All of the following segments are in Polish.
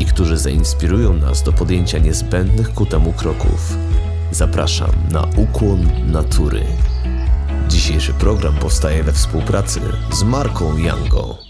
i którzy zainspirują nas do podjęcia niezbędnych ku temu kroków. Zapraszam na ukłon natury. Dzisiejszy program powstaje we współpracy z marką Yango.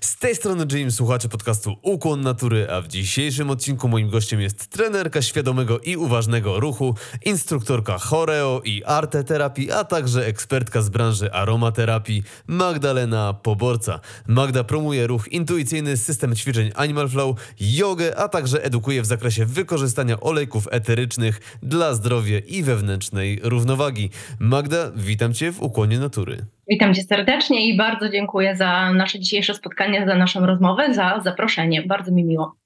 Z tej strony Jim, słuchacze podcastu Ukłon Natury, a w dzisiejszym odcinku moim gościem jest trenerka świadomego i uważnego ruchu, instruktorka choreo i arteterapii, a także ekspertka z branży aromaterapii Magdalena Poborca. Magda promuje ruch intuicyjny, system ćwiczeń Animal Flow, jogę, a także edukuje w zakresie wykorzystania olejków eterycznych dla zdrowia i wewnętrznej równowagi. Magda, witam Cię w Ukłonie Natury. Witam Cię serdecznie i bardzo dziękuję za nasze dzisiejsze spotkanie, za naszą rozmowę, za zaproszenie. Bardzo mi miło.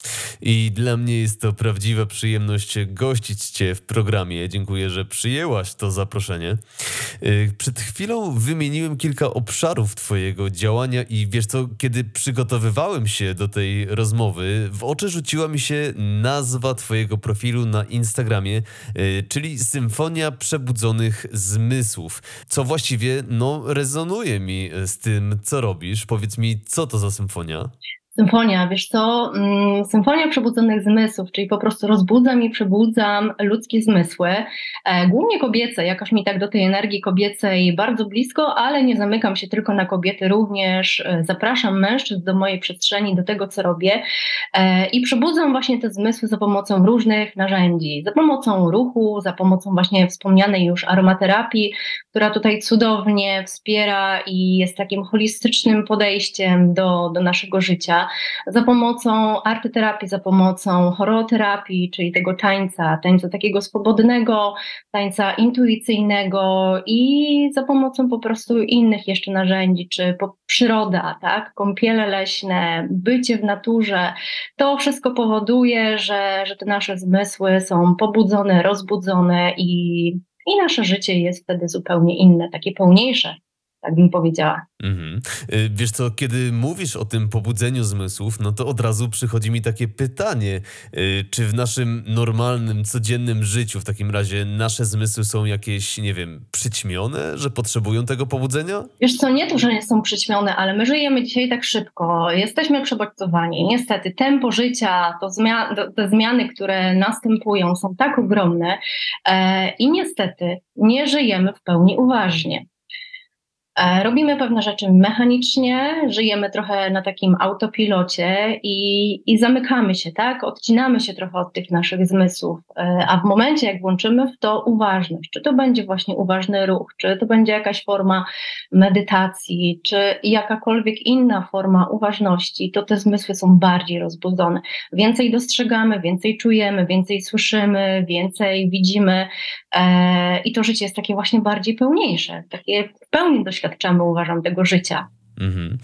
I dla mnie jest to prawdziwa przyjemność gościć Cię w programie. Dziękuję, że przyjęłaś to zaproszenie. Y, przed chwilą wymieniłem kilka obszarów Twojego działania i wiesz co, kiedy przygotowywałem się do tej rozmowy, w oczy rzuciła mi się nazwa Twojego profilu na Instagramie, y, czyli Symfonia Przebudzonych Zmysłów, co właściwie no, rezonuje mi z tym, co robisz. Powiedz mi, co to za symfonia? Symfonia, wiesz co, mm, symfonia przebudzonych zmysłów, czyli po prostu rozbudzam i przebudzam ludzkie zmysły, e, głównie kobiece, jakoś mi tak do tej energii kobiecej bardzo blisko, ale nie zamykam się tylko na kobiety, również e, zapraszam mężczyzn do mojej przestrzeni, do tego, co robię. E, i przebudzam właśnie te zmysły za pomocą różnych narzędzi, za pomocą ruchu, za pomocą właśnie wspomnianej już aromaterapii, która tutaj cudownie wspiera i jest takim holistycznym podejściem do, do naszego życia za pomocą artyterapii, za pomocą choroterapii, czyli tego tańca, tańca takiego swobodnego, tańca intuicyjnego i za pomocą po prostu innych jeszcze narzędzi, czy przyroda, tak, kąpiele leśne, bycie w naturze, to wszystko powoduje, że, że te nasze zmysły są pobudzone, rozbudzone i, i nasze życie jest wtedy zupełnie inne, takie pełniejsze tak bym powiedziała. Mhm. Y, wiesz co, kiedy mówisz o tym pobudzeniu zmysłów, no to od razu przychodzi mi takie pytanie, y, czy w naszym normalnym, codziennym życiu w takim razie nasze zmysły są jakieś, nie wiem, przyćmione, że potrzebują tego pobudzenia? Wiesz co, nie to, że nie są przyćmione, ale my żyjemy dzisiaj tak szybko, jesteśmy przebodźcowani. Niestety tempo życia, to te zmiany, które następują są tak ogromne e, i niestety nie żyjemy w pełni uważnie. E, robimy pewne rzeczy mechanicznie, żyjemy trochę na takim autopilocie i, i zamykamy się, tak? Odcinamy się trochę od tych naszych zmysłów. E, a w momencie, jak włączymy w to uważność, czy to będzie właśnie uważny ruch, czy to będzie jakaś forma medytacji, czy jakakolwiek inna forma uważności, to te zmysły są bardziej rozbudzone. Więcej dostrzegamy, więcej czujemy, więcej słyszymy, więcej widzimy i to życie jest takie właśnie bardziej pełniejsze, takie w pełni doświadczamy, uważam, tego życia. Mhm.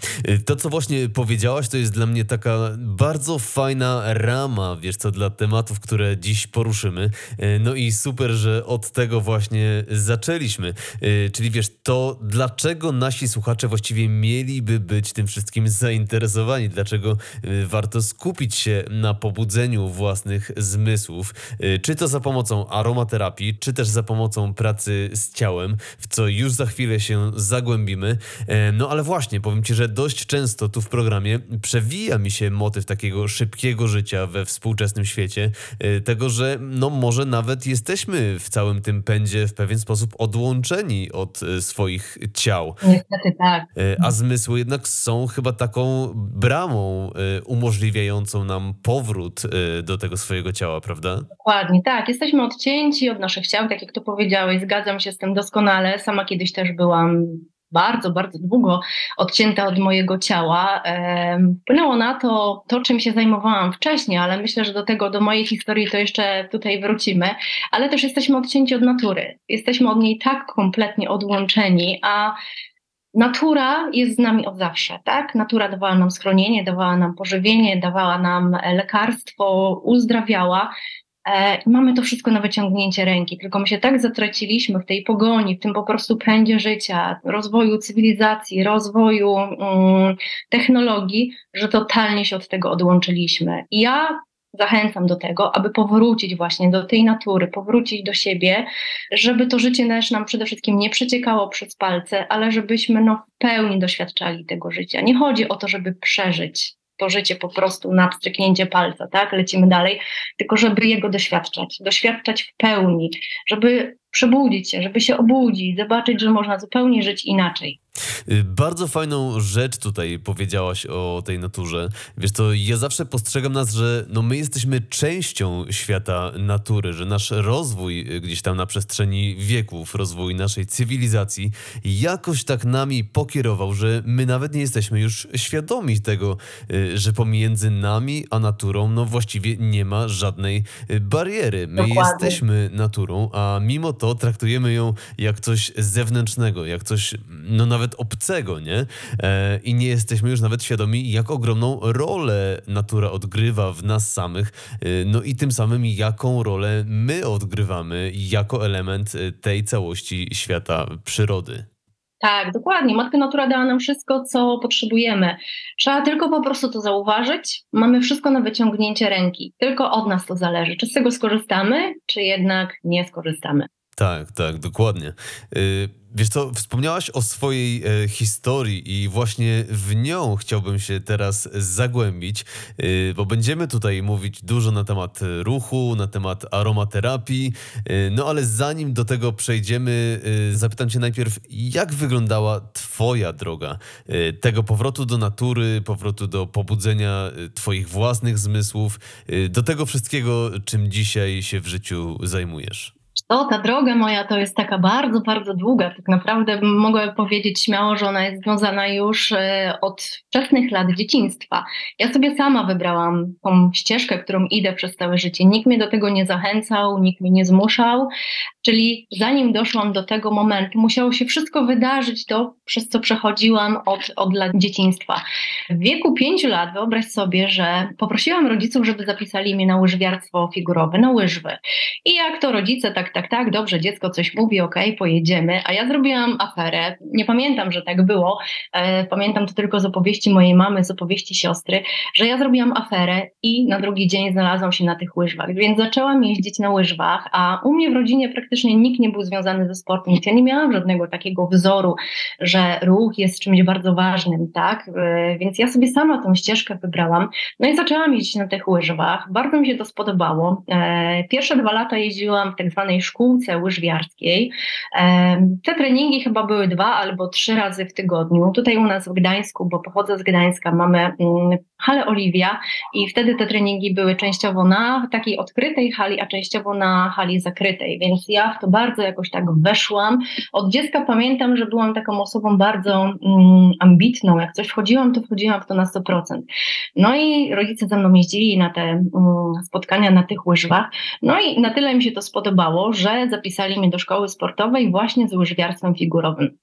To, co właśnie powiedziałaś, to jest dla mnie taka bardzo fajna rama, wiesz co, dla tematów, które dziś poruszymy. E, no i super, że od tego właśnie zaczęliśmy. E, czyli wiesz, to dlaczego nasi słuchacze właściwie mieliby być tym wszystkim zainteresowani? Dlaczego warto skupić się na pobudzeniu własnych zmysłów? Czy to za pomocą aromaterapii, czy też za pomocą pracy z ciałem, w co już za chwilę się zagłębimy. No ale właśnie, powiem Ci, że dość często tu w programie przewija mi się motyw takiego szybkiego życia we współczesnym świecie, y, tego, że no może nawet jesteśmy w całym tym pędzie w pewien sposób odłączeni od y, swoich ciał. Niestety tak. Y, a zmysły jednak są chyba taką bramą umożliwiającą nam powrót do tego swojego ciała, prawda? Dokładnie, tak. Jesteśmy odcięci od naszych ciał, tak jak to powiedziałeś, zgadzam się z tym doskonale. Sama kiedyś też byłam bardzo, bardzo długo odcięta od mojego ciała. Wpłynęło na to, to, czym się zajmowałam wcześniej, ale myślę, że do tego, do mojej historii to jeszcze tutaj wrócimy. Ale też jesteśmy odcięci od natury. Jesteśmy od niej tak kompletnie odłączeni, a natura jest z nami od zawsze, tak? Natura dawała nam schronienie, dawała nam pożywienie, dawała nam lekarstwo, uzdrawiała. E, mamy to wszystko na wyciągnięcie ręki, tylko my się tak zatraciliśmy w tej pogoni, w tym po prostu pędzie życia, rozwoju cywilizacji, rozwoju mm, technologii, że totalnie się od tego odłączyliśmy. I ja zachęcam do tego, aby powrócić właśnie do tej natury, powrócić do siebie, żeby to życie też nam przede wszystkim nie przeciekało przez palce, ale żebyśmy no, w pełni doświadczali tego życia. Nie chodzi o to, żeby przeżyć to życie po prostu na pstryknięcie palca, tak? Lecimy dalej, tylko żeby jego doświadczać, doświadczać w pełni, żeby przebudzić się, żeby się obudzić, zobaczyć, że można zupełnie żyć inaczej. Y, bardzo fajną rzecz tutaj powiedziałaś o tej naturze. Wiesz, to ja zawsze postrzegam nas, że no my jesteśmy częścią świata natury, że nasz rozwój y, gdzieś tam na przestrzeni wieków, rozwój naszej cywilizacji jakoś tak nami pokierował, że my nawet nie jesteśmy już świadomi tego, y, że pomiędzy nami a naturą no właściwie nie ma żadnej bariery. My Dokładnie. jesteśmy naturą, a mimo to traktujemy ją jak coś zewnętrznego, jak coś no nawet nawet obcego, nie? E, I nie jesteśmy już nawet świadomi, jak ogromną rolę natura odgrywa w nas samych, e, no i tym samym jaką rolę my odgrywamy jako element e, tej całości świata przyrody. Tak, dokładnie. Matka Natura dała nam wszystko, co potrzebujemy. Trzeba tylko po prostu to zauważyć. Mamy wszystko na wyciągnięcie ręki. Tylko od nas to zależy. Czy z tego skorzystamy, czy jednak nie skorzystamy. Tak, tak, dokładnie. Y, wiesz co, wspomniałaś o swojej e, historii i właśnie w nią chciałbym się teraz zagłębić, y, bo będziemy tutaj mówić dużo na temat ruchu, na temat aromaterapii, y, no ale zanim do tego przejdziemy, zapytam cię najpierw, jak wyglądała twoja droga tego powrotu do natury, powrotu do pobudzenia twoich własnych zmysłów, do tego wszystkiego, czym dzisiaj się w życiu zajmujesz? To, ta droga moja to jest taka bardzo, bardzo długa. Tak naprawdę mogę powiedzieć śmiało, że ona jest związana już e, od wczesnych lat dzieciństwa. Ja sobie sama wybrałam tą ścieżkę, którą idę przez całe życie. Nikt mnie do tego nie zachęcał, nikt mnie nie zmuszał. Czyli zanim doszłam do tego momentu, musiało się wszystko wydarzyć to, przez co przechodziłam od, od lat dzieciństwa. W wieku pięciu lat wyobraź sobie, że poprosiłam rodziców, żeby zapisali mnie na łyżwiarstwo figurowe, na łyżwy. I jak to rodzice, tak, tak, tak, dobrze, dziecko coś mówi, okej, okay, pojedziemy. A ja zrobiłam aferę. Nie pamiętam, że tak było. E, pamiętam to tylko z opowieści mojej mamy, z opowieści siostry, że ja zrobiłam aferę i na drugi dzień znalazłam się na tych łyżwach. Więc zaczęłam jeździć na łyżwach, a u mnie w rodzinie praktycznie nikt nie był związany ze sportem. Ja nie miałam żadnego takiego wzoru, że ruch jest czymś bardzo ważnym, tak? E, więc ja sobie sama tą ścieżkę wybrałam. No i zaczęłam jeździć na tych łyżwach. Bardzo mi się to spodobało. E, pierwsze dwa lata jeździłam w tak zwanej szkółce łyżwiarskiej. Te treningi chyba były dwa albo trzy razy w tygodniu. Tutaj u nas w Gdańsku, bo pochodzę z Gdańska, mamy mm, halę Oliwia i wtedy te treningi były częściowo na takiej odkrytej hali, a częściowo na hali zakrytej, więc ja w to bardzo jakoś tak weszłam. Od dziecka pamiętam, że byłam taką osobą bardzo mm, ambitną. Jak coś wchodziłam, to wchodziłam w to na 100%. No i rodzice ze mną jeździli na te mm, spotkania na tych łyżwach. No i na tyle mi się to spodobało, że zapisali mnie do szkoły sportowej właśnie z łyżwiarstwem figurowym.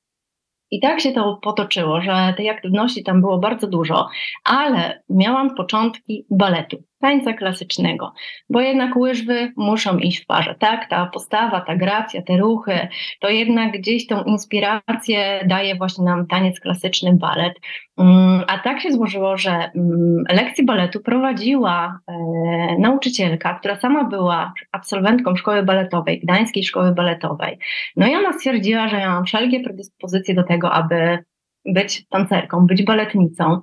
I tak się to potoczyło, że tej aktywności tam było bardzo dużo, ale miałam początki baletu tańca klasycznego, bo jednak łyżwy muszą iść w parze, tak? Ta postawa, ta gracja, te ruchy, to jednak gdzieś tą inspirację daje właśnie nam taniec klasyczny, balet. Mm, a tak się złożyło, że mm, lekcje baletu prowadziła e, nauczycielka, która sama była absolwentką szkoły baletowej, Gdańskiej Szkoły Baletowej. No i ona stwierdziła, że ja mam wszelkie predyspozycje do tego, aby być tancerką, być baletnicą.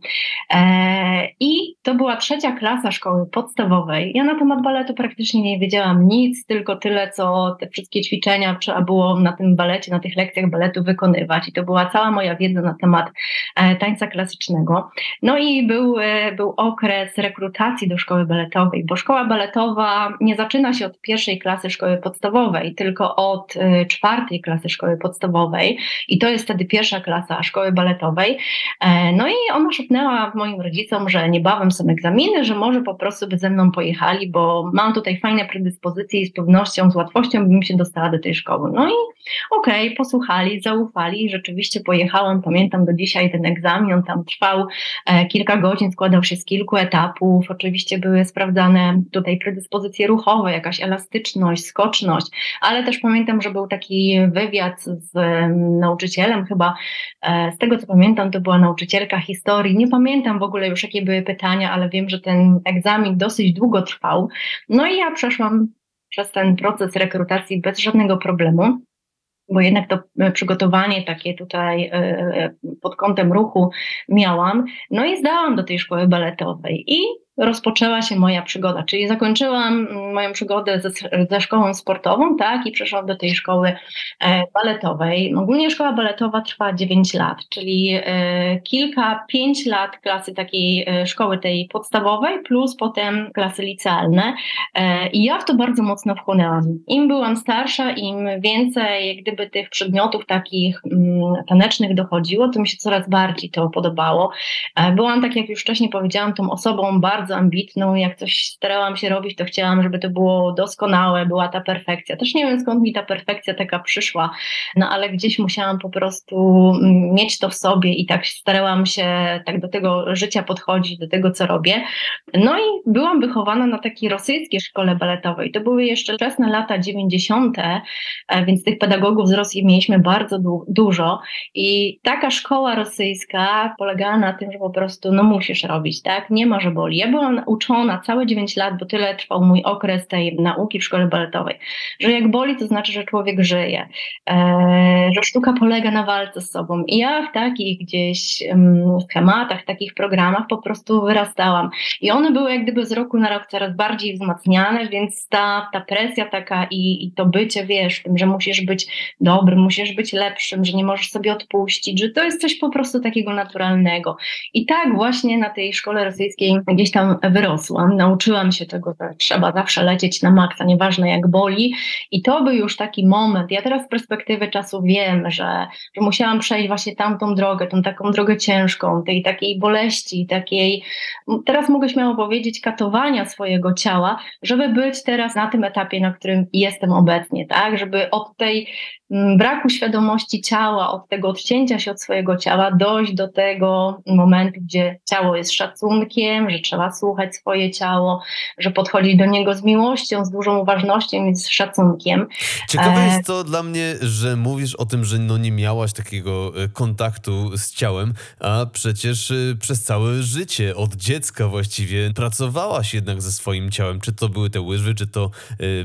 E, I to była trzecia klasa szkoły podstawowej. Ja na temat baletu praktycznie nie wiedziałam nic, tylko tyle, co te wszystkie ćwiczenia trzeba było na tym balecie, na tych lekcjach baletu wykonywać. I to była cała moja wiedza na temat e, tańca klasycznego. No i był, e, był okres rekrutacji do szkoły baletowej, bo szkoła baletowa nie zaczyna się od pierwszej klasy szkoły podstawowej, tylko od czwartej klasy szkoły podstawowej. I to jest wtedy pierwsza klasa szkoły baletowej baletowej. E, no i ona szepnęła moim rodzicom, że niebawem są egzaminy, że może po prostu by ze mną pojechali, bo mam tutaj fajne predyspozycje i z pewnością, z łatwością bym się dostała do tej szkoły. No i okej, okay, posłuchali, zaufali, rzeczywiście pojechałam, pamiętam do dzisiaj ten egzamin, on tam trwał e, kilka godzin, składał się z kilku etapów, oczywiście były sprawdzane tutaj predyspozycje ruchowe, jakaś elastyczność, skoczność, ale też pamiętam, że był taki wywiad z nauczycielem, chyba e, z tego co pamiętam, to była nauczycielka historii. Nie pamiętam w ogóle już, jakie były pytania, ale wiem, że ten egzamin dosyć długo trwał. No i ja przeszłam przez ten proces rekrutacji bez żadnego problemu bo jednak to e, przygotowanie takie tutaj e, pod kątem ruchu miałam. No i zdałam do tej szkoły baletowej i rozpoczęła się moja przygoda, czyli zakończyłam moją przygodę ze, ze szkołą sportową, tak, i przeszłam do tej szkoły e, baletowej. Ogólnie szkoła baletowa trwa 9 lat, czyli e, kilka, 5 lat klasy takiej e, szkoły tej podstawowej, plus potem klasy licealne. I ja w to bardzo mocno wchłonęłam. Im byłam starsza, im więcej jak gdyby tych przedmiotów takich mm, tanecznych dochodziło, to mi się coraz bardziej to podobało. Byłam, tak jak już wcześniej powiedziałam, tą osobą bardzo bardzo ambitną. Jak coś starałam się robić, to chciałam, żeby to było doskonałe, była ta perfekcja. Też nie wiem skąd mi ta perfekcja taka przyszła, no ale gdzieś musiałam po prostu mm, mieć to w sobie i tak starałam się tak do tego życia podchodzić, do tego, co robię. No i byłam wychowana na takiej rosyjskiej szkole baletowej. To były jeszcze wczesne lata 90., e, więc tych pedagogów z Rosji mieliśmy bardzo du dużo i taka szkoła rosyjska polegała na tym, że po prostu no musisz robić, tak? Nie ma, że boli. Ja byłam uczona całe 9 lat, bo tyle trwał mój okres tej nauki w szkole baletowej, że jak boli, to znaczy, że człowiek żyje, e, że sztuka polega na walce z sobą. I ja w takich gdzieś schematach, takich programach po prostu wyrastałam. I one były jak gdyby z roku na rok coraz bardziej wzmacniane, więc ta, ta presja taka i, i to bycie, wiesz, tym, że musisz być dobrym, musisz być lepszym, że nie możesz sobie odpuścić, że to jest coś po prostu takiego naturalnego. I tak właśnie na tej szkole rosyjskiej gdzieś tam tam wyrosłam, nauczyłam się tego, że trzeba zawsze lecieć na maksa, nieważne jak boli. I to był już taki moment. Ja teraz z perspektywy czasu wiem, że, że musiałam przejść właśnie tamtą drogę, tą taką drogę ciężką, tej takiej boleści, takiej, teraz mogę śmiało powiedzieć, katowania swojego ciała, żeby być teraz na tym etapie, na którym jestem obecnie, tak? Żeby od tej braku świadomości ciała, od tego odcięcia się od swojego ciała, dojść do tego momentu, gdzie ciało jest szacunkiem, że trzeba słuchać swoje ciało, że podchodzić do niego z miłością, z dużą uważnością i z szacunkiem. Ciekawe e, jest to dla mnie, że mówisz o tym, że no nie miałaś takiego e, kontaktu z ciałem, a przecież e, przez całe życie, od dziecka właściwie, pracowałaś jednak ze swoim ciałem. Czy to były te łyżwy, czy to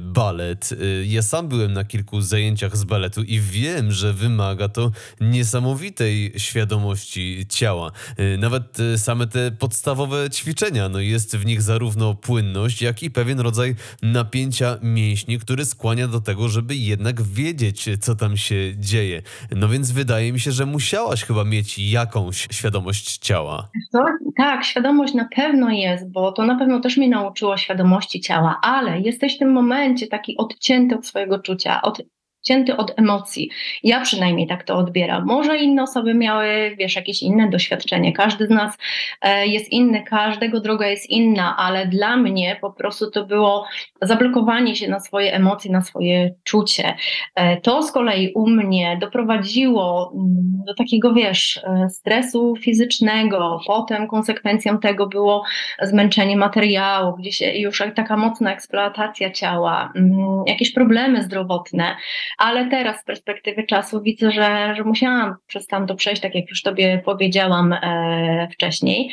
balet. Ja sam byłem na kilku zajęciach z i wiem, że wymaga to niesamowitej świadomości ciała. Y, nawet y, same te podstawowe ćwiczenia, no jest w nich zarówno płynność, jak i pewien rodzaj napięcia mięśni, który skłania do tego, żeby jednak wiedzieć, co tam się dzieje. No więc wydaje mi się, że musiałaś chyba mieć jakąś świadomość ciała. Co? Tak, świadomość na pewno jest, bo to na pewno też mnie nauczyło świadomości ciała, ale jesteś w tym momencie taki odcięty od swojego czucia, od odcięty od emocji. Ja przynajmniej tak to odbieram. Może inne osoby miały, wiesz, jakieś inne doświadczenie. Każdy z nas e, jest inny, każdego droga jest inna, ale dla mnie po prostu to było zablokowanie się na swoje emocje, na swoje czucie. E, to z kolei u mnie doprowadziło mm, do takiego, wiesz, e, stresu fizycznego. Potem konsekwencją tego było zmęczenie materiału, gdzieś już taka mocna eksploatacja ciała, mm, jakieś problemy zdrowotne ale teraz z perspektywy czasu widzę, że, że musiałam przez tam to przejść, tak jak już Tobie powiedziałam e, wcześniej.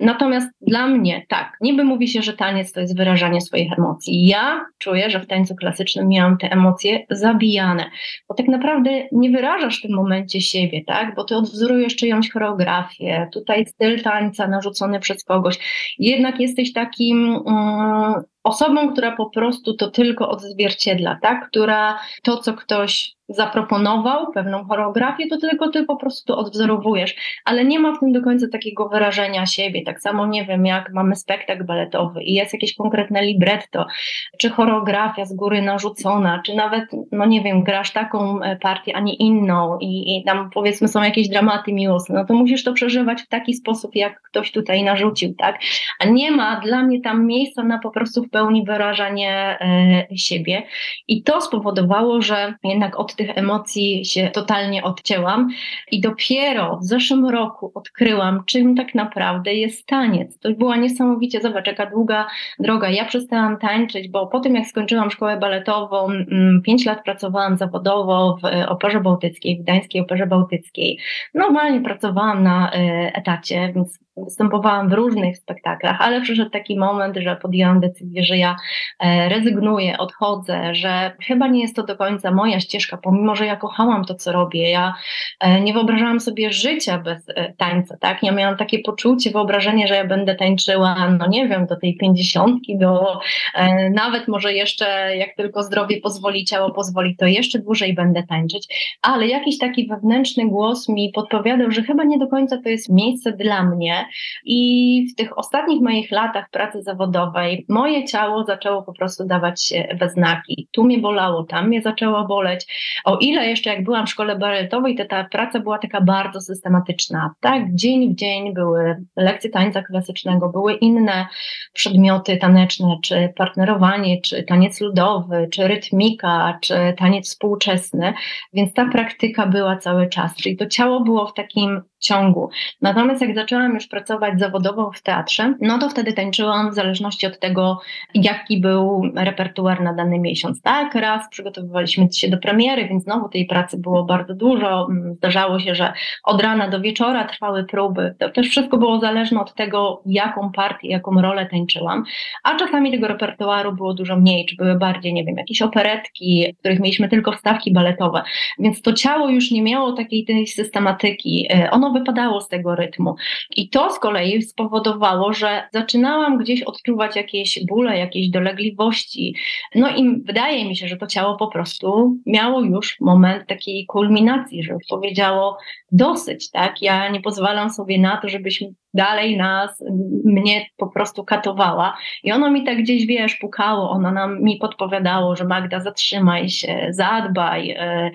Natomiast dla mnie, tak, niby mówi się, że taniec to jest wyrażanie swoich emocji. Ja czuję, że w tańcu klasycznym miałam te emocje zabijane, bo tak naprawdę nie wyrażasz w tym momencie siebie, tak, bo Ty odwzorujesz czyjąś choreografię, tutaj styl tańca narzucony przez kogoś. Jednak jesteś takim um, osobą, która po prostu to tylko odzwierciedla, tak? która to, co ktoś zaproponował pewną choreografię, to tylko ty po prostu odwzorowujesz, ale nie ma w tym do końca takiego wyrażenia siebie. Tak samo nie wiem, jak mamy spektakl baletowy i jest jakieś konkretne libretto, czy choreografia z góry narzucona, czy nawet, no nie wiem, grasz taką e, partię, a nie inną i, i tam powiedzmy są jakieś dramaty miłosne, no to musisz to przeżywać w taki sposób, jak ktoś tutaj narzucił, tak? A nie ma dla mnie tam miejsca na po prostu w pełni wyrażanie e, siebie i to spowodowało, że jednak od tych emocji się totalnie odcięłam i dopiero w zeszłym roku odkryłam, czym tak naprawdę jest taniec. To była niesamowicie, zobacz, jaka długa droga. Ja przestałam tańczyć, bo po tym jak skończyłam szkołę baletową, mm, pięć lat pracowałam zawodowo w Operze Bałtyckiej, w Gdańskiej Operze Bałtyckiej. Normalnie pracowałam na e, etacie, więc występowałam w różnych spektaklach, ale przyszedł taki moment, że podjęłam decyzję, że ja e, rezygnuję, odchodzę, że chyba nie jest to do końca moja ścieżka, pomimo, że ja kochałam to, co robię. Ja e, nie wyobrażałam sobie życia bez e, tańca, tak? Ja miałam takie poczucie, wyobrażenie, że ja będę tańczyła, no nie wiem, do tej pięćdziesiątki, do nawet może jeszcze, jak tylko zdrowie pozwoli, ciało pozwoli, to jeszcze dłużej będę tańczyć, ale jakiś taki wewnętrzny głos mi podpowiadał, że chyba nie do końca to jest miejsce dla mnie, i w tych ostatnich moich latach pracy zawodowej moje ciało zaczęło po prostu dawać we znaki. Tu mnie bolało, tam mnie zaczęło boleć. O ile jeszcze jak byłam w szkole baletowej, to ta praca była taka bardzo systematyczna. Tak, dzień w dzień były lekcje tańca klasycznego, były inne przedmioty taneczne, czy partnerowanie, czy taniec ludowy, czy rytmika, czy taniec współczesny, więc ta praktyka była cały czas, czyli to ciało było w takim ciągu. Natomiast jak zaczęłam już pracować zawodowo w teatrze, no to wtedy tańczyłam w zależności od tego, jaki był repertuar na dany miesiąc. Tak, raz przygotowywaliśmy się do premiery, więc znowu tej pracy było bardzo dużo. Mm, zdarzało się, że od rana do wieczora trwały próby. To też wszystko było zależne od tego, jaką partię, jaką rolę tańczyłam. A czasami tego repertuaru było dużo mniej, czy były bardziej, nie wiem, jakieś operetki, w których mieliśmy tylko wstawki baletowe. Więc to ciało już nie miało takiej tej systematyki. E, wypadało z tego rytmu. I to z kolei spowodowało, że zaczynałam gdzieś odczuwać jakieś bóle, jakieś dolegliwości. No i wydaje mi się, że to ciało po prostu miało już moment takiej kulminacji, że powiedziało dosyć, tak? Ja nie pozwalam sobie na to, żebyśmy dalej nas, mnie po prostu katowała. I ono mi tak gdzieś, wiesz, pukało, ono nam mi podpowiadało, że Magda, zatrzymaj się, zadbaj e,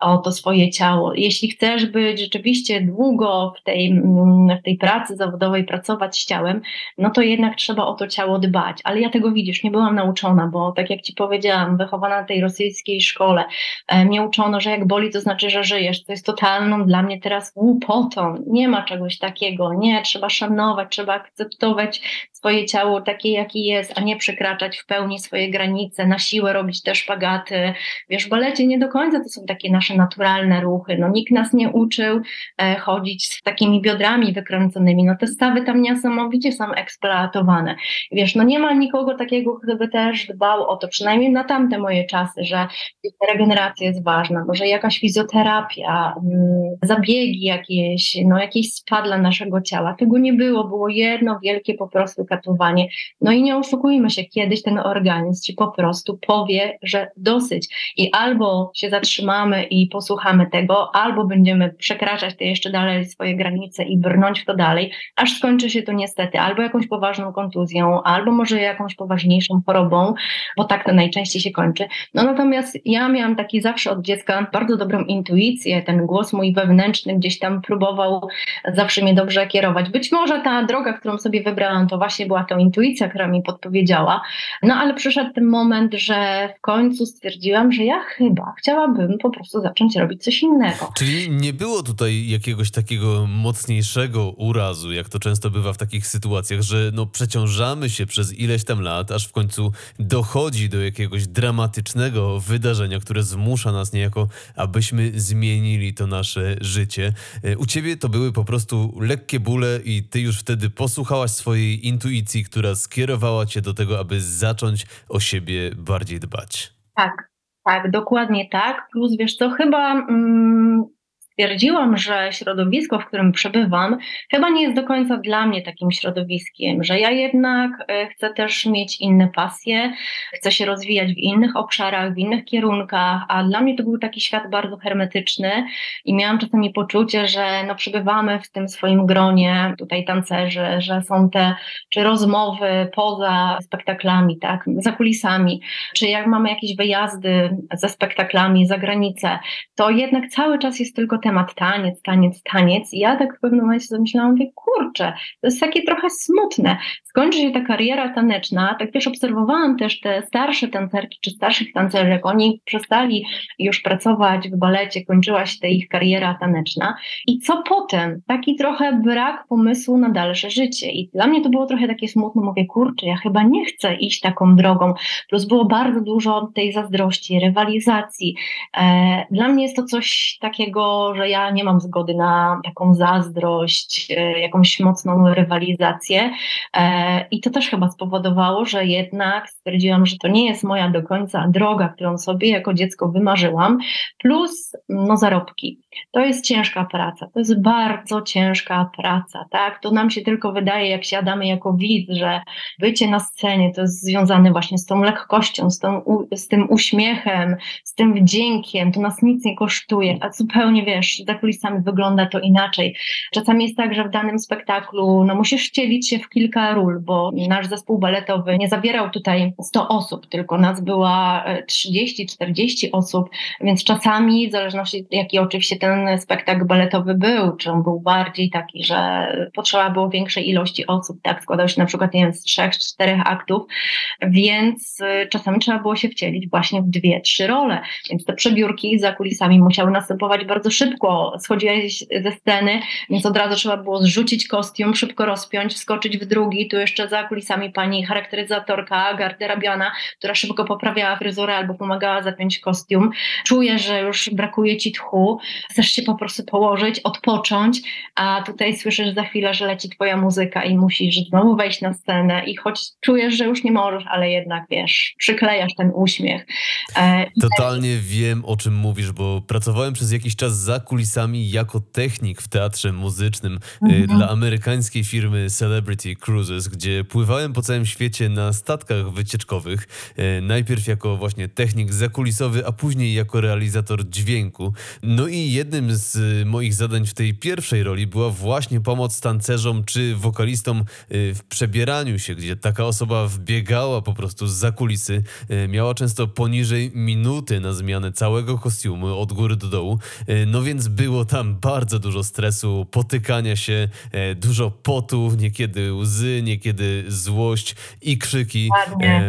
o to swoje ciało. Jeśli chcesz być rzeczywiście długo w tej, mm, w tej pracy zawodowej, pracować z ciałem, no to jednak trzeba o to ciało dbać. Ale ja tego widzisz, nie byłam nauczona, bo tak jak ci powiedziałam, wychowana na tej rosyjskiej szkole, e, mnie uczono, że jak boli, to znaczy, że żyjesz. To jest totalną dla mnie teraz głupotą. Nie ma czegoś takiego, nie, trzeba trzeba szanować, trzeba akceptować swoje ciało takie, jakie jest, a nie przekraczać w pełni swoje granice, na siłę robić te szpagaty. Wiesz, w balecie nie do końca to są takie nasze naturalne ruchy. No, nikt nas nie uczył e, chodzić z takimi biodrami wykręconymi. No, te stawy tam niesamowicie są eksploatowane. Wiesz, no nie ma nikogo takiego, kto by też dbał o to, przynajmniej na tamte moje czasy, że regeneracja jest ważna, może jakaś fizjoterapia, mm, zabiegi jakieś, no jakieś spa dla naszego ciała. Nie było, było jedno wielkie po prostu katowanie. No i nie oszukujmy się, kiedyś ten organizm ci po prostu powie, że dosyć i albo się zatrzymamy i posłuchamy tego, albo będziemy przekraczać te jeszcze dalej swoje granice i brnąć w to dalej, aż skończy się to niestety albo jakąś poważną kontuzją, albo może jakąś poważniejszą chorobą, bo tak to najczęściej się kończy. No natomiast ja miałam taki zawsze od dziecka bardzo dobrą intuicję, ten głos mój wewnętrzny gdzieś tam próbował zawsze mnie dobrze kierować. Być może ta droga, którą sobie wybrałam, to właśnie była to intuicja, która mi podpowiedziała. No ale przyszedł ten moment, że w końcu stwierdziłam, że ja chyba chciałabym po prostu zacząć robić coś innego. Czyli nie było tutaj jakiegoś takiego mocniejszego urazu, jak to często bywa w takich sytuacjach, że no przeciążamy się przez ileś tam lat, aż w końcu dochodzi do jakiegoś dramatycznego wydarzenia, które zmusza nas niejako, abyśmy zmienili to nasze życie. E, u ciebie to były po prostu lekkie bóle i ty już wtedy posłuchałaś swojej intuicji, która skierowała cię do tego, aby zacząć o siebie bardziej dbać. Tak, tak, dokładnie tak. Plus wiesz co, chyba mm, stwierdziłam, że środowisko, w którym przebywam, chyba nie jest do końca dla mnie takim środowiskiem, że ja jednak e, chcę też mieć inne pasje, chcę się rozwijać w innych obszarach, w innych kierunkach, a dla mnie to był taki świat bardzo hermetyczny i miałam czasami poczucie, że no przebywamy w tym swoim gronie tutaj tancerzy, że są te czy rozmowy poza spektaklami, tak, za kulisami, czy jak mamy jakieś wyjazdy ze spektaklami za granicę, to jednak cały czas jest tylko temat taniec, taniec, taniec. I ja tak w pewnym momencie zamyślałam, mówię, kurczę, to jest takie trochę smutne. Skończy się ta kariera taneczna, tak wiesz, obserwowałam też te starsze tancerki czy starszych tancerzy, oni przestali już pracować w balecie, kończyła się ta ich kariera taneczna. I co potem? Taki trochę brak pomysłu na dalsze życie. I dla mnie to było trochę takie smutne, mówię, kurczę, ja chyba nie chcę iść taką drogą. Plus było bardzo dużo tej zazdrości, rywalizacji. E, dla mnie jest to coś takiego, że ja nie mam zgody na taką zazdrość, e, jakąś mocną rywalizację. E, I to też chyba spowodowało, że jednak stwierdziłam, że to nie jest moja do końca droga, którą sobie jako dziecko wymarzyłam, plus no, zarobki. To jest ciężka praca, to jest bardzo ciężka praca, tak? To nam się tylko wydaje, jak siadamy jako widz, że bycie na scenie to jest związane właśnie z tą lekkością, z, tą, z tym uśmiechem, z tym wdziękiem, to nas nic nie kosztuje, a zupełnie wiesz, za kulisami wygląda to inaczej. Czasami jest tak, że w danym spektaklu no, musisz wcielić się w kilka ról, bo nasz zespół baletowy nie zabierał tutaj 100 osób, tylko nas była 30-40 e, osób, więc czasami, w zależności jaki oczywiście ten spektakl baletowy był, czy on był bardziej taki, że potrzeba było większej ilości osób, tak, składał się na przykład nie wiem, z trzech, czterech aktów, więc e, czasami trzeba było się wcielić właśnie w dwie, trzy role, więc te przebiórki za kulisami musiały następować bardzo szybko, schodziłeś ze sceny, więc od razu trzeba było zrzucić kostium, szybko rozpiąć, wskoczyć w drugi, tu jeszcze za kulisami pani charakteryzatorka, garderobiana, która szybko poprawiała fryzurę albo pomagała zapiąć kostium. Czuję, że już brakuje ci tchu, chcesz się po prostu położyć, odpocząć, a tutaj słyszysz za chwilę, że leci twoja muzyka i musisz znowu wejść na scenę i choć czujesz, że już nie możesz, ale jednak wiesz, przyklejasz ten uśmiech. E, Totalnie wiem, o czym mówisz, bo pracowałem przez jakiś czas za kulisami jako technik w teatrze muzycznym y, mhm. dla amerykańskiej firmy Celebrity Cruises, gdzie pływałem po całym świecie na statkach wycieczkowych. Y, najpierw jako właśnie technik zakulisowy, a później jako realizator dźwięku. No i jednym z moich zadań w tej pierwszej roli była właśnie pomoc tancerzom czy wokalistom y, w przebieraniu się, gdzie taka osoba wbiegała po prostu z zakulisy, miała często poniżej minuty na zmianę całego kostiumu od góry do dołu. No więc było tam bardzo dużo stresu, potykania się, dużo potu, niekiedy łzy, niekiedy złość i krzyki.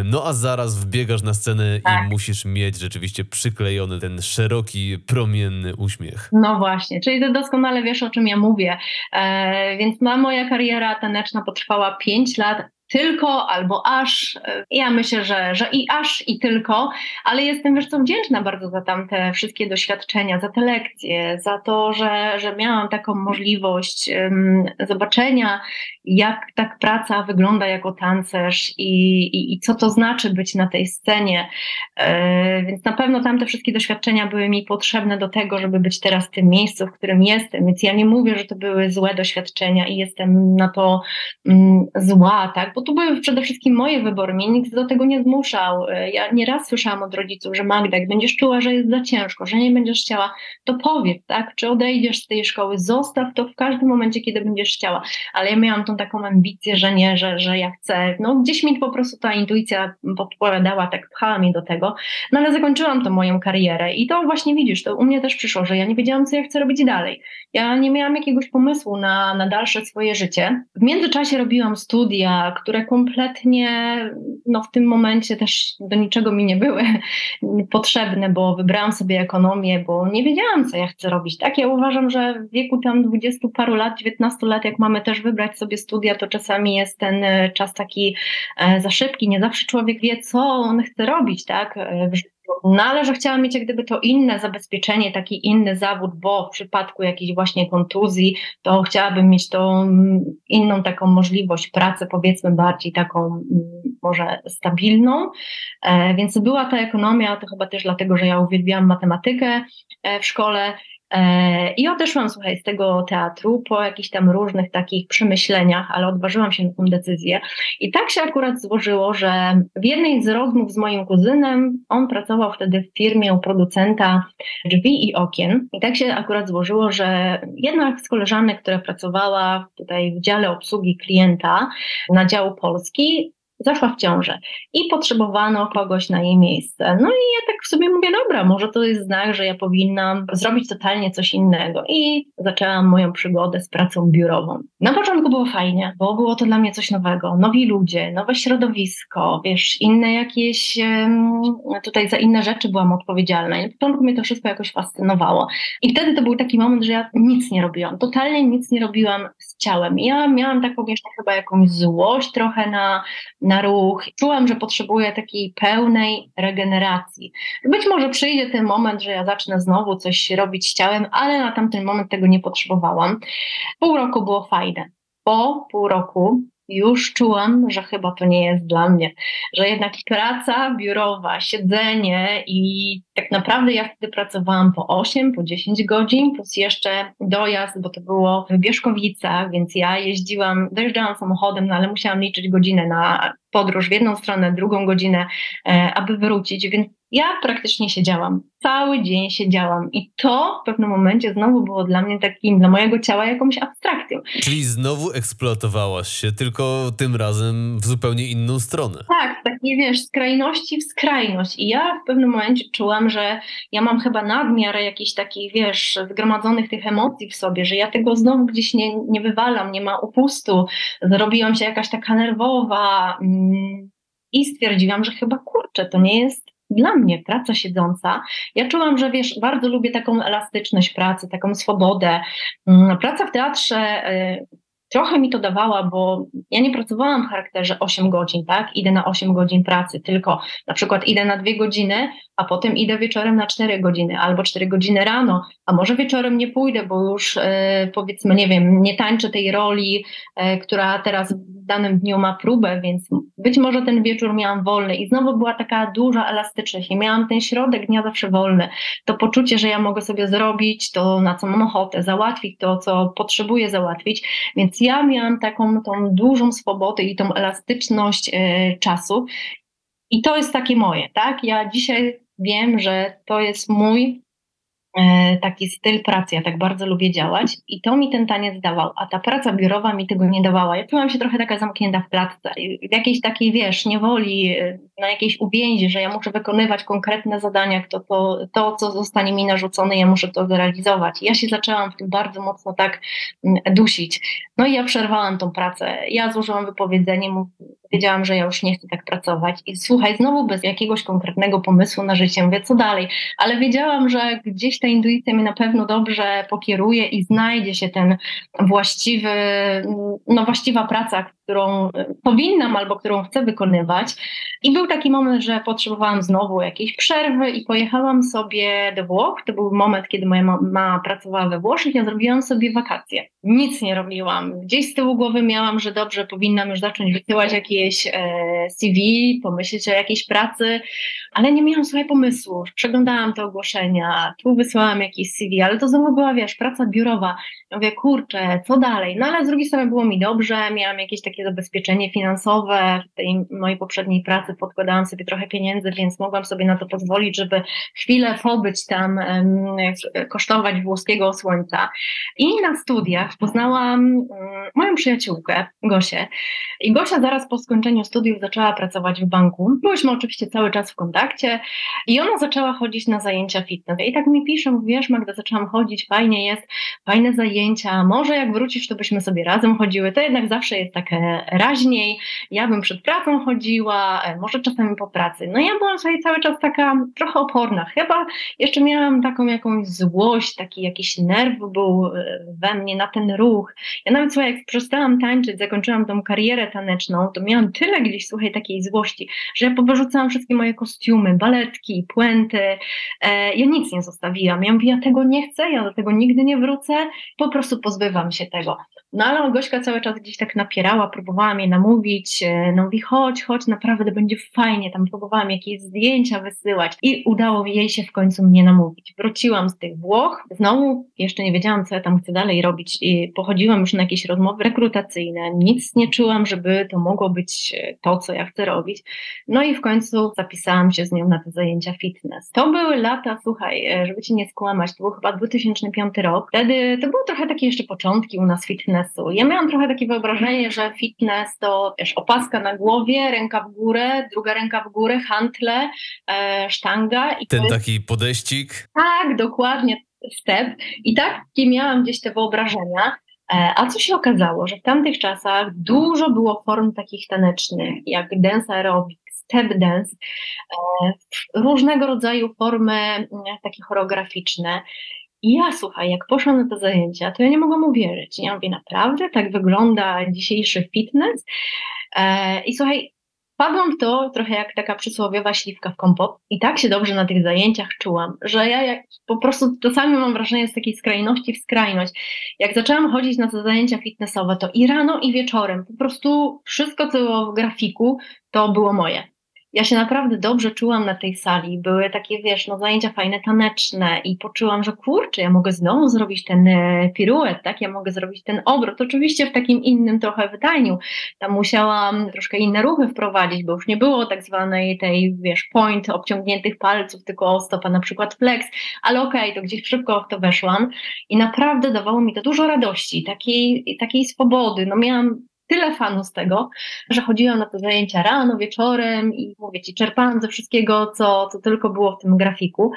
No a zaraz wbiegasz na scenę tak. i musisz mieć rzeczywiście przyklejony ten szeroki, promienny uśmiech. No właśnie, czyli ty doskonale wiesz, o czym ja mówię. E, więc ma moja kariera taneczna potrwała 5 lat tylko albo aż. E, ja myślę, że, że i aż i tylko, ale jestem wiesz co wdzięczna bardzo za tamte wszystkie doświadczenia, za te lekcje, za to, że, że miałam taką możliwość um, zobaczenia, jak tak praca wygląda jako tancerz i, i, i co to znaczy być na tej scenie. E, więc na pewno tamte wszystkie doświadczenia były mi potrzebne do tego, żeby być teraz w tym miejscu, w którym jestem. Więc ja nie mówię, że to były złe doświadczenia i jestem na to um, zła, tak? Bo to były przede wszystkim moje wybory, mnie nikt do tego nie zmuszał. E, ja nieraz słyszałam od rodziców, że Magda, jak będziesz czuła, że jest za ciężko, że nie będziesz chciała, to powiedz, tak, czy odejdziesz z tej szkoły, zostaw to w każdym momencie, kiedy będziesz chciała. Ale ja miałam tą taką ambicję, że nie, że, że ja chcę, no gdzieś mi po prostu ta intuicja podpowiadała, tak pchała mnie do tego, no ale zakończyłam tą moją karierę i to właśnie widzisz, to u mnie też przyszło, że ja nie wiedziałam, co ja chcę robić dalej. Ja nie miałam jakiegoś pomysłu na, na dalsze swoje życie. W międzyczasie robiłam studia, kompletnie no, w tym momencie też do niczego mi nie były potrzebne, bo wybrałam sobie ekonomię, bo nie wiedziałam, co ja chcę robić. Tak, ja uważam, że w wieku tam dwudziestu paru lat, 19 lat, jak mamy też wybrać sobie studia, to czasami jest ten e, czas taki e, za szybki. Nie zawsze człowiek wie, co on chce robić, tak, w życiu no ale że chciałam mieć jak gdyby to inne zabezpieczenie, taki inny zawód, bo w przypadku jakiejś właśnie kontuzji, to chciałabym mieć tą mm, inną taką możliwość pracy, powiedzmy bardziej taką mm, może stabilną. E, więc była ta ekonomia, to chyba też dlatego, że ja uwielbiałam matematykę e, w szkole I odeszłam, słuchaj, z tego teatru po jakichś tam różnych takich przemyśleniach, ale odważyłam się na tę decyzję. I tak się akurat złożyło, że w jednej z rozmów z moim kuzynem, on pracował wtedy w firmie u producenta drzwi i okien. I tak się akurat złożyło, że jedna z koleżanek, która pracowała tutaj w dziale obsługi klienta na działu Polski, zaszła w ciążę i potrzebowano kogoś na jej miejsce. No i ja tak w sobie mówię, dobra, może to jest znak, że ja powinnam zrobić totalnie coś innego. I zaczęłam moją przygodę z pracą biurową. Na początku było fajnie, bo było to dla mnie coś nowego. Nowi ludzie, nowe środowisko, wiesz, inne jakieś, tutaj za inne rzeczy byłam odpowiedzialna. I na początku mnie to wszystko jakoś fascynowało. I wtedy to był taki moment, że ja nic nie robiłam, totalnie nic nie robiłam z ciałem. Ja miałam taką jeszcze chyba jakąś złość trochę na na ruch. Czułam, że potrzebuję takiej pełnej regeneracji. Być może przyjdzie ten moment, że ja zacznę znowu coś robić ciałem, ale na tamten moment tego nie potrzebowałam. Pół roku było fajne. Po pół roku już czułam, że chyba to nie jest dla mnie, że jednak praca biurowa, siedzenie i tak naprawdę ja wtedy pracowałam po 8, po 10 godzin, plus jeszcze dojazd, bo to było w Bieszkowicach, więc ja jeździłam, dojeżdżałam samochodem, no ale musiałam liczyć godzinę na podróż w jedną stronę, drugą godzinę, e, aby wrócić, więc ja praktycznie siedziałam. Cały dzień siedziałam i to w pewnym momencie znowu było dla mnie takim, dla mojego ciała jakąś abstrakcją. Czyli znowu eksploatowałaś się, tylko tym razem w zupełnie inną stronę. Tak, takie wiesz, skrajności w skrajność. I ja w pewnym momencie czułam, że ja mam chyba nadmiar jakichś takich, wiesz, zgromadzonych tych emocji w sobie, że ja tego znowu gdzieś nie, nie wywalam, nie ma upustu. Zrobiłam się jakaś taka nerwowa mm, i stwierdziłam, że chyba kurczę, to nie jest dla mnie praca siedząca, ja czułam, że wiesz, bardzo lubię taką elastyczność pracy, taką swobodę. Mm, praca w teatrze y, trochę mi to dawała, bo ja nie pracowałam w charakterze 8 godzin, tak? Idę na 8 godzin pracy, tylko na przykład idę na 2 godziny, a potem idę wieczorem na 4 godziny, albo 4 godziny rano, a może wieczorem nie pójdę, bo już e, powiedzmy, nie wiem, nie tańczę tej roli, e, która teraz danym dniu ma próbę, więc być może ten wieczór miałam wolny i znowu była taka duża elastyczność i miałam ten środek dnia zawsze wolny. To poczucie, że ja mogę sobie zrobić to, na co mam ochotę, załatwić to, co potrzebuję załatwić, więc ja miałam taką tą dużą swobodę i tą elastyczność e, czasu i to jest takie moje, tak? Ja dzisiaj wiem, że to jest mój taki styl pracy. Ja tak bardzo lubię działać i to mi ten taniec dawał, a ta praca biurowa mi tego nie dawała. Ja czułam się trochę taka zamknięta w klatce, w jakiejś takiej, wiesz, niewoli, e, na jakiejś uwięzi, że ja muszę wykonywać konkretne zadania, to, to, to co zostanie mi narzucone, ja muszę to zrealizować. Ja się zaczęłam w tym bardzo mocno tak mm, dusić. No i ja przerwałam tą pracę. Ja złożyłam wypowiedzenie, wiedziałam, że ja już nie chcę tak pracować. I słuchaj, znowu bez jakiegoś konkretnego pomysłu na życie, mówię, co dalej? Ale wiedziałam, że gdzieś ta intuicja mnie na pewno dobrze pokieruje i znajdzie się ten właściwy, no właściwa praca, którą e, powinnam albo którą chcę wykonywać. I był taki moment, że potrzebowałam znowu jakiejś przerwy i pojechałam sobie do Włoch. To był moment, kiedy moja mama pracowała we Włoszech. Ja zrobiłam sobie wakacje. Nic nie robiłam. Gdzieś z tyłu głowy miałam, że dobrze, powinnam już zacząć wysyłać jakieś e, CV, pomyśleć o jakiejś pracy, ale nie miałam sobie pomysłu. Przeglądałam te ogłoszenia, tu wysłałam jakieś CV, ale to znowu była, wiesz, praca biurowa. Ja mówię, kurczę, co dalej? No ale z drugiej strony było mi dobrze, miałam jakieś takie zabezpieczenie finansowe. W tej mojej poprzedniej pracy podkładałam sobie trochę pieniędzy, więc mogłam sobie na to pozwolić, żeby chwilę pobyć tam, kosztować włoskiego słońca. I na studiach poznałam um, moją przyjaciółkę, Gosię. I Gosia zaraz po skończeniu studiów zaczęła pracować w banku. Byłyśmy oczywiście cały czas w kontakcie i ona zaczęła chodzić na zajęcia fitness. I tak mi pisze, wiesz Magda, zaczęłam chodzić, fajnie jest, fajne zajęcia, może jak wrócisz, to byśmy sobie razem chodziły. To jednak zawsze jest takie raźniej. Ja bym przed pracą chodziła, e, może czasami po pracy. No ja byłam sobie cały czas taka trochę oporna. Chyba jeszcze miałam taką jakąś złość, taki jakiś nerw był e, we mnie na ten ruch. Ja nawet słuchaj, jak przestałam tańczyć, zakończyłam tą karierę taneczną, to miałam tyle gdzieś, słuchaj, takiej złości, że ja powyrzucałam wszystkie moje kostiumy, kostiumy, baletki, puenty. E, ja nic nie zostawiłam. Ja mówię, ja tego nie chcę, ja do tego nigdy nie wrócę, po prostu pozbywam się tego. No ale Gośka cały czas gdzieś tak napierała, próbowałam jej namówić, e, no mówi chodź, chodź, naprawdę będzie fajnie, tam próbowałam jakieś zdjęcia wysyłać i udało jej się w końcu mnie namówić. Wróciłam z tych Włoch, znowu jeszcze nie wiedziałam, co ja tam chcę dalej robić i pochodziłam już na jakieś rozmowy rekrutacyjne, nic nie czułam, żeby to mogło być e, to, co ja chcę robić. No i w końcu zapisałam się z nią na te zajęcia fitness. To były lata, słuchaj, e, żeby ci nie skłamać, to był chyba 2005 rok. Wtedy to były trochę takie jeszcze początki u nas fitnessu. Ja miałam trochę takie wyobrażenie, że fitness to wiesz, opaska na głowie, ręka w górę, druga ręka w górę, hantle, e, sztanga. I Ten jest... taki podejścik? Tak, dokładnie, step. I takie miałam gdzieś te wyobrażenia. E, a co się okazało, że w tamtych czasach dużo było form takich tanecznych, jak dance aerobic, step dance, e, różnego rodzaju formy mm, takie choreograficzne. I ja, słuchaj, jak poszłam na te zajęcia, to ja nie mogłam uwierzyć. Ja mówię, naprawdę tak wygląda dzisiejszy fitness? E, I słuchaj, Padłam w to trochę jak taka przysłowiowa śliwka w kompot i tak się dobrze na tych zajęciach czułam, że ja jak, po prostu czasami mam wrażenie z takiej skrajności w skrajność. Jak zaczęłam chodzić na te zajęcia fitnessowe, to i rano i wieczorem po prostu wszystko co było w grafiku to było moje ja się naprawdę dobrze czułam na tej sali. Były takie, wiesz, no zajęcia fajne, taneczne i poczułam, że kurczę, ja mogę znowu zrobić ten e, piruet, tak? Ja mogę zrobić ten obrót. Oczywiście w takim innym trochę wydaniu. Tam musiałam troszkę inne ruchy wprowadzić, bo już nie było tak zwanej tej, wiesz, point obciągniętych palców, tylko stopa na przykład flex, ale okej, okay, to gdzieś szybko w to weszłam i naprawdę dawało mi to dużo radości, takiej, takiej swobody. No miałam tyle fanu z tego, że chodziłam na te zajęcia rano, wieczorem i mówię ci, czerpałam ze wszystkiego, co, co tylko było w tym grafiku.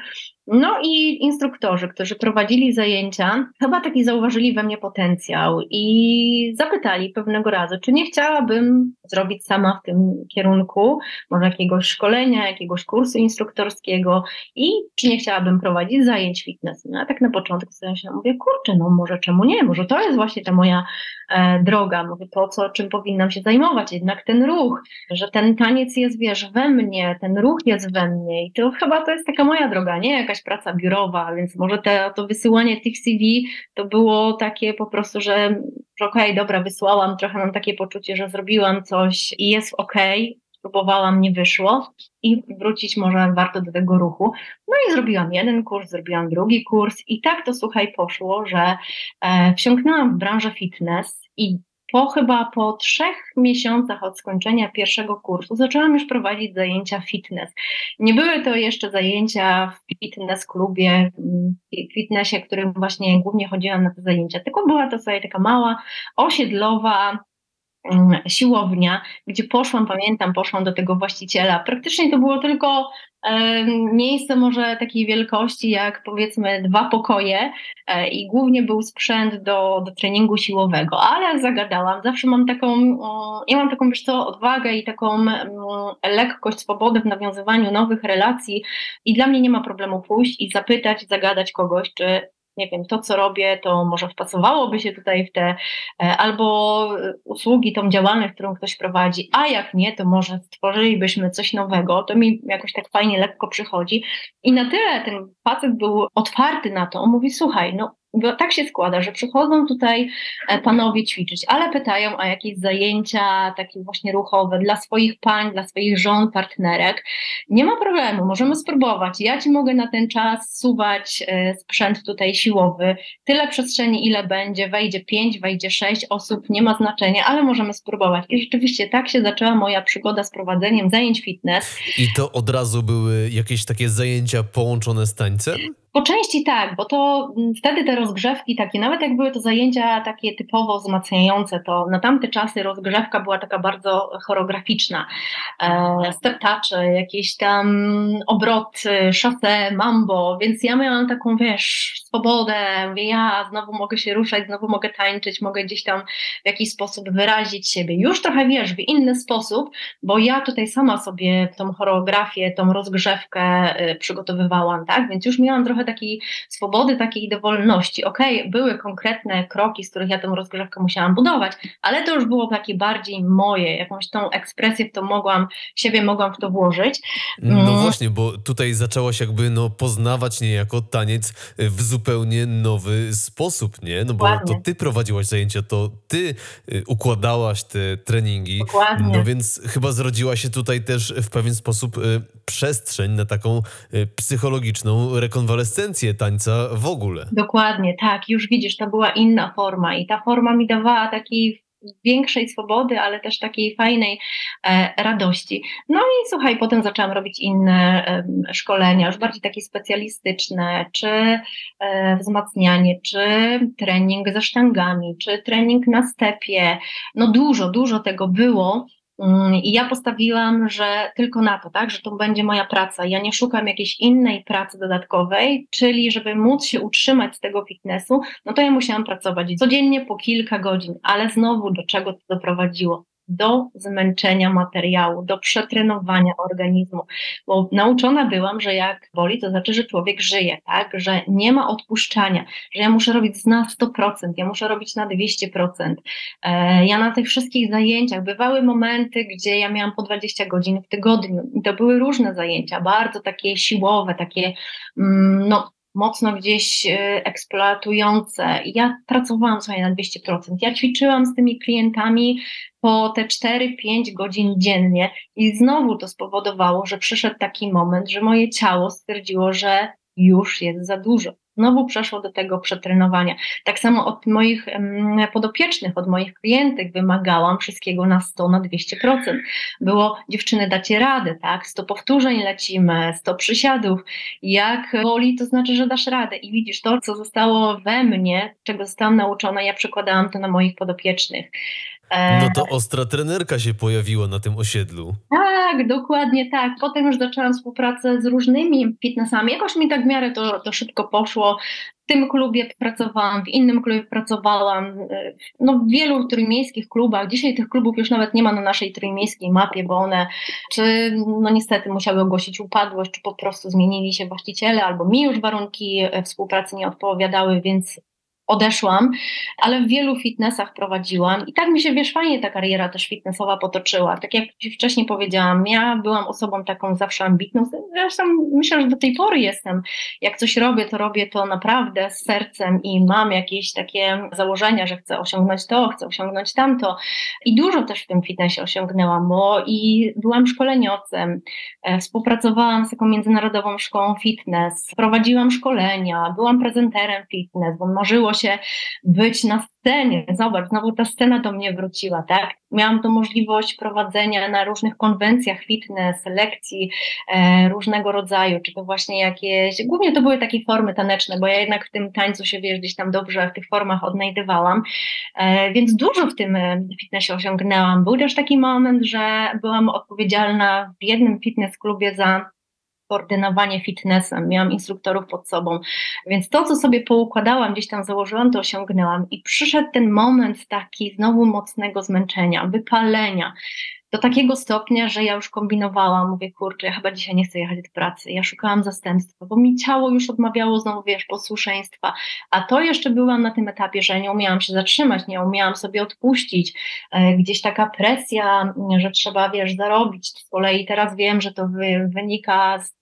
No i instruktorzy, którzy prowadzili zajęcia, chyba taki zauważyli we mnie potencjał i zapytali pewnego razu, czy nie chciałabym zrobić sama w tym kierunku, może jakiegoś szkolenia, jakiegoś kursu instruktorskiego i czy nie chciałabym prowadzić zajęć fitness. No a tak na początku sobie się mówię, kurczę, no może czemu nie, może to jest właśnie ta moja e, droga, mówię to, co, czym powinnam się zajmować, jednak ten ruch, że ten taniec jest, wiesz, we mnie, ten ruch jest we mnie i to chyba to jest taka moja droga, nie jakaś praca biurowa, więc może te, to wysyłanie tych CV to było takie po prostu, że, że okej, okay, dobra, wysłałam, trochę mam takie poczucie, że zrobiłam coś i jest okej, okay, próbowałam, nie wyszło i wrócić może warto do tego ruchu. No i zrobiłam jeden kurs, zrobiłam drugi kurs i tak to słuchaj poszło, że e, wsiąknęłam w branżę fitness i po chyba po trzech miesiącach od skończenia pierwszego kursu zaczęłam już prowadzić zajęcia fitness. Nie były to jeszcze zajęcia w fitness klubie, fitnessie, którym właśnie głównie chodziłam na te zajęcia, tylko była to sobie taka mała, osiedlowa, Mm, siłownia, gdzie poszłam, pamiętam, poszłam do tego właściciela. Praktycznie to było tylko miejsce może takiej wielkości jak powiedzmy dwa pokoje e, i głównie był sprzęt do, do treningu siłowego, ale zagadałam. Zawsze mam taką, ja mam taką, wiesz co, odwagę i taką lekkość, swobodę w nawiązywaniu nowych relacji i dla mnie nie ma problemu pójść i zapytać, zagadać kogoś, czy nie wiem, to co robię, to może wpasowałoby się tutaj w te e, albo usługi, tą działalność, którą ktoś prowadzi, a jak nie, to może stworzylibyśmy coś nowego. To mi jakoś tak fajnie, lekko przychodzi. I na tyle ten facet był otwarty na to. On mówi, słuchaj, no bo tak się składa, że przychodzą tutaj e, panowie ćwiczyć, ale pytają o jakieś zajęcia takie właśnie ruchowe dla swoich pań, dla swoich żon, partnerek. Nie ma problemu, możemy spróbować. Ja ci mogę na ten czas suwać e, sprzęt tutaj siłowy, tyle przestrzeni, ile będzie, wejdzie pięć, wejdzie sześć osób, nie ma znaczenia, ale możemy spróbować. I rzeczywiście tak się zaczęła moja przygoda z prowadzeniem zajęć fitness. I to od razu były jakieś takie zajęcia połączone z tańcem? Po części tak, bo to mm, wtedy te rozgrzewki takie, nawet jak były to zajęcia takie typowo wzmacniające, to na tamte czasy rozgrzewka była taka bardzo choreograficzna. E, step touch, jakieś tam obroty, szase, mambo, więc ja miałam taką, wiesz, swobodę, mówię, ja znowu mogę się ruszać, znowu mogę tańczyć, mogę gdzieś tam w jakiś sposób wyrazić siebie. Już trochę, wiesz, w inny sposób, bo ja tutaj sama sobie tą choreografię, tą rozgrzewkę y, przygotowywałam, tak, więc już miałam trochę trochę takiej swobody, takiej dowolności. Okej, okay, były konkretne kroki, z których ja tę rozgrzewkę musiałam budować, ale to już było takie bardziej moje, jakąś tą ekspresję w to mogłam, siebie mogłam w to włożyć. No mm. właśnie, bo tutaj zaczęłaś jakby no, poznawać niejako taniec w zupełnie nowy sposób, nie? No bo Dokładnie. to ty prowadziłaś zajęcia, to ty y, układałaś te treningi. Dokładnie. No więc chyba zrodziła się tutaj też w pewien sposób y, przestrzeń na taką y, psychologiczną rekonwalescencję tańca w ogóle. Dokładnie, tak. Już widzisz, to była inna forma i ta forma mi dawała taki większej swobody, ale też takiej fajnej e, radości. No i słuchaj, potem zaczęłam robić inne e, szkolenia, już bardziej takie specjalistyczne, czy e, wzmacnianie, czy trening ze sztangami, czy trening na stepie. No dużo, dużo tego było. Mm, I ja postawiłam, że tylko na to, tak, że to będzie moja praca. Ja nie szukam jakiejś innej pracy dodatkowej, czyli żeby móc się utrzymać z tego fitnessu, no to ja musiałam pracować codziennie po kilka godzin, ale znowu do czego to doprowadziło? Do zmęczenia materiału, do przetrenowania organizmu, bo nauczona byłam, że jak boli, to znaczy, że człowiek żyje, tak, że nie ma odpuszczania, że ja muszę robić na 100%, ja muszę robić na 200%. E, ja na tych wszystkich zajęciach, bywały momenty, gdzie ja miałam po 20 godzin w tygodniu. I to były różne zajęcia, bardzo takie siłowe, takie mm, no mocno gdzieś e, eksploatujące. Ja pracowałam sobie na 200%. Ja ćwiczyłam z tymi klientami po te 4-5 godzin dziennie i znowu to spowodowało, że przyszedł taki moment, że moje ciało stwierdziło, że już jest za dużo. Znowu przeszło do tego przetrenowania. Tak samo od moich podopiecznych, od moich klientek wymagałam wszystkiego na 100, na 200%. Było, dziewczyny, dacie radę, tak? 100 powtórzeń lecimy, 100 przysiadów. Jak boli, to znaczy, że dasz radę. I widzisz, to, co zostało we mnie, czego zostałam nauczona, ja przekładałam to na moich podopiecznych. No to ostra trenerka się pojawiła na tym osiedlu. Tak, dokładnie tak. Potem już zaczęłam współpracę z różnymi fitnessami. Jakoś mi tak w miarę to, to szybko poszło. W tym klubie pracowałam, w innym klubie pracowałam, no w wielu trójmiejskich klubach. Dzisiaj tych klubów już nawet nie ma na naszej trójmiejskiej mapie, bo one czy no niestety musiały ogłosić upadłość, czy po prostu zmienili się właściciele, albo mi już warunki współpracy nie odpowiadały, więc odeszłam, ale w wielu fitnessach prowadziłam. I tak mi się, wiesz, fajnie ta kariera też fitnessowa potoczyła. Tak jak Ci wcześniej powiedziałam, ja byłam osobą taką zawsze ambitną, zresztą myślę, że do tej pory jestem. Jak coś robię, to robię to naprawdę z sercem i mam jakieś takie założenia, że chcę osiągnąć to, chcę osiągnąć tamto. I dużo też w tym fitnessie osiągnęłam, bo i byłam szkoleniowcem, e, współpracowałam z taką międzynarodową szkołą fitness, prowadziłam szkolenia, byłam prezenterem fitness, bo marzyło się się być na scenie. Zobacz, znowu ta scena do mnie wróciła, tak? Miałam tu możliwość prowadzenia na różnych konwencjach fitness, lekcji e, różnego rodzaju, czy to właśnie jakieś, głównie to były takie formy taneczne, bo ja jednak w tym tańcu się, wiesz, gdzieś tam dobrze w tych formach odnajdywałam, e, więc dużo w tym e, fitnessie osiągnęłam. Był też taki moment, że byłam odpowiedzialna w jednym fitness klubie za koordynowanie fitnessem, miałam instruktorów pod sobą, więc to, co sobie poukładałam, gdzieś tam założyłam, to osiągnęłam. I przyszedł ten moment taki znowu mocnego zmęczenia, wypalenia, do takiego stopnia, że ja już kombinowałam, mówię, kurczę, ja chyba dzisiaj nie chcę jechać do pracy. Ja szukałam zastępstwa, bo mi ciało już odmawiało znowu, wiesz, posłuszeństwa. A to jeszcze byłam na tym etapie, że nie umiałam się zatrzymać, nie umiałam sobie odpuścić. E, gdzieś taka presja, że trzeba, wiesz, zarobić. Z kolei teraz wiem, że to wy, wynika z,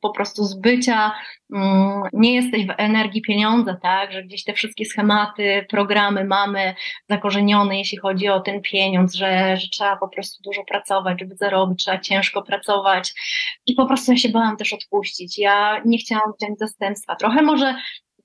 po prostu z bycia, mm, nie jesteś w energii pieniądza, tak, że gdzieś te wszystkie schematy, programy mamy zakorzenione, jeśli chodzi o ten pieniądz, że, że trzeba po prostu dużo pracować, żeby zarobić, trzeba ciężko pracować i po prostu ja się bałam też odpuścić. Ja nie chciałam wziąć zastępstwa. Trochę może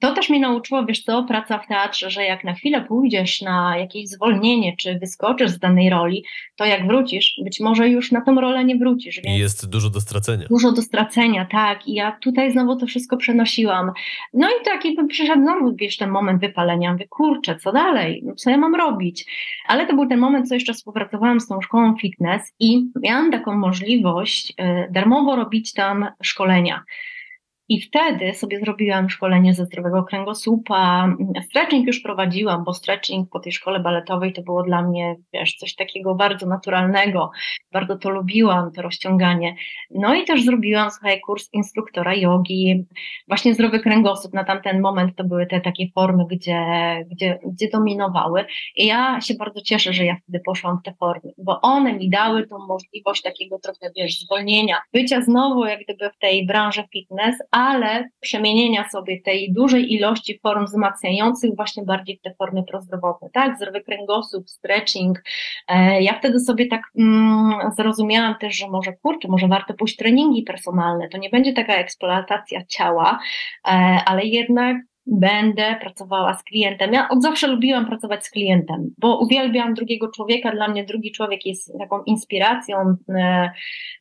to też mnie nauczyło, wiesz co, praca w teatrze, że jak na chwilę pójdziesz na jakieś zwolnienie, czy wyskoczysz z danej roli, to jak wrócisz, być może już na tą rolę nie wrócisz. I jest dużo do stracenia. Dużo do stracenia, tak. I ja tutaj znowu to wszystko przenosiłam. No i tak, jakby przyszedł znowu, wiesz, ten moment wypalenia. Mówię, kurczę, co dalej? No, co ja mam robić? Ale to był ten moment, co jeszcze współpracowałam z tą szkołą fitness i miałam taką możliwość y, darmowo robić tam szkolenia. I wtedy sobie zrobiłam szkolenie ze zdrowego kręgosłupa. Stretching już prowadziłam, bo stretching po tej szkole baletowej to było dla mnie, wiesz, coś takiego bardzo naturalnego. Bardzo to lubiłam, to rozciąganie. No i też zrobiłam, słuchaj, kurs instruktora jogi. Właśnie zdrowy kręgosłup na tamten moment to były te takie formy, gdzie, gdzie, gdzie dominowały. I ja się bardzo cieszę, że ja wtedy poszłam w te formy, bo one mi dały tą możliwość takiego trochę, wiesz, zwolnienia, bycia znowu jak gdyby w tej branży fitness, ale przemienienia sobie tej dużej ilości form wzmacniających właśnie bardziej w te formy prozdrowotne, tak? Zdrowy kręgosłup, stretching. E, ja wtedy sobie tak mm, zrozumiałam też, że może kurczę, może warto pójść treningi personalne. To nie będzie taka eksploatacja ciała, e, ale jednak będę pracowała z klientem. Ja od zawsze lubiłam pracować z klientem, bo uwielbiam drugiego człowieka. Dla mnie drugi człowiek jest taką inspiracją e,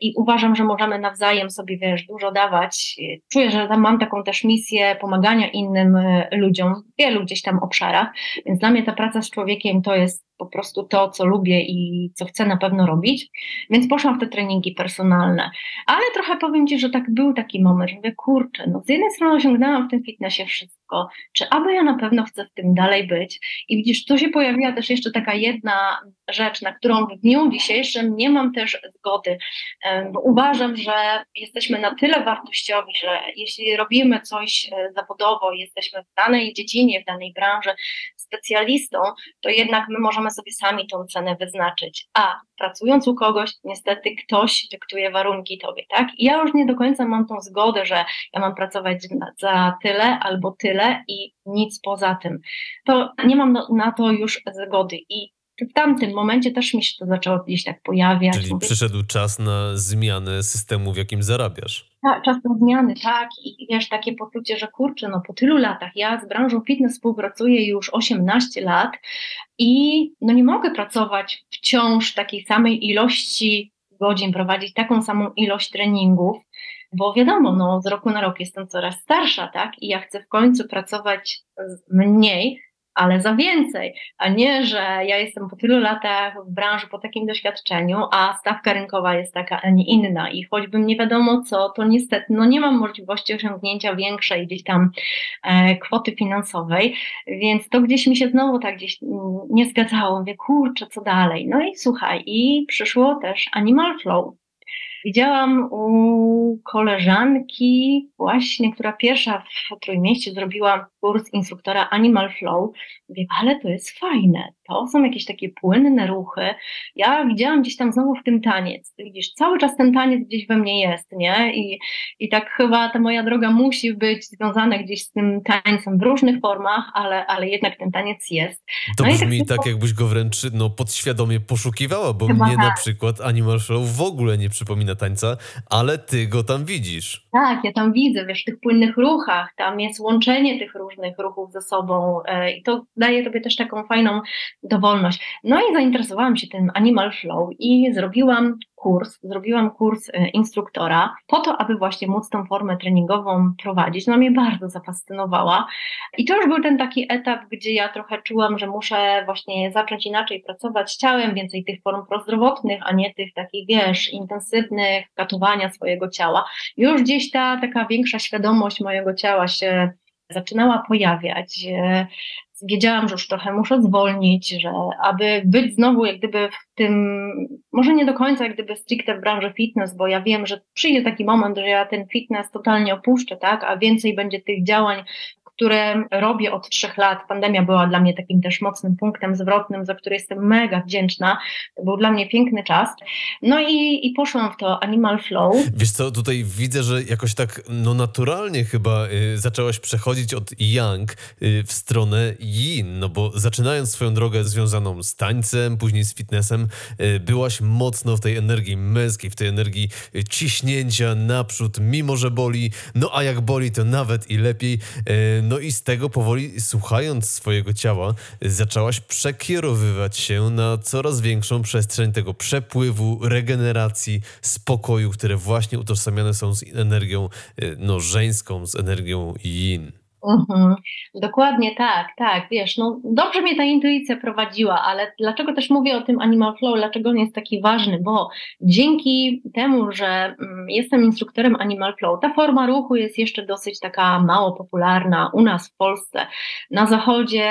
i uważam, że możemy nawzajem sobie, wiesz, dużo dawać. Czuję, że mam taką też misję pomagania innym e, ludziom w wielu gdzieś tam obszarach, więc dla mnie ta praca z człowiekiem to jest po prostu to, co lubię i co chcę na pewno robić, więc poszłam w te treningi personalne. Ale trochę powiem Ci, że tak był taki moment, że mówię, kurczę, no z jednej strony osiągnęłam w tym fitnessie wszystko, czy aby ja na pewno chcę w tym dalej być? I widzisz, tu się pojawiła też jeszcze taka jedna rzecz, na którą w dniu dzisiejszym nie mam też zgody, bo uważam, że jesteśmy na tyle wartościowi, że jeśli robimy coś e, zawodowo, jesteśmy w danej dziedzinie, w danej branży specjalistą, to jednak my możemy sobie sami tą cenę wyznaczyć. A pracując u kogoś, niestety ktoś dyktuje warunki tobie, tak? I ja już nie do końca mam tą zgodę, że ja mam pracować za tyle albo tyle i nic poza tym. To nie mam na to już zgody i w tamtym momencie też mi się to zaczęło gdzieś tak pojawiać. Czyli Mówię, przyszedł czas na zmianę systemu, w jakim zarabiasz. Tak, czas na zmiany, tak. I wiesz, takie poczucie, że kurczę, no po tylu latach, ja z branżą fitness współpracuję już 18 lat i no nie mogę pracować wciąż takiej samej ilości godzin, prowadzić taką samą ilość treningów, bo wiadomo, no z roku na rok jestem coraz starsza, tak? I ja chcę w końcu pracować mniej, ale za więcej, a nie, że ja jestem po tylu latach w branży, po takim doświadczeniu, a stawka rynkowa jest taka, a nie inna. I choćbym nie wiadomo co, to niestety no nie mam możliwości osiągnięcia większej gdzieś tam e, kwoty finansowej, więc to gdzieś mi się znowu tak gdzieś mm, nie zgadzało, mówię, kurczę, co dalej? No i słuchaj, i przyszło też Animal Flow, Widziałam u koleżanki właśnie, która pierwsza w Trójmieście zrobiła kurs instruktora Animal Flow. Mówię, ale to jest fajne, to są jakieś takie płynne ruchy. Ja widziałam gdzieś tam znowu w tym taniec. Widzisz, cały czas ten taniec gdzieś we mnie jest, nie? I, i tak chyba ta moja droga musi być związana gdzieś z tym tańcem w różnych formach, ale, ale jednak ten taniec jest. To no brzmi tak, tak, jakbyś go wręcz no, podświadomie poszukiwała, bo mnie tak. na przykład Animal Flow w ogóle nie przypomina tańca, ale ty go tam widzisz. Tak, ja tam widzę, wiesz, w tych płynnych ruchach, tam jest łączenie tych różnych ruchów ze sobą e, i to daje tobie też taką fajną dowolność. No i zainteresowałam się tym Animal Flow i zrobiłam kurs, zrobiłam kurs e, instruktora po to, aby właśnie móc tą formę treningową prowadzić. No mnie bardzo zafascynowała i to już był ten taki etap, gdzie ja trochę czułam, że muszę właśnie zacząć inaczej pracować ciałem, więcej tych form prozdrowotnych, a nie tych takich, wiesz, intensywnych katowania swojego ciała. Już gdzieś ta taka większa świadomość mojego ciała się zaczynała pojawiać. E, wiedziałam, że już trochę muszę zwolnić, że aby być znowu jak gdyby w tym, może nie do końca jak gdyby stricte w branży fitness, bo ja wiem, że przyjdzie taki moment, że ja ten fitness totalnie opuszczę, tak, a więcej będzie tych działań które robię od trzech lat. Pandemia była dla mnie takim też mocnym punktem zwrotnym, za który jestem mega wdzięczna. To był dla mnie piękny czas. No i, i poszłam w to Animal Flow. Wiesz co, tutaj widzę, że jakoś tak no naturalnie chyba y, zaczęłaś przechodzić od yang y, w stronę yin, no bo zaczynając swoją drogę związaną z tańcem, później z fitnessem, y, byłaś mocno w tej energii męskiej, w tej energii y, ciśnięcia naprzód, mimo że boli, no a jak boli, to nawet i lepiej. Y, no i z tego powoli, słuchając swojego ciała, zaczęłaś przekierowywać się na coraz większą przestrzeń tego przepływu, regeneracji, spokoju, które właśnie utożsamiane są z energią y, no, żeńską, z energią yin. Mhm. Dokładnie tak, tak, wiesz, no dobrze mnie ta intuicja prowadziła, ale dlaczego też mówię o tym Animal Flow, dlaczego on jest taki ważny, bo dzięki temu, że mm, jestem instruktorem Animal Flow, ta forma ruchu jest jeszcze dosyć taka mało popularna u nas w Polsce. Na zachodzie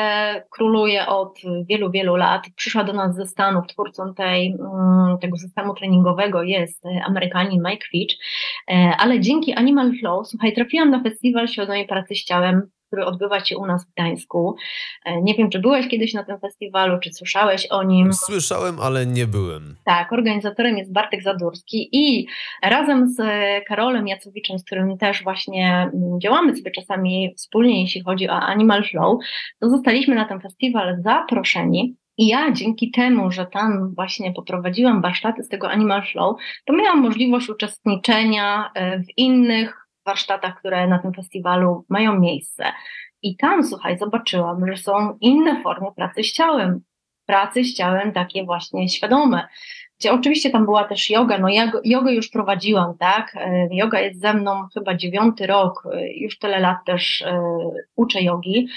króluje od wielu, wielu lat. Przyszła do nas ze Stanów, twórcą tej, mm, tego systemu treningowego jest Amerykanin Mike Fitch, e, ale dzięki Animal Flow, słuchaj, trafiłam na festiwal świadomej pracy z ciałem, który odbywa się u nas w Gdańsku. E, nie wiem, czy byłeś kiedyś na tym festiwalu, czy słyszałeś o nim. Słyszałem, ale nie byłem. Tak, organizatorem jest Bartek Zadurski i razem z Karolem Jacowiczem, z którym też właśnie mm, działamy sobie czasami wspólnie, jeśli chodzi o Animal Flow, to zostaliśmy na ten festiwal zaproszeni. I ja dzięki temu, że tam właśnie poprowadziłam warsztaty z tego Animal Flow, to miałam możliwość uczestniczenia e, w innych warsztatach, które na tym festiwalu mają miejsce. I tam, słuchaj, zobaczyłam, że są inne formy pracy z ciałem. Pracy z ciałem takie właśnie świadome. Gdzie oczywiście tam była też yoga, no ja jogę już prowadziłam, tak? E, yoga jest ze mną chyba dziewiąty rok, e, już tyle lat też e, uczę jogi,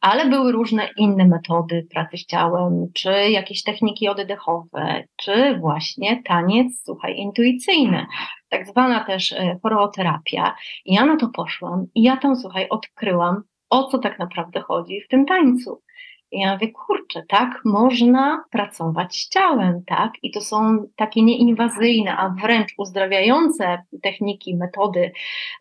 ale były różne inne metody pracy z ciałem, czy jakieś techniki oddechowe, czy właśnie taniec, słuchaj, intuicyjny, tak zwana też choroterapia. I ja na to poszłam i ja tam, słuchaj, odkryłam, o co tak naprawdę chodzi w tym tańcu. I ja mówię, kurczę, tak, można pracować z ciałem, tak? I to są takie nieinwazyjne, a wręcz uzdrawiające techniki, metody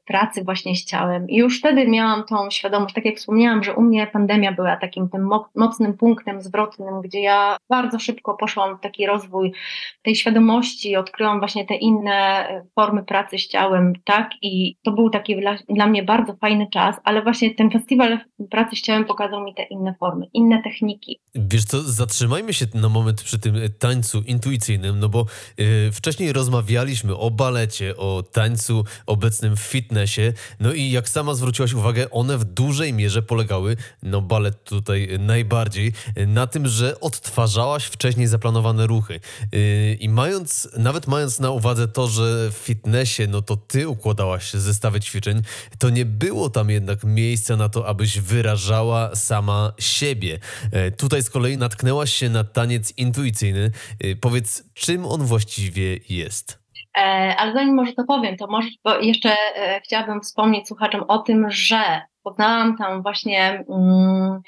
pracy właśnie z ciałem. I już wtedy miałam tą świadomość, tak jak wspomniałam, że u mnie pandemia była takim tym mocnym punktem zwrotnym, gdzie ja bardzo szybko poszłam w taki rozwój tej świadomości, odkryłam właśnie te inne formy pracy z ciałem, tak? I to był taki dla, dla mnie bardzo fajny czas, ale właśnie ten festiwal pracy z ciałem pokazał mi te inne formy, inne techniki. Wiesz co, zatrzymajmy się na moment przy tym tańcu intuicyjnym, no bo yy, wcześniej rozmawialiśmy o balecie, o tańcu obecnym w fitnessie, no i jak sama zwróciłaś uwagę, one w dużej mierze polegały, no balet tutaj najbardziej, na tym, że odtwarzałaś wcześniej zaplanowane ruchy. Yy, I mając, nawet mając na uwadze to, że w fitnessie, no to ty układałaś zestawy ćwiczeń, to nie było tam jednak miejsca na to, abyś wyrażała sama siebie. E, tutaj z kolei natknęłaś się na taniec intuicyjny. E, powiedz, czym on właściwie jest? E, ale zanim może to powiem, to może jeszcze chciałabym wspomnieć słuchaczom o tym, że poznałam tam właśnie mm,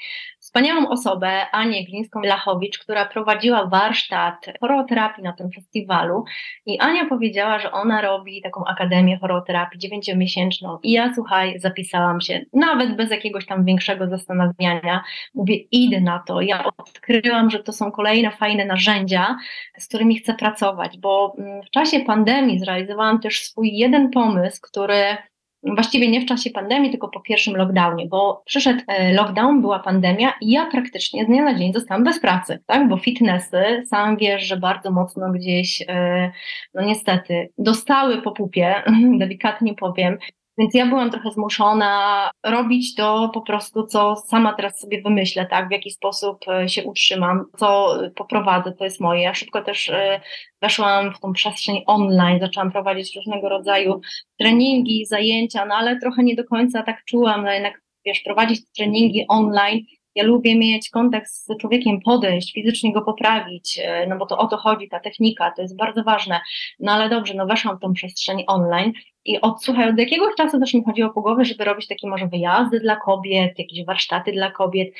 wspaniałą osobę, Anię Glińską-Lachowicz, która prowadziła warsztat choroterapii na tym festiwalu. I Ania powiedziała, że ona robi taką akademię choroterapii dziewięciomiesięczną. I ja słuchaj, zapisałam się, nawet bez jakiegoś tam większego zastanawiania, mówię idę na to, ja odkryłam, że to są kolejne fajne narzędzia, z którymi chcę pracować, bo mm, w czasie pandemii zrealizowałam też swój jeden pomysł, który właściwie nie w czasie pandemii, tylko po pierwszym lockdownie, bo przyszedł e, lockdown, była pandemia i ja praktycznie z dnia na dzień zostałam bez pracy, tak? Bo fitnessy, sam wiesz, że bardzo mocno gdzieś, e, no niestety, dostały po pupie, delikatnie powiem, więc ja byłam trochę zmuszona robić to po prostu, co sama teraz sobie wymyślę, tak, w jaki sposób e, się utrzymam, co poprowadzę, to jest moje. Ja szybko też e, weszłam w tą przestrzeń online, zaczęłam prowadzić różnego rodzaju treningi, zajęcia, no ale trochę nie do końca tak czułam, no jednak wiesz, prowadzić treningi online ja lubię mieć kontakt z człowiekiem, podejść, fizycznie go poprawić, e, no bo to o to chodzi, ta technika, to jest bardzo ważne. No ale dobrze, no weszłam w tą przestrzeń online i od, słuchaj, od jakiegoś czasu też mi chodziło po głowie, żeby robić takie może wyjazdy dla kobiet, jakieś warsztaty dla kobiet.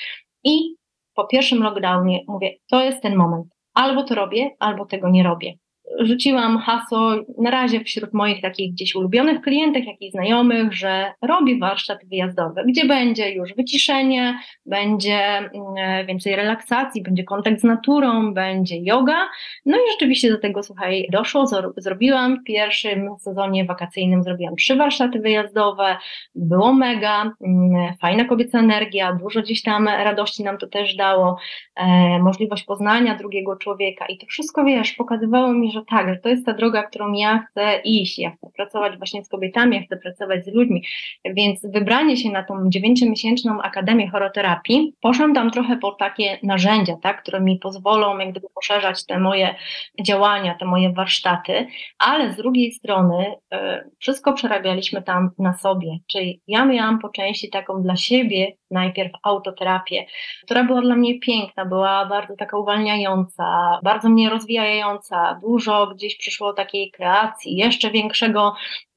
I po pierwszym lockdownie mówię, to jest ten moment. Albo to robię, albo tego nie robię rzuciłam hasło na razie wśród moich takich gdzieś ulubionych klientek, jak i znajomych, że robię warsztat wyjazdowy, gdzie będzie już wyciszenie, będzie mm, więcej relaksacji, będzie kontakt z naturą, będzie yoga. No i rzeczywiście do tego, słuchaj, doszło, zrobiłam w pierwszym sezonie wakacyjnym, zrobiłam trzy warsztaty wyjazdowe, było mega, mm, fajna kobieca energia, dużo gdzieś tam radości nam to też dało, e, możliwość poznania drugiego człowieka. I to wszystko, wiesz, pokazywało mi, że że tak, że to jest ta droga, którą ja chcę iść. Ja chcę pracować właśnie z kobietami, ja chcę pracować z ludźmi. Więc wybranie się na tą dziewięciomiesięczną Akademię Choroterapii, poszłam tam trochę po takie narzędzia, tak, które mi pozwolą jak gdyby poszerzać te moje działania, te moje warsztaty, ale z drugiej strony y, wszystko przerabialiśmy tam na sobie. Czyli ja miałam po części taką dla siebie najpierw autoterapię, która była dla mnie piękna, była bardzo taka uwalniająca, bardzo mnie rozwijająca, dużo gdzieś przyszło takiej kreacji, jeszcze większego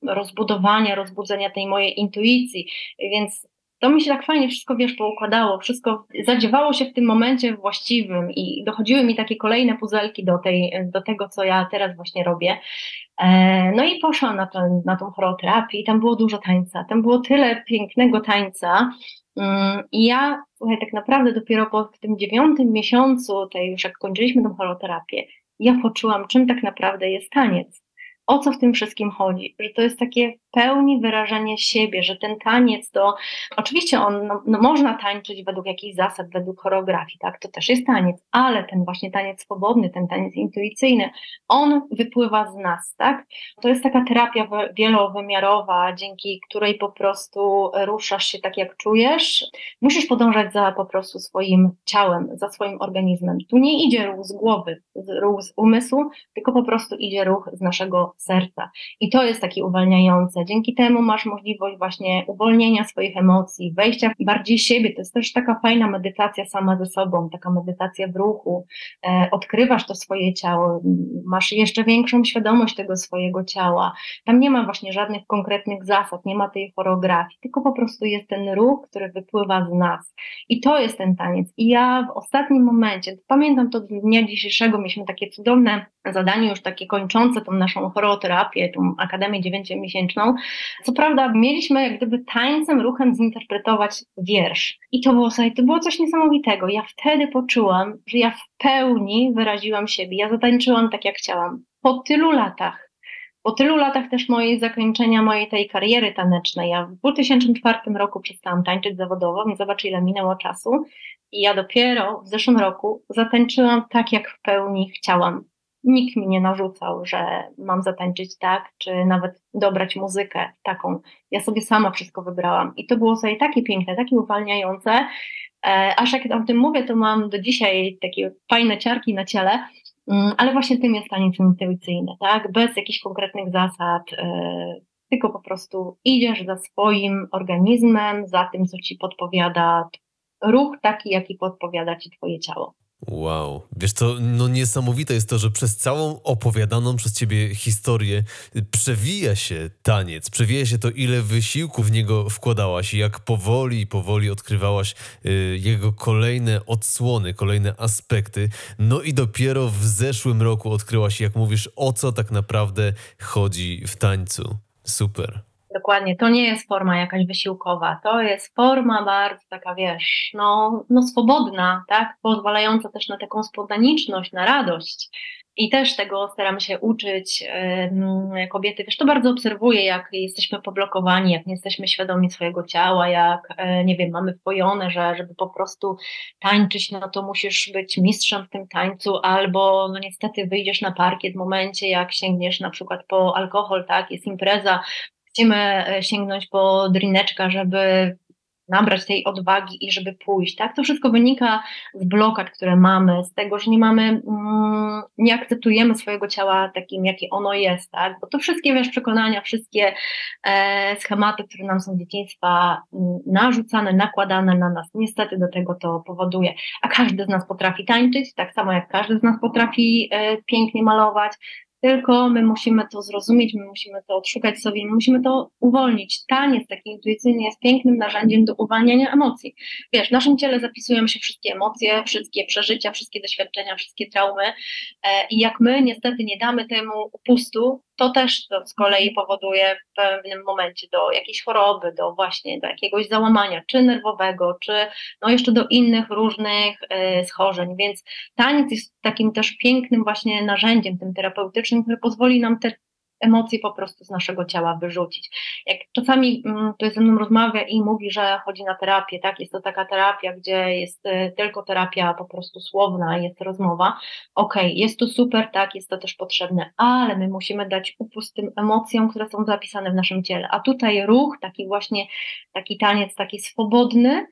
rozbudowania, rozbudzenia tej mojej intuicji, więc to mi się tak fajnie wszystko, wiesz, poukładało, wszystko zadziewało się w tym momencie właściwym i dochodziły mi takie kolejne puzelki do, tej, do tego, co ja teraz właśnie robię. E, no i poszłam na, ten, na tą choroterapię i tam było dużo tańca, tam było tyle pięknego tańca, mm, i ja, słuchaj, tak naprawdę dopiero po tym dziewiątym miesiącu, tej już jak kończyliśmy tą holoterapię, ja poczułam, czym tak naprawdę jest taniec. O co w tym wszystkim chodzi? Że to jest takie pełni wyrażenie siebie, że ten taniec to, oczywiście on, no, no, można tańczyć według jakichś zasad, według choreografii, tak, to też jest taniec, ale ten właśnie taniec swobodny, ten taniec intuicyjny, on wypływa z nas, tak, to jest taka terapia wielowymiarowa, dzięki której po prostu ruszasz się tak jak czujesz, musisz podążać za po prostu swoim ciałem, za swoim organizmem, tu nie idzie ruch z głowy, ruch z umysłu, tylko po prostu idzie ruch z naszego serca i to jest taki uwalniające, Dzięki temu masz możliwość właśnie uwolnienia swoich emocji, wejścia bardziej siebie. To jest też taka fajna medytacja sama ze sobą, taka medytacja w ruchu. E, odkrywasz to swoje ciało, masz jeszcze większą świadomość tego swojego ciała. Tam nie ma właśnie żadnych konkretnych zasad, nie ma tej choreografii, tylko po prostu jest ten ruch, który wypływa z nas. I to jest ten taniec. I ja w ostatnim momencie, pamiętam to dnia dzisiejszego, mieliśmy takie cudowne zadanie, już takie kończące tą naszą choreoterapię, tą Akademię Dziewięciomiesięczną, co prawda mieliśmy jak gdyby tańcem, ruchem zinterpretować wiersz. I to było, to było coś niesamowitego. Ja wtedy poczułam, że ja w pełni wyraziłam siebie. Ja zatańczyłam tak, jak chciałam. Po tylu latach. Po tylu latach też mojej zakończenia mojej tej kariery tanecznej, ja w 2004 roku przestałam tańczyć zawodowo, więc zobacz ile minęło czasu i ja dopiero w zeszłym roku zatańczyłam tak, jak w pełni chciałam nikt mi nie narzucał, że mam zatańczyć tak, czy nawet dobrać muzykę taką. Ja sobie sama wszystko wybrałam. I to było sobie takie piękne, takie uwalniające. E, aż jak o tym mówię, to mam do dzisiaj takie fajne ciarki na ciele, mm, ale właśnie tym jest taniec intuicyjny, tak? Bez jakichś konkretnych zasad, e, tylko po prostu idziesz za swoim organizmem, za tym, co ci podpowiada ruch taki, jaki podpowiada ci twoje ciało. Wow, wiesz co, no niesamowite jest to, że przez całą opowiadaną przez ciebie historię przewija się taniec, przewija się to, ile wysiłku w niego wkładałaś i jak powoli powoli odkrywałaś y, jego kolejne odsłony, kolejne aspekty. No i dopiero w zeszłym roku odkryłaś, jak mówisz, o co tak naprawdę chodzi w tańcu. Super. Dokładnie, to nie jest forma jakaś wysiłkowa, to jest forma bardzo taka, wiesz, no, no swobodna, tak, pozwalająca też na taką spontaniczność, na radość. I też tego staramy się uczyć kobiety. Wiesz, to bardzo obserwuję, jak jesteśmy poblokowani, jak nie jesteśmy świadomi swojego ciała, jak, e, nie wiem, mamy wpojone, że żeby po prostu tańczyć, no to musisz być mistrzem w tym tańcu, albo no niestety wyjdziesz na parkiet w momencie, jak sięgniesz na przykład po alkohol, tak, jest impreza, chcemy e, sięgnąć po drineczka, żeby nabrać tej odwagi i żeby pójść, tak? To wszystko wynika z blokad, które mamy, z tego, że nie mamy, mm, nie akceptujemy swojego ciała takim, jakie ono jest, tak? Bo to wszystkie, wiesz, przekonania, wszystkie e, schematy, które nam są z dzieciństwa mm, narzucane, nakładane na nas, niestety do tego to powoduje. A każdy z nas potrafi tańczyć, tak samo jak każdy z nas potrafi e, pięknie malować, tylko my musimy to zrozumieć, my musimy to odszukać sobie, my musimy to uwolnić. Taniec taki intuicyjny jest pięknym narzędziem do uwalniania emocji. Wiesz, w naszym ciele zapisują się wszystkie emocje, wszystkie przeżycia, wszystkie doświadczenia, wszystkie traumy e, i jak my niestety nie damy temu upustu, to też to z kolei powoduje w pewnym momencie do jakiejś choroby, do właśnie do jakiegoś załamania, czy nerwowego, czy no jeszcze do innych różnych y, schorzeń. Więc taniec jest takim też pięknym właśnie narzędziem, tym terapeutycznym, które pozwoli nam te emocje po prostu z naszego ciała wyrzucić. Jak czasami mm, ktoś ze mną rozmawia i mówi, że chodzi na terapię, tak, jest to taka terapia, gdzie jest y, tylko terapia po prostu słowna, jest rozmowa, okej, okay, jest to super, tak, jest to też potrzebne, ale my musimy dać upust tym emocjom, które są zapisane w naszym ciele, a tutaj ruch, taki właśnie, taki taniec, taki swobodny,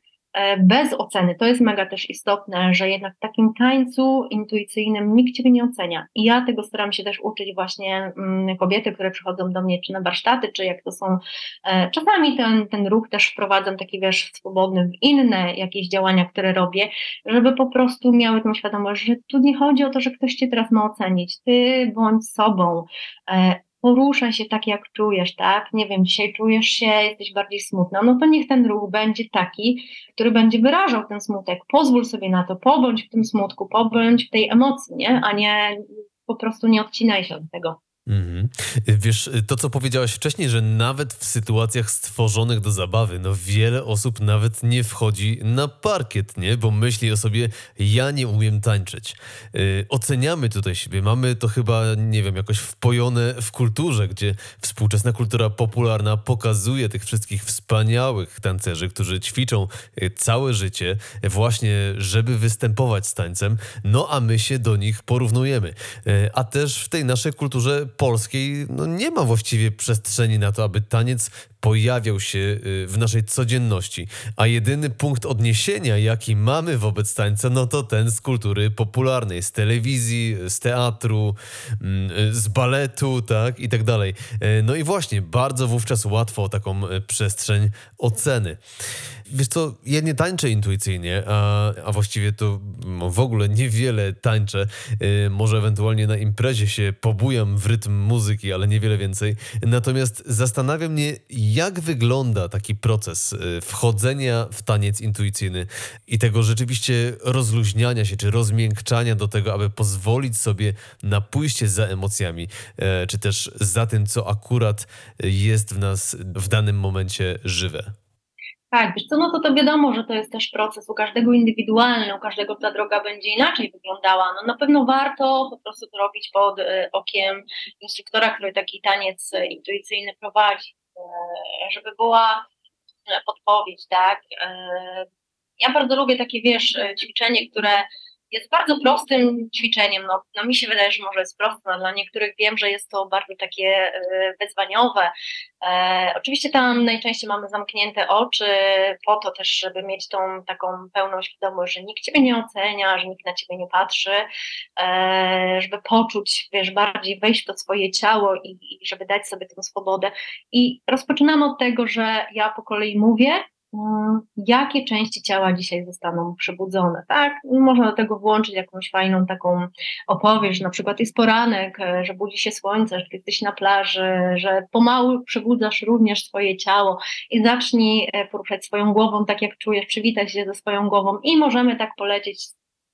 bez oceny. To jest mega też istotne, że jednak w takim tańcu intuicyjnym nikt Ciebie nie ocenia. I ja tego staram się też uczyć właśnie mm, kobiety, które przychodzą do mnie czy na warsztaty, czy jak to są, e, czasami ten, ten ruch też wprowadzam taki wiesz swobodny w inne jakieś działania, które robię, żeby po prostu miały tą świadomość, że tu nie chodzi o to, że ktoś Cię teraz ma ocenić. Ty bądź sobą e, poruszaj się tak, jak czujesz, tak? Nie wiem, dzisiaj czujesz się, jesteś bardziej smutna, no to niech ten ruch będzie taki, który będzie wyrażał ten smutek. Pozwól sobie na to, pobądź w tym smutku, pobądź w tej emocji, nie? A nie po prostu nie odcinaj się od tego. Mhm. Wiesz, to co powiedziałaś wcześniej, że nawet w sytuacjach stworzonych do zabawy, no wiele osób nawet nie wchodzi na parkiet, nie? Bo myśli o sobie, ja nie umiem tańczyć. Yy, oceniamy tutaj siebie, mamy to chyba, nie wiem, jakoś wpojone w kulturze, gdzie współczesna kultura popularna pokazuje tych wszystkich wspaniałych tancerzy, którzy ćwiczą y, całe życie właśnie, żeby występować z tańcem, no a my się do nich porównujemy. Yy, a też w tej naszej kulturze polskiej no nie ma właściwie przestrzeni na to, aby taniec pojawiał się y, w naszej codzienności. A jedyny punkt odniesienia, jaki mamy wobec tańca, no to ten z kultury popularnej, z telewizji, z teatru, mm, y, z baletu, tak i tak dalej. Y, no i właśnie, bardzo wówczas łatwo o taką przestrzeń oceny. Wiesz co, ja nie tańczę intuicyjnie, a, a właściwie to no, w ogóle niewiele tańczę. Może ewentualnie na imprezie się pobujam w rytm muzyki, ale niewiele więcej. Natomiast zastanawia mnie, jak wygląda taki proces yy, wchodzenia w taniec intuicyjny i tego rzeczywiście rozluźniania się, czy rozmiękczania do tego, aby pozwolić sobie na pójście za emocjami, yy, czy też za tym, co akurat jest w nas w danym momencie żywe. Tak, wiesz co, no to to wiadomo, że to jest też proces u każdego indywidualny, u każdego ta droga będzie inaczej wyglądała. No na pewno warto po prostu to robić pod y, okiem instruktora, który taki taniec y, intuicyjny prowadzi, y, żeby była podpowiedź, tak. Ja bardzo lubię takie, wiesz, ćwiczenie, które jest bardzo prostym ćwiczeniem. No, no mi się wydaje, że może jest proste, no, dla niektórych wiem, że jest to bardzo takie e, wyzwaniowe. E, oczywiście tam najczęściej mamy zamknięte oczy, po to też, żeby mieć tą taką pełną świadomość, że nikt Ciebie nie ocenia, że nikt na Ciebie nie patrzy, e, żeby poczuć, wiesz, bardziej wejść w to swoje ciało i, i żeby dać sobie tę swobodę. I rozpoczynamy od tego, że ja po kolei mówię, jakie części ciała dzisiaj zostaną przebudzone, tak? Można do tego włączyć jakąś fajną taką opowieść, na przykład jest poranek, e, że budzi się słońce, że jesteś na plaży, że pomału przebudzasz również swoje ciało i zacznij e, poruszać swoją głową tak jak czujesz, przywitać się ze swoją głową i możemy tak polecieć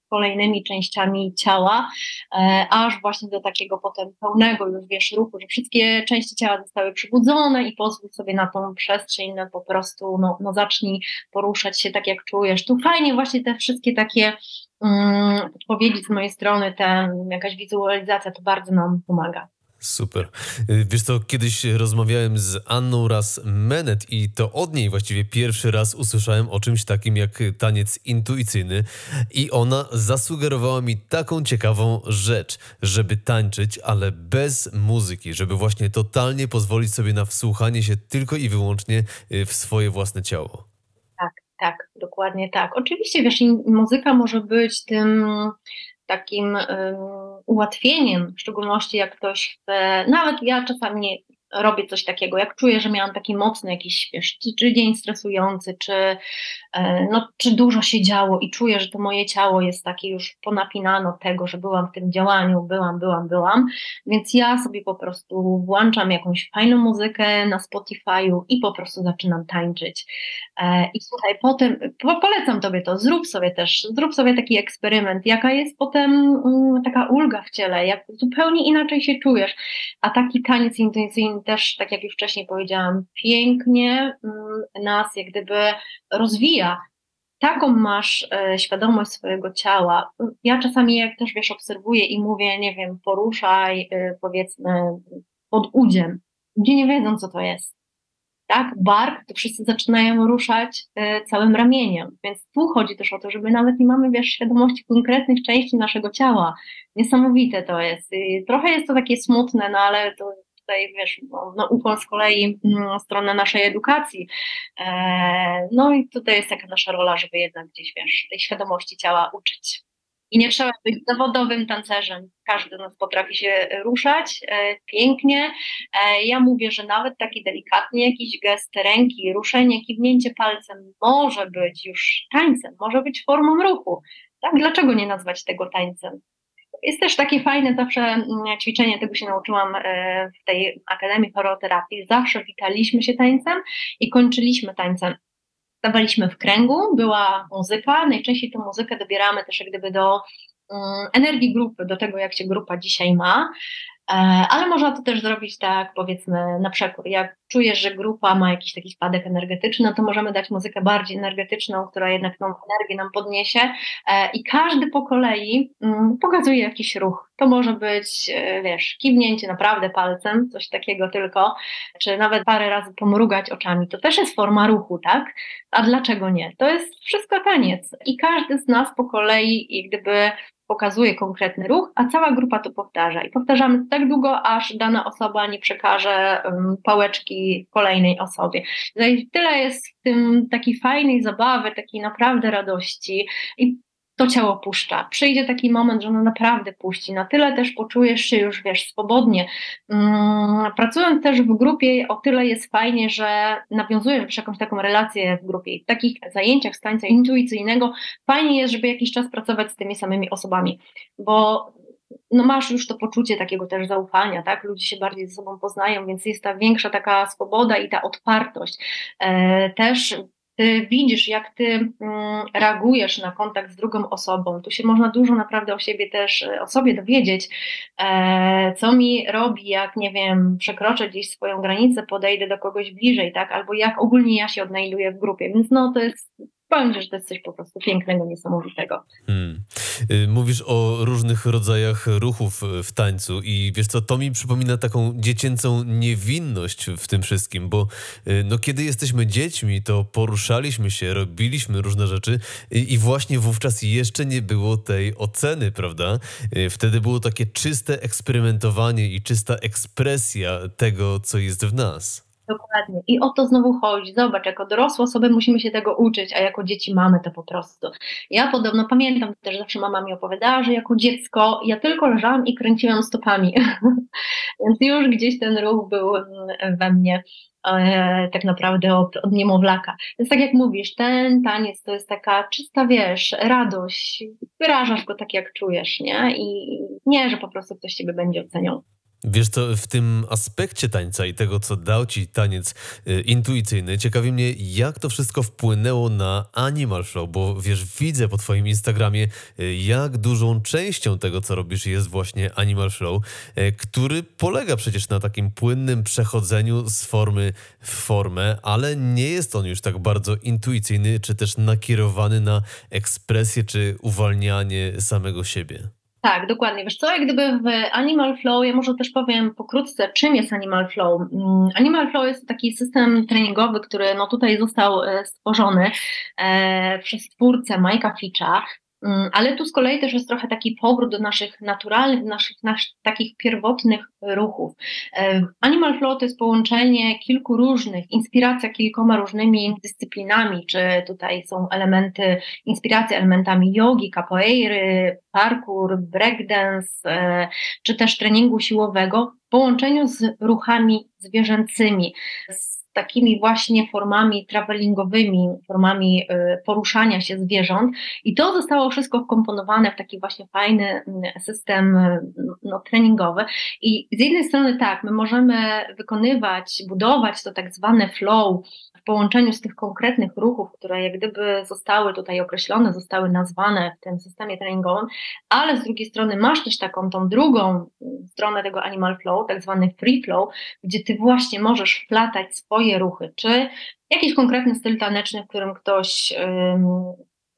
kolejnymi częściami ciała, e, aż właśnie do takiego potem pełnego już wiesz ruchu, że wszystkie części ciała zostały przybudzone i pozwól sobie na tą przestrzeń, no po prostu no, no zacznij poruszać się tak jak czujesz. Tu fajnie właśnie te wszystkie takie um, podpowiedzi z mojej strony, ta jakaś wizualizacja to bardzo nam pomaga. Super. Y, wiesz co, kiedyś rozmawiałem z Anną Raz Menet i to od niej właściwie pierwszy raz usłyszałem o czymś takim jak taniec intuicyjny i ona zasugerowała mi taką ciekawą rzecz, żeby tańczyć, ale bez muzyki, żeby właśnie totalnie pozwolić sobie na wsłuchanie się tylko i wyłącznie y, w swoje własne ciało. Tak, tak, dokładnie tak. Oczywiście, wiesz, muzyka może być tym takim ułatwieniem, w szczególności jak ktoś chce, nawet ja czasami robię coś takiego, jak czuję, że miałam taki mocny jakiś, wiesz, czy dzień stresujący, czy, e, no, czy dużo się działo i czuję, że to moje ciało jest takie już ponapinano tego, że byłam w tym działaniu, byłam, byłam, byłam, więc ja sobie po prostu włączam jakąś fajną muzykę na Spotify'u i po prostu zaczynam tańczyć. E, I słuchaj, potem, polecam Tobie to, zrób sobie też, zrób sobie taki eksperyment, jaka jest potem mm, taka ulga w ciele, jak zupełnie inaczej się czujesz, a taki taniec intencyjny też, tak jak już wcześniej powiedziałam, pięknie mm, nas jak gdyby rozwija. Taką masz e, świadomość swojego ciała. Ja czasami jak też wiesz, obserwuję i mówię, nie wiem, poruszaj, e, powiedzmy, pod udziem. Ludzie nie wiedzą, co to jest. Tak, bark, to wszyscy zaczynają ruszać y, całym ramieniem. Więc tu chodzi też o to, żeby nawet nie mamy wiesz, świadomości konkretnych części naszego ciała. Niesamowite to jest. Y, trochę jest to takie smutne, no ale to tutaj, wiesz, no, no ukłon z kolei mm, stronę naszej edukacji. E, no i tutaj jest taka nasza rola, żeby jednak gdzieś, wiesz, tej świadomości ciała uczyć. I nie trzeba być zawodowym tancerzem. Każdy nas potrafi się ruszać e, pięknie. E, ja mówię, że nawet taki delikatny jakiś gest ręki, ruszenie, kiwnięcie palcem może być już tańcem, może być formą ruchu. Tak? Dlaczego nie nazwać tego tańcem? Jest też takie fajne zawsze mm, ćwiczenie, tego się nauczyłam e, w tej Akademii Choreoterapii. Zawsze witaliśmy się tańcem i kończyliśmy tańcem. Stawaliśmy w kręgu, była muzyka, najczęściej tę muzykę dobieramy też jak gdyby do mm, energii grupy, do tego jak się grupa dzisiaj ma. E, ale można to też zrobić tak, powiedzmy, na przekór. Jak czujesz, że grupa ma jakiś taki spadek energetyczny, no to możemy dać muzykę bardziej energetyczną, która jednak tą energię nam podniesie. E, I każdy po kolei mm, pokazuje jakiś ruch. To może być, e, wiesz, kiwnięcie naprawdę palcem, coś takiego tylko, czy nawet parę razy pomrugać oczami. To też jest forma ruchu, tak? A dlaczego nie? To jest wszystko taniec. I każdy z nas po kolei, i gdyby pokazuje konkretny ruch, a cała grupa to powtarza. I powtarzamy tak długo, aż dana osoba nie przekaże pałeczki kolejnej osobie. Tyle jest w tym takiej fajnej zabawy, takiej naprawdę radości. I to ciało puszcza. Przyjdzie taki moment, że ono naprawdę puści. Na tyle też poczujesz się już, wiesz, swobodnie. Hmm, pracując też w grupie, o tyle jest fajnie, że nawiązujesz jakąś taką relację w grupie. I w takich zajęciach z tańca intuicyjnego fajnie jest, żeby jakiś czas pracować z tymi samymi osobami, bo no masz już to poczucie takiego też zaufania, tak? Ludzie się bardziej ze sobą poznają, więc jest ta większa taka swoboda i ta otwartość. E, też ty widzisz, jak ty mm, reagujesz na kontakt z drugą osobą. Tu się można dużo naprawdę o siebie też, o sobie dowiedzieć, e, co mi robi, jak nie wiem, przekroczę gdzieś swoją granicę, podejdę do kogoś bliżej, tak, albo jak ogólnie ja się odnajduję w grupie. Więc no to jest powiem, że to jest coś po prostu pięknego, niesamowitego. Hmm. Y, mówisz o różnych rodzajach ruchów w tańcu i wiesz co, to mi przypomina taką dziecięcą niewinność w tym wszystkim, bo y, no kiedy jesteśmy dziećmi, to poruszaliśmy się, robiliśmy różne rzeczy i, i właśnie wówczas jeszcze nie było tej oceny, prawda? Y, wtedy było takie czyste eksperymentowanie i czysta ekspresja tego, co jest w nas. Dokładnie. I o to znowu chodzi. Zobacz, jako dorosłe osoby musimy się tego uczyć, a jako dzieci mamy to po prostu. Ja podobno pamiętam też, zawsze mama mi opowiadała, że jako dziecko ja tylko leżałam i kręciłam stopami. Więc już gdzieś ten ruch był mm, we mnie e, tak naprawdę od, od niemowlaka. Więc tak jak mówisz, ten taniec to jest taka czysta, wiesz, radość. Wyrażasz go tak, jak czujesz, nie? I nie, że po prostu ktoś ciebie będzie oceniał. Wiesz co, w tym aspekcie tańca i tego, co dał ci taniec y, intuicyjny, ciekawi mnie, jak to wszystko wpłynęło na Animal Show, bo wiesz, widzę po twoim Instagramie, y, jak dużą częścią tego, co robisz, jest właśnie Animal Show, y, który polega przecież na takim płynnym przechodzeniu z formy w formę, ale nie jest on już tak bardzo intuicyjny, czy też nakierowany na ekspresję, czy uwalnianie samego siebie. Tak, dokładnie. Wiesz co, jak gdyby w Animal Flow, ja może też powiem pokrótce, czym jest Animal Flow. Mm, Animal Flow jest taki system treningowy, który no tutaj został e, stworzony e, przez twórcę Majka Fitcha. Mm, ale tu z kolei też jest trochę taki powrót do naszych naturalnych, naszych, naszych takich pierwotnych ruchów. Animal Flow to jest połączenie kilku różnych, inspiracja kilkoma różnymi dyscyplinami, czy tutaj są elementy, inspiracja elementami jogi, capoeiry, parkour, breakdance, e, czy też treningu siłowego w połączeniu z ruchami zwierzęcymi, z takimi właśnie formami travelingowymi, formami y, poruszania się zwierząt. I to zostało wszystko wkomponowane w taki właśnie fajny mm, system y, no, treningowy. I z jednej strony tak, my możemy wykonywać, budować to tak zwane flow w połączeniu z tych konkretnych ruchów, które jak gdyby zostały tutaj określone, zostały nazwane w tym systemie treningowym, ale z drugiej strony masz też taką tą drugą mm, stronę tego animal flow, tak zwany free flow, gdzie ty właśnie możesz wplatać swoje ruchy, czy jakiś konkretny styl taneczny, w którym ktoś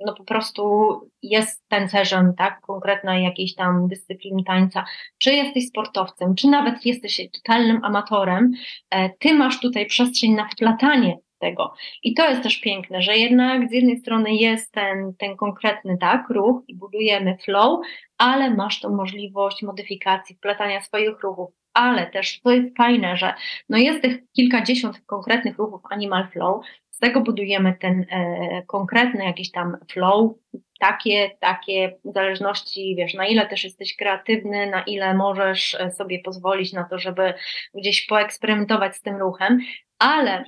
no po prostu jest tancerzem, tak, konkretnej jakiejś tam dyscypliny tańca, czy jesteś sportowcem, czy nawet jesteś totalnym amatorem, e, ty masz tutaj przestrzeń na wplatanie tego. I to jest też piękne, że jednak z jednej strony jest ten, ten konkretny tak, ruch i budujemy flow, ale masz tą możliwość modyfikacji, wplatania swoich ruchów. Ale też to jest fajne, że no jest tych kilkadziesiąt konkretnych ruchów Animal Flow, z tego budujemy ten e, konkretny jakiś tam flow, takie, takie w zależności, wiesz, na ile też jesteś kreatywny, na ile możesz e, sobie pozwolić na to, żeby gdzieś poeksperymentować z tym ruchem, ale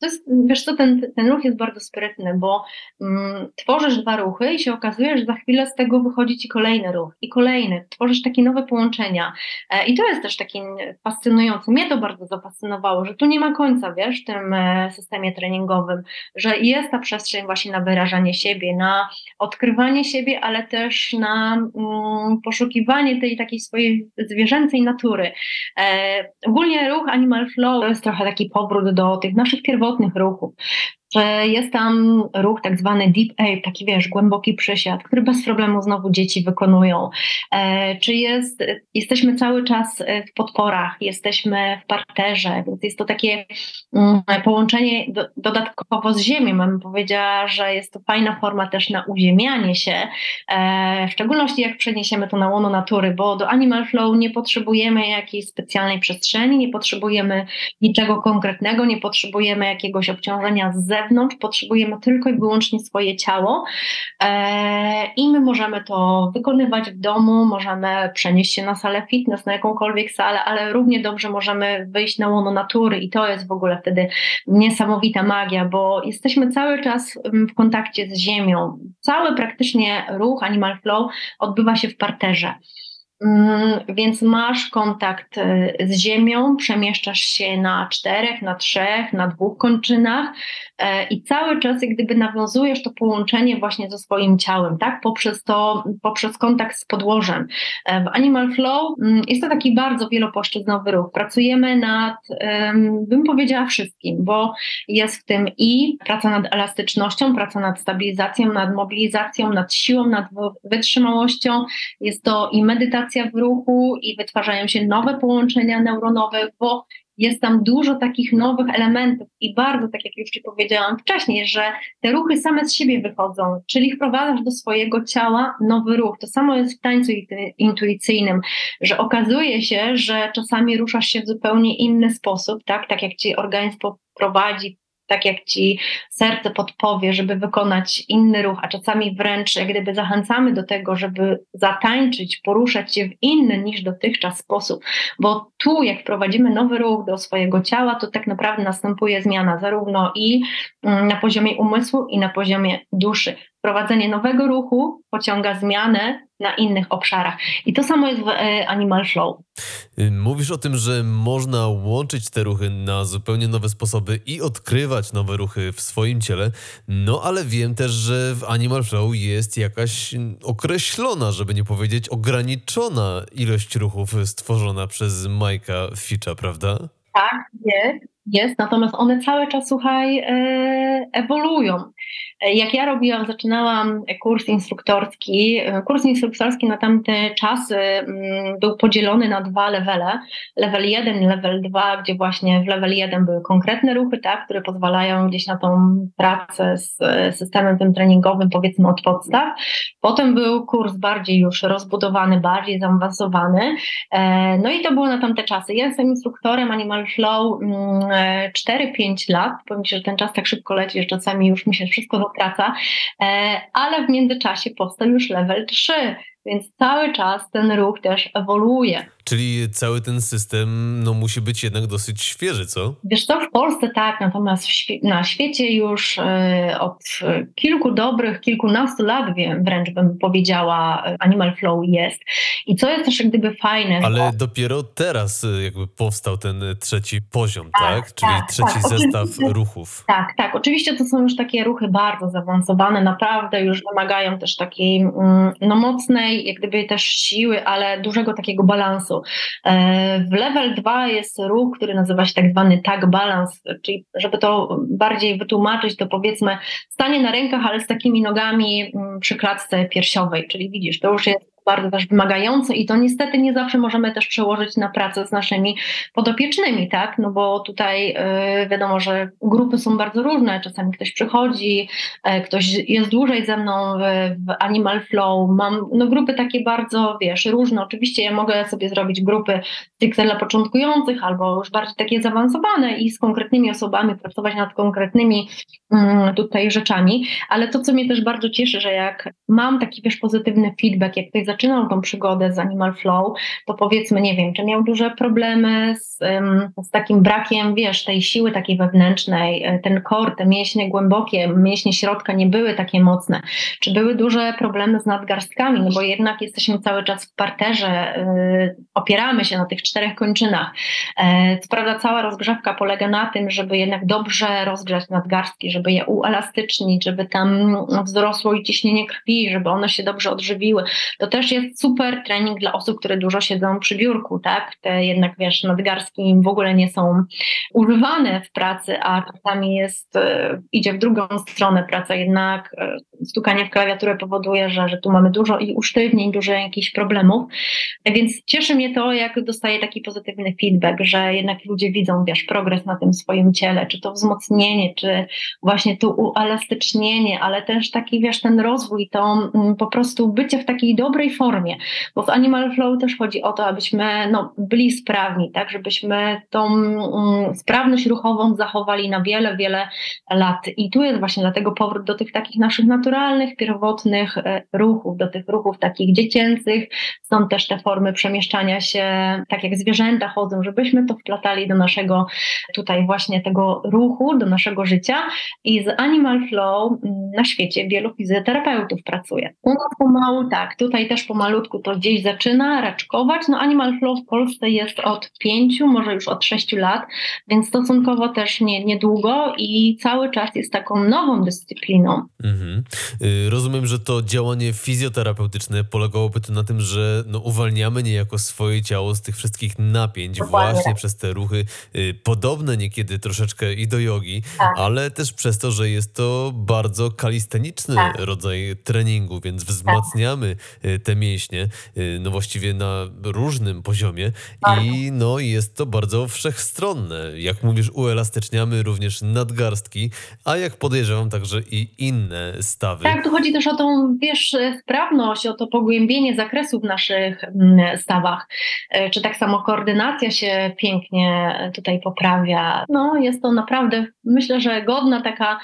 to jest, wiesz co, ten, ten ruch jest bardzo sprytny, bo mm, tworzysz dwa ruchy i się okazuje, że za chwilę z tego wychodzi ci kolejny ruch i kolejny. Tworzysz takie nowe połączenia. E, I to jest też taki fascynujące. Mnie to bardzo zafascynowało, że tu nie ma końca, wiesz, w tym e, systemie treningowym, że jest ta przestrzeń właśnie na wyrażanie siebie, na odkrywanie siebie, ale też na mm, poszukiwanie tej takiej swojej zwierzęcej natury. E, ogólnie ruch Animal Flow to jest trochę taki powrót do tych naszych pierwotnych pierwotnych ruchów że jest tam ruch tak zwany deep ape, taki wiesz, głęboki przysiad, który bez problemu znowu dzieci wykonują. E, czy jest, jesteśmy cały czas e, w podporach, jesteśmy w parterze, więc jest to takie mm, połączenie do, dodatkowo z ziemią. Bym powiedziała, że jest to fajna forma też na uziemianie się, e, w szczególności jak przeniesiemy to na łono natury, bo do Animal Flow nie potrzebujemy jakiejś specjalnej przestrzeni, nie potrzebujemy niczego konkretnego, nie potrzebujemy jakiegoś obciążenia z zewnątrz, potrzebujemy tylko i wyłącznie swoje ciało e, i my możemy to wykonywać w domu, możemy przenieść się na salę fitness, na jakąkolwiek salę, ale równie dobrze możemy wyjść na łono natury i to jest w ogóle wtedy niesamowita magia, bo jesteśmy cały czas w kontakcie z ziemią. Cały praktycznie ruch Animal Flow odbywa się w parterze. Mm, więc masz kontakt y, z ziemią, przemieszczasz się na czterech, na trzech, na dwóch kończynach e, i cały czas jak gdyby nawiązujesz to połączenie właśnie ze swoim ciałem, tak? Poprzez to, poprzez kontakt z podłożem. E, w Animal Flow mm, jest to taki bardzo wielopłaszczyznowy ruch. Pracujemy nad, bym powiedziała wszystkim, bo jest w tym i praca nad elastycznością, praca nad stabilizacją, nad mobilizacją, nad siłą, nad wytrzymałością. Jest to i medytacja, w ruchu i wytwarzają się nowe połączenia neuronowe, bo jest tam dużo takich nowych elementów i bardzo, tak jak już Ci powiedziałam wcześniej, że te ruchy same z siebie wychodzą, czyli wprowadzasz do swojego ciała nowy ruch. To samo jest w tańcu intuicyjnym, że okazuje się, że czasami ruszasz się w zupełnie inny sposób, tak, tak jak Ci organizm prowadzi tak jak ci serce podpowie, żeby wykonać inny ruch, a czasami wręcz jak gdyby zachęcamy do tego, żeby zatańczyć, poruszać się w inny niż dotychczas sposób, bo tu jak wprowadzimy nowy ruch do swojego ciała, to tak naprawdę następuje zmiana zarówno i mm, na poziomie umysłu i na poziomie duszy. Wprowadzenie nowego ruchu pociąga zmianę na innych obszarach. I to samo jest w e, Animal Flow. Y, mówisz o tym, że można łączyć te ruchy na zupełnie nowe sposoby i odkrywać nowe ruchy w swoim ciele, no ale wiem też, że w Animal Flow jest jakaś określona, żeby nie powiedzieć ograniczona ilość ruchów stworzona przez Majka Fitcha, prawda? Tak, jest, jest, natomiast one cały czas, słuchaj, e, ewoluują. Jak ja robiłam, zaczynałam kurs instruktorski. Kurs instruktorski na tamte czasy mm, był podzielony na dwa levele. Level 1 i level 2, gdzie właśnie w level 1 były konkretne ruchy, tak, które pozwalają gdzieś na tą pracę z systemem tym treningowym, powiedzmy od podstaw. Potem był kurs bardziej już rozbudowany, bardziej zaawansowany. E, no i to było na tamte czasy. Ja jestem instruktorem Animal Flow 4-5 mm, lat. Powiem Ci, że ten czas tak szybko leci, że czasami już mi się wszystko praca, e, ale w międzyczasie powstał już level 3, więc cały czas ten ruch też ewoluuje. Czyli cały ten system no, musi być jednak dosyć świeży, co? Wiesz co, w Polsce tak, natomiast na świecie już y, od kilku dobrych, kilkunastu lat wiem, wręcz bym powiedziała, Animal Flow jest. I co jest też jak gdyby fajne. Ale bo... dopiero teraz e, jakby powstał ten trzeci poziom, tak? tak? Czyli tak, trzeci tak, zestaw ruchów. Tak, tak. Oczywiście to są już takie ruchy bardzo zaawansowane, naprawdę już wymagają też takiej mm, no, mocnej jak gdyby też siły, ale dużego takiego balansu. E, w level 2 jest ruch, który nazywa się tak zwany tag balance, czyli żeby to bardziej wytłumaczyć, to powiedzmy stanie na rękach, ale z takimi nogami mm, przy klatce piersiowej, czyli widzisz, to już jest bardzo też wymagające i to niestety nie zawsze możemy też przełożyć na pracę z naszymi podopiecznymi, tak? No bo tutaj yy, wiadomo, że grupy są bardzo różne. Czasami ktoś przychodzi, yy, ktoś jest dłużej ze mną w, w, Animal Flow. Mam no, grupy takie bardzo, wiesz, różne. Oczywiście ja mogę sobie zrobić grupy stricte dla początkujących albo już bardziej takie zaawansowane i z konkretnymi osobami pracować nad konkretnymi yy, tutaj rzeczami, ale to, co mnie też bardzo cieszy, że jak mam taki, wiesz, pozytywny feedback, jak ktoś zaczynał tą przygodę z Animal Flow, to powiedzmy, nie wiem, czy miał duże problemy z, z takim brakiem, wiesz, tej siły takiej wewnętrznej, e, ten kor, te mięśnie głębokie, mięśnie środka nie były takie mocne, czy były duże problemy z nadgarstkami, no bo jednak jesteśmy cały czas w parterze, yy, opieramy się na tych czterech kończynach. Yy, co prawda cała rozgrzewka polega na tym, żeby jednak dobrze rozgrzać nadgarstki, żeby je uelastycznić, żeby tam wzrosło i ciśnienie krwi, żeby one się dobrze odżywiły. To też też jest super trening dla osób, które dużo siedzą przy biurku, tak? Te jednak, wiesz, nadgarstki w ogóle nie są używane w pracy, a czasami jest, e, idzie w drugą stronę praca, jednak e, stukanie w klawiaturę powoduje, że, że tu mamy dużo i usztywnień, dużo jakichś problemów, więc cieszy mnie to, jak dostaję taki pozytywny feedback, że jednak ludzie widzą, wiesz, progres na tym swoim ciele, czy to wzmocnienie, czy właśnie to uelastycznienie, ale też taki, wiesz, ten rozwój, to mm, po prostu bycie w takiej dobrej formie, bo w Animal Flow też chodzi o to, abyśmy no, byli sprawni, tak, żebyśmy tą um, sprawność ruchową zachowali na wiele, wiele lat. I tu jest właśnie dlatego powrót do tych takich naszych naturalnych, pierwotnych e, ruchów, do tych ruchów takich dziecięcych, stąd też te formy przemieszczania się, tak jak zwierzęta chodzą, żebyśmy to wplatali do naszego tutaj właśnie tego ruchu, do naszego życia. I z Animal Flow mm, na świecie wielu fizjoterapeutów pracuje. U nas pomału tak, tutaj też pomalutku to gdzieś zaczyna raczkować. No Animal Flow w Polsce jest od pięciu, może już od sześciu lat, więc stosunkowo też nie, niedługo i cały czas jest taką nową dyscypliną. Mhm. Y, rozumiem, że to działanie fizjoterapeutyczne polegałoby to na tym, że no, uwalniamy niejako swoje ciało z tych wszystkich napięć Dokładnie. właśnie przez te ruchy y, podobne niekiedy troszeczkę i do jogi, tak. ale też przez to, że jest to bardzo kalisteniczny tak. rodzaj treningu, więc wzmacniamy tak. te mięśnie, no właściwie na różnym poziomie i no jest to bardzo wszechstronne. Jak mówisz, uelastyczniamy również nadgarstki, a jak podejrzewam także i inne Tak, tu chodzi też o tą, wiesz, sprawność, o to pogłębienie zakresu w naszych mm, stawach. E, czy tak samo koordynacja się pięknie tutaj poprawia. No, jest to naprawdę, myślę, że godna taka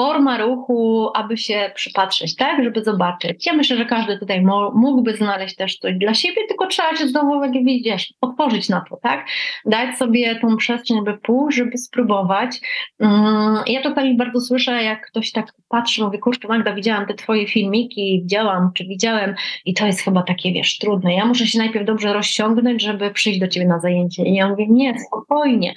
forma ruchu, aby się przypatrzeć, tak, żeby zobaczyć. Ja myślę, że każdy tutaj mógłby znaleźć też coś dla siebie, tylko trzeba się znowu, jak widzisz, otworzyć na to, tak, dać sobie tą przestrzeń, by pójść, żeby spróbować. Mm, ja czasami bardzo słyszę, jak ktoś tak patrzy, mówi, kurczę Magda, widziałam te twoje filmiki, widziałam, czy widziałem i to jest chyba takie, wiesz, trudne. Ja muszę się najpierw dobrze rozciągnąć, żeby przyjść do ciebie na zajęcie. I ja mówię, nie, spokojnie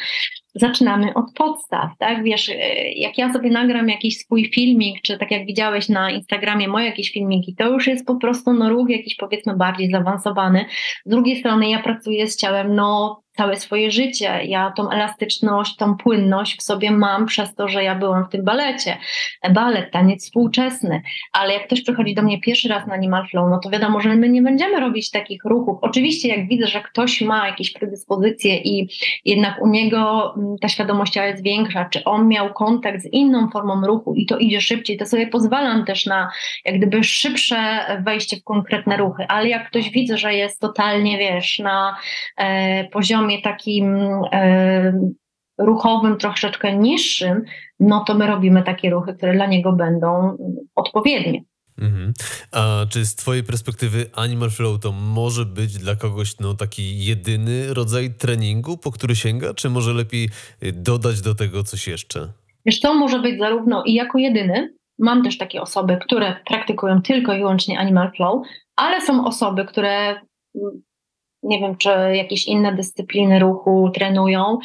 zaczynamy od podstaw, tak? Wiesz, e, jak ja sobie nagram jakiś swój filmik, czy tak jak widziałeś na Instagramie moje jakieś filmiki, to już jest po prostu no, ruch jakiś powiedzmy bardziej zaawansowany. Z drugiej strony ja pracuję z ciałem, no całe swoje życie. Ja tą elastyczność, tą płynność w sobie mam przez to, że ja byłam w tym balecie. Balet, taniec współczesny. Ale jak ktoś przychodzi do mnie pierwszy raz na Animal Flow, no to wiadomo, że my nie będziemy robić takich ruchów. Oczywiście jak widzę, że ktoś ma jakieś predyspozycje i jednak u niego mm, ta świadomość jest większa, czy on miał kontakt z inną formą ruchu i to idzie szybciej, to sobie pozwalam też na jak gdyby szybsze wejście w konkretne ruchy. Ale jak ktoś widzę, że jest totalnie, wiesz, na e, poziomie poziomie takim e, ruchowym, troszeczkę niższym, no to my robimy takie ruchy, które dla niego będą odpowiednie. Mhm. A czy z Twojej perspektywy Animal Flow to może być dla kogoś no, taki jedyny rodzaj treningu, po który sięga, czy może lepiej dodać do tego coś jeszcze? Wiesz, to może być zarówno i jako jedyny. Mam też takie osoby, które praktykują tylko i wyłącznie Animal Flow, ale są osoby, które nie wiem, czy jakieś inne dyscypliny ruchu trenują,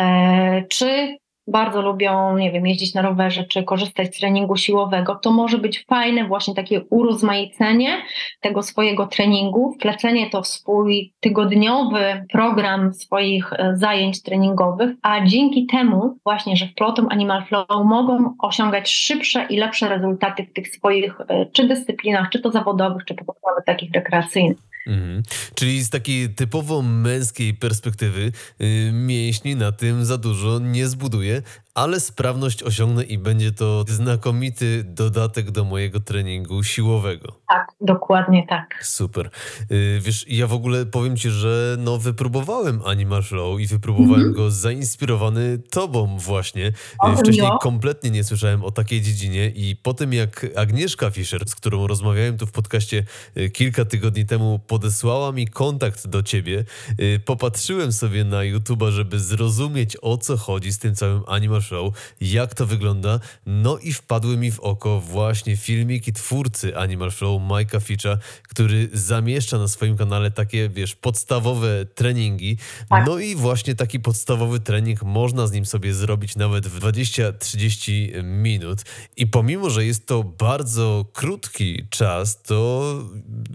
e, czy bardzo lubią, nie wiem, jeździć na rowerze czy korzystać z treningu siłowego, to może być fajne właśnie takie urozmaicenie tego swojego treningu, wplecenie to w swój tygodniowy program swoich e, zajęć treningowych, a dzięki temu właśnie, że wplotą Animal Flow mogą osiągać szybsze i lepsze rezultaty w tych swoich e, czy dyscyplinach, czy to zawodowych, czy po prostu takich rekreacyjnych. Mhm. Czyli z takiej typowo męskiej perspektywy yy, mięśni na tym za dużo nie zbuduje, ale sprawność osiągnę i będzie to znakomity dodatek do mojego treningu siłowego. Tak, dokładnie tak. Super. Yy, wiesz, ja w ogóle powiem ci, że no wypróbowałem Animal Flow i wypróbowałem mm -hmm. go zainspirowany tobą właśnie. O, Wcześniej jo. kompletnie nie słyszałem o takiej dziedzinie i po tym jak Agnieszka Fischer, z którą rozmawiałem tu w podcaście y, kilka tygodni temu, podesłała mi kontakt do ciebie, y, popatrzyłem sobie na YouTube'a, żeby zrozumieć o co chodzi z tym całym Animal Show, jak to wygląda. No i wpadły mi w oko właśnie filmiki twórcy Animal Show, Mike'a Fitcha, który zamieszcza na swoim kanale takie, wiesz, podstawowe treningi. Tak. No i właśnie taki podstawowy trening można z nim sobie zrobić nawet w 20-30 minut. I pomimo, że jest to bardzo krótki czas, to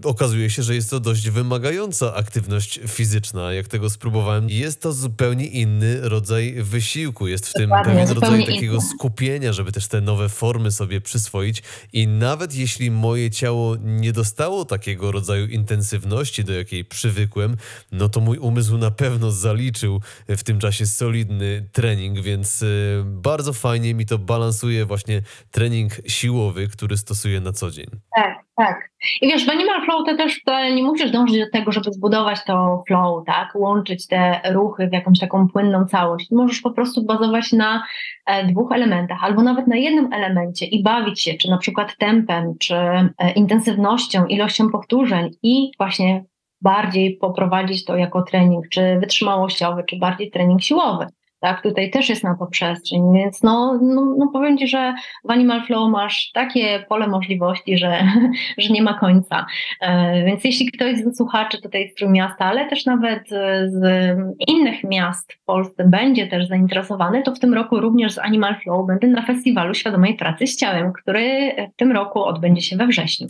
okazuje się, że jest to dość wymagająca aktywność fizyczna. Jak tego spróbowałem, jest to zupełnie inny rodzaj wysiłku. Jest w tym pewien rodzaj takiego skupienia, żeby też te nowe formy sobie przyswoić. I nawet jeśli moje ciało nie dostało takiego rodzaju intensywności, do jakiej przywykłem, no to mój umysł na pewno zaliczył w tym czasie solidny trening, więc e, bardzo fajnie mi to balansuje właśnie trening siłowy, który stosuję na co dzień. Tak, tak. I wiesz, w Animal Flow to też nie musisz dążyć do tego, żeby zbudować to flow, tak? Łączyć te ruchy w jakąś taką płynną całość. Możesz po prostu bazować na e, dwóch elementach, albo nawet na jednym elemencie i bawić się, czy na przykład tempem, czy e, intensywnością, ilością powtórzeń i właśnie bardziej poprowadzić to jako trening, czy wytrzymałościowy, czy bardziej trening siłowy. Tak, tutaj też jest na to przestrzeń, więc no, no, no powiem Ci, że w Animal Flow masz takie pole możliwości, że, że nie ma końca. E, więc jeśli ktoś z słuchaczy tutaj z Trójmiasta, ale też nawet z innych miast w Polsce będzie też zainteresowany, to w tym roku również z Animal Flow będę na Festiwalu Świadomej Pracy z Ciałem, który w tym roku odbędzie się we wrześniu.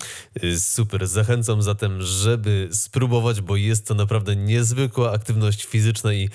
Super, zachęcam zatem, żeby spróbować, bo jest to naprawdę niezwykła aktywność fizyczna i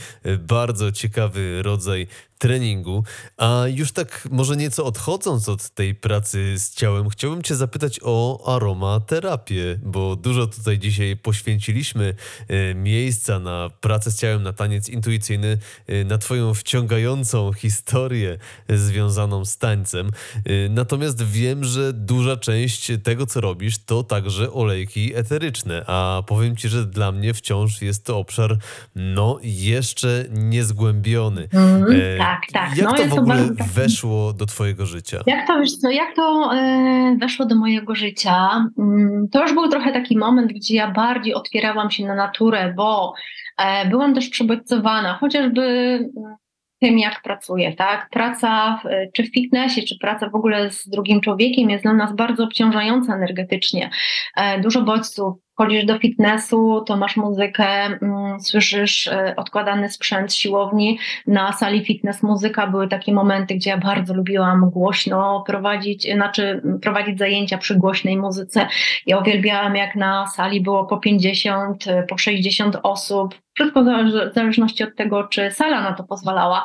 bardzo ciekawy rodzaj treningu. A już tak może nieco odchodząc od tej pracy z ciałem, chciałbym Cię zapytać o aromaterapię, bo dużo tutaj dzisiaj poświęciliśmy e, miejsca na pracę z ciałem, na taniec intuicyjny, e, na Twoją wciągającą historię związaną z tańcem. E, natomiast wiem, że duża część tego, co robisz, to także olejki eteryczne, a powiem Ci, że dla mnie wciąż jest to obszar no jeszcze niezgłębiony. Mm, tak. Tak, tak. Jak no, to w ogóle to weszło do twojego życia? Jak to, wiesz co, jak to e, weszło do mojego życia? Mm, to już był trochę taki moment, gdzie ja bardziej otwierałam się na naturę, bo e, byłam też przebodźcowana, chociażby mm, tym, jak pracuję, tak? Praca w, czy w fitnessie, czy praca w ogóle z drugim człowiekiem jest dla nas bardzo obciążająca energetycznie. E, dużo bodźców, Chodzisz do fitnessu, to masz muzykę, mm, słyszysz e, odkładany sprzęt siłowni. Na sali fitness muzyka były takie momenty, gdzie ja bardzo lubiłam głośno prowadzić, znaczy prowadzić zajęcia przy głośnej muzyce. Ja uwielbiałam, jak na sali było po 50, e, po 60 osób. Wszystko w zależności od tego, czy sala na to pozwalała.